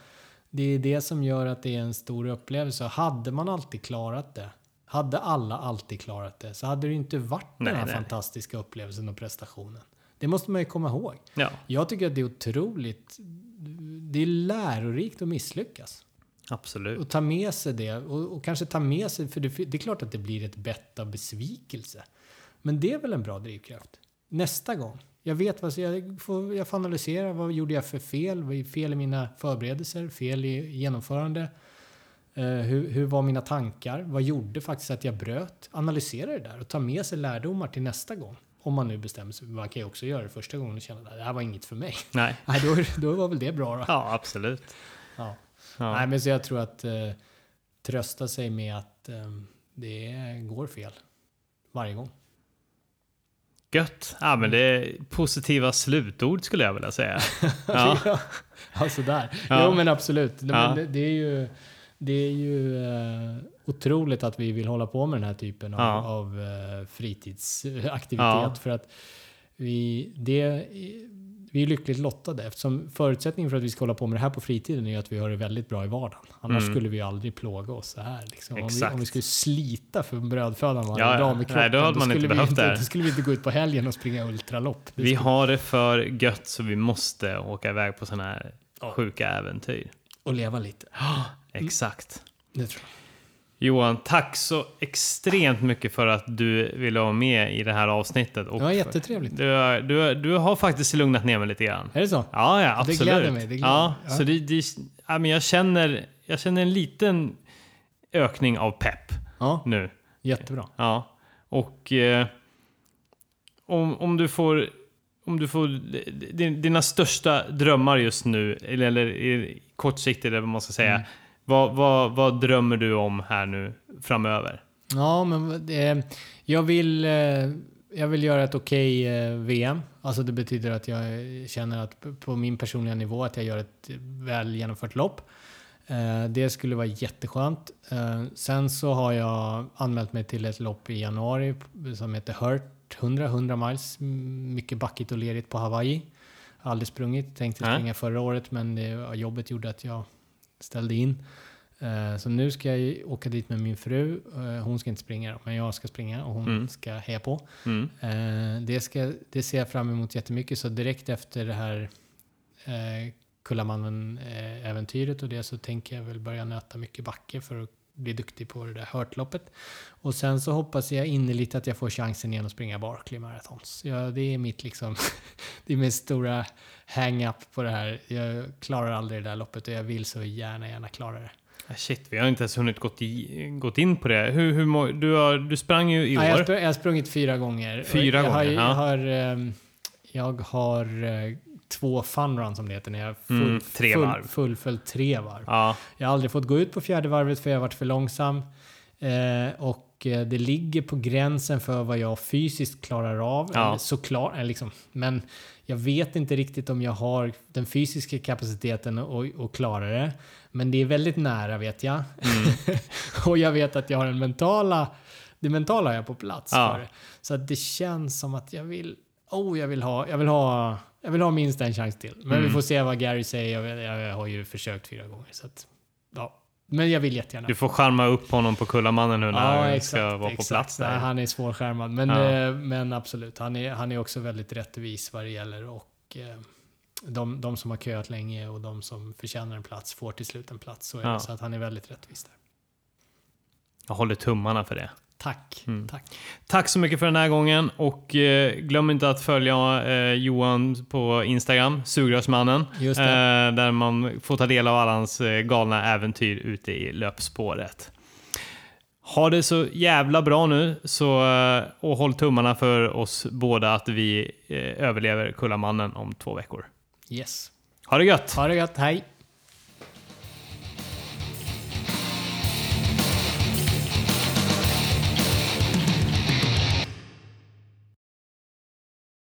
Det är det som gör att det är en stor upplevelse. Hade man alltid klarat det. Hade alla alltid klarat det. Så hade det inte varit Nej, den här nej. fantastiska upplevelsen och prestationen. Det måste man ju komma ihåg. Ja, Jag tycker att det är otroligt. Det är lärorikt att misslyckas. Absolut. Och ta med sig det. Och, och kanske ta med sig, för det, det är klart att det blir ett bett av besvikelse. Men det är väl en bra drivkraft. Nästa gång. Jag vet vad jag får, jag får analysera. Vad gjorde jag för fel? Vad är fel i mina förberedelser? Fel i genomförande? Eh, hur, hur var mina tankar? Vad gjorde faktiskt att jag bröt? Analysera det där och ta med sig lärdomar till nästa gång. Om man nu bestämmer sig. Man kan ju också göra det första gången och känna att det här var inget för mig. Nej, (laughs) Nej, då, då var väl det bra då. ja absolut. Ja. Ja. Nej, men så jag tror att eh, trösta sig med att eh, det går fel varje gång. Gött. Ja, men det är positiva slutord skulle jag vilja säga. (laughs) Ja, ja, sådär. Ja. Jo, men absolut. Ja. Men det, det är ju, det är ju eh, otroligt att vi vill hålla på med den här typen av, Ja. av eh, fritidsaktivitet. För att vi, det, vi är lyckligt lottade eftersom förutsättningen för att vi ska hålla på med det här på fritiden är att vi har det väldigt bra i vardagen. Annars Mm. skulle vi aldrig plåga oss så här. Liksom. Om, vi, om vi skulle slita för brödfödan varje Ja, ja. dag med Nej, kroppen, då hade man skulle inte vi inte, det då skulle vi inte gå ut på helgen och springa ultralopp. Det vi skulle- har det för gött så vi måste åka iväg på sådana här Ja. sjuka äventyr. Och leva lite. (gasps) Exakt. Det tror jag. Johan, tack så extremt mycket för att du ville vara med i det här avsnittet. Och Det var jättetrevligt. Du, du, du har faktiskt lugnat ner mig lite grann. Är det så? Ja, ja, Det absolut. gläder mig, det gläder ja. Ja. Så det, det, ja, men jag, känner, jag känner en liten ökning av pepp Ja, nu. jättebra. Ja, och eh, om, om du får om du får din- dina största drömmar just nu, eller, eller kortsiktigt eller vad man ska säga. Mm. Vad, vad, vad drömmer du om här nu framöver? Ja, men det, jag, vill, eh, jag vill göra ett okej eh, VM. Alltså det betyder att jag känner att på min personliga nivå att jag gör ett väl genomfört lopp. Eh, Det skulle vara jätteskönt. Eh, Sen så har jag anmält mig till ett lopp i januari som heter Hurt 100, 100 miles. Mycket backigt och lerigt på Hawaii. Aldrig sprungit. Tänkte springa förra året men det, jobbet gjorde att jag ställde in. Eh, Så nu ska jag åka dit med min fru. Eh, Hon ska inte springa men jag ska springa och hon Mm. ska heja på. Mm. Eh, Det, ska, det ser jag fram emot jättemycket. Så direkt efter det här Kullamannen-äventyret och det så tänker jag väl börja nöta mycket backe för att bli duktig på det där hörtloppet. Och sen så hoppas jag innerligt att jag får chansen igen att springa Barkley Marathons. Ja, det är mitt liksom, (laughs) det är min stora hang-up på det här. Jag klarar aldrig det där loppet och jag vill så gärna, gärna klara det. Ah, Shit, vi har inte ens hunnit gått, i, gått in på det. Hur, hur, du, har, du sprang ju i Ja, jag, har år. spr- jag har sprungit fyra gånger. Fyra jag gånger, Har, ja. jag har, ehm, jag har eh, två funrun som det heter, när jag full, Mm, tre full, varv. fullföljt tre varv. Ja, Jag har aldrig fått gå ut på fjärde varvet för jag har varit för långsam. Eh, och eh, det ligger på gränsen för vad jag fysiskt klarar av. Ja. Såklart, eh, liksom. Men jag vet inte riktigt om jag har den fysiska kapaciteten att klara det. Men det är väldigt nära vet jag. Mm. (laughs) och jag vet att jag har den mentala, det mentala har jag på plats Ja. för det. Så det känns som att jag vill, oh jag vill ha, jag vill ha, jag vill ha minst en chans till. Men Mm. vi får se vad Gary säger. Jag, jag har ju försökt fyra gånger så att, ja. Men jag vill jättegärna. du får charma upp honom på Kullamannen nu när Ja, du ska vara på exakt. plats där. Nej, han är svårskärmad. Men, Ja. eh, men absolut, han är, han är också väldigt rättvis vad det gäller. Och, eh, de, de som har köat länge och de som förtjänar en plats får till slut en plats. Så, Ja. så att han är väldigt rättvis där. Jag håller tummarna för det. Tack. Mm. Tack. Tack så mycket för den här gången och eh, glöm inte att följa eh, Johan på Instagram, Sugrörsmannen. Eh, där man får ta del av alla hans eh, galna äventyr ute i löpspåret. Ha det så jävla bra nu så, eh, och håll tummarna för oss båda att vi eh, överlever Kullamannen om två veckor. Yes. Ha det gött! Ha det gött. Hej.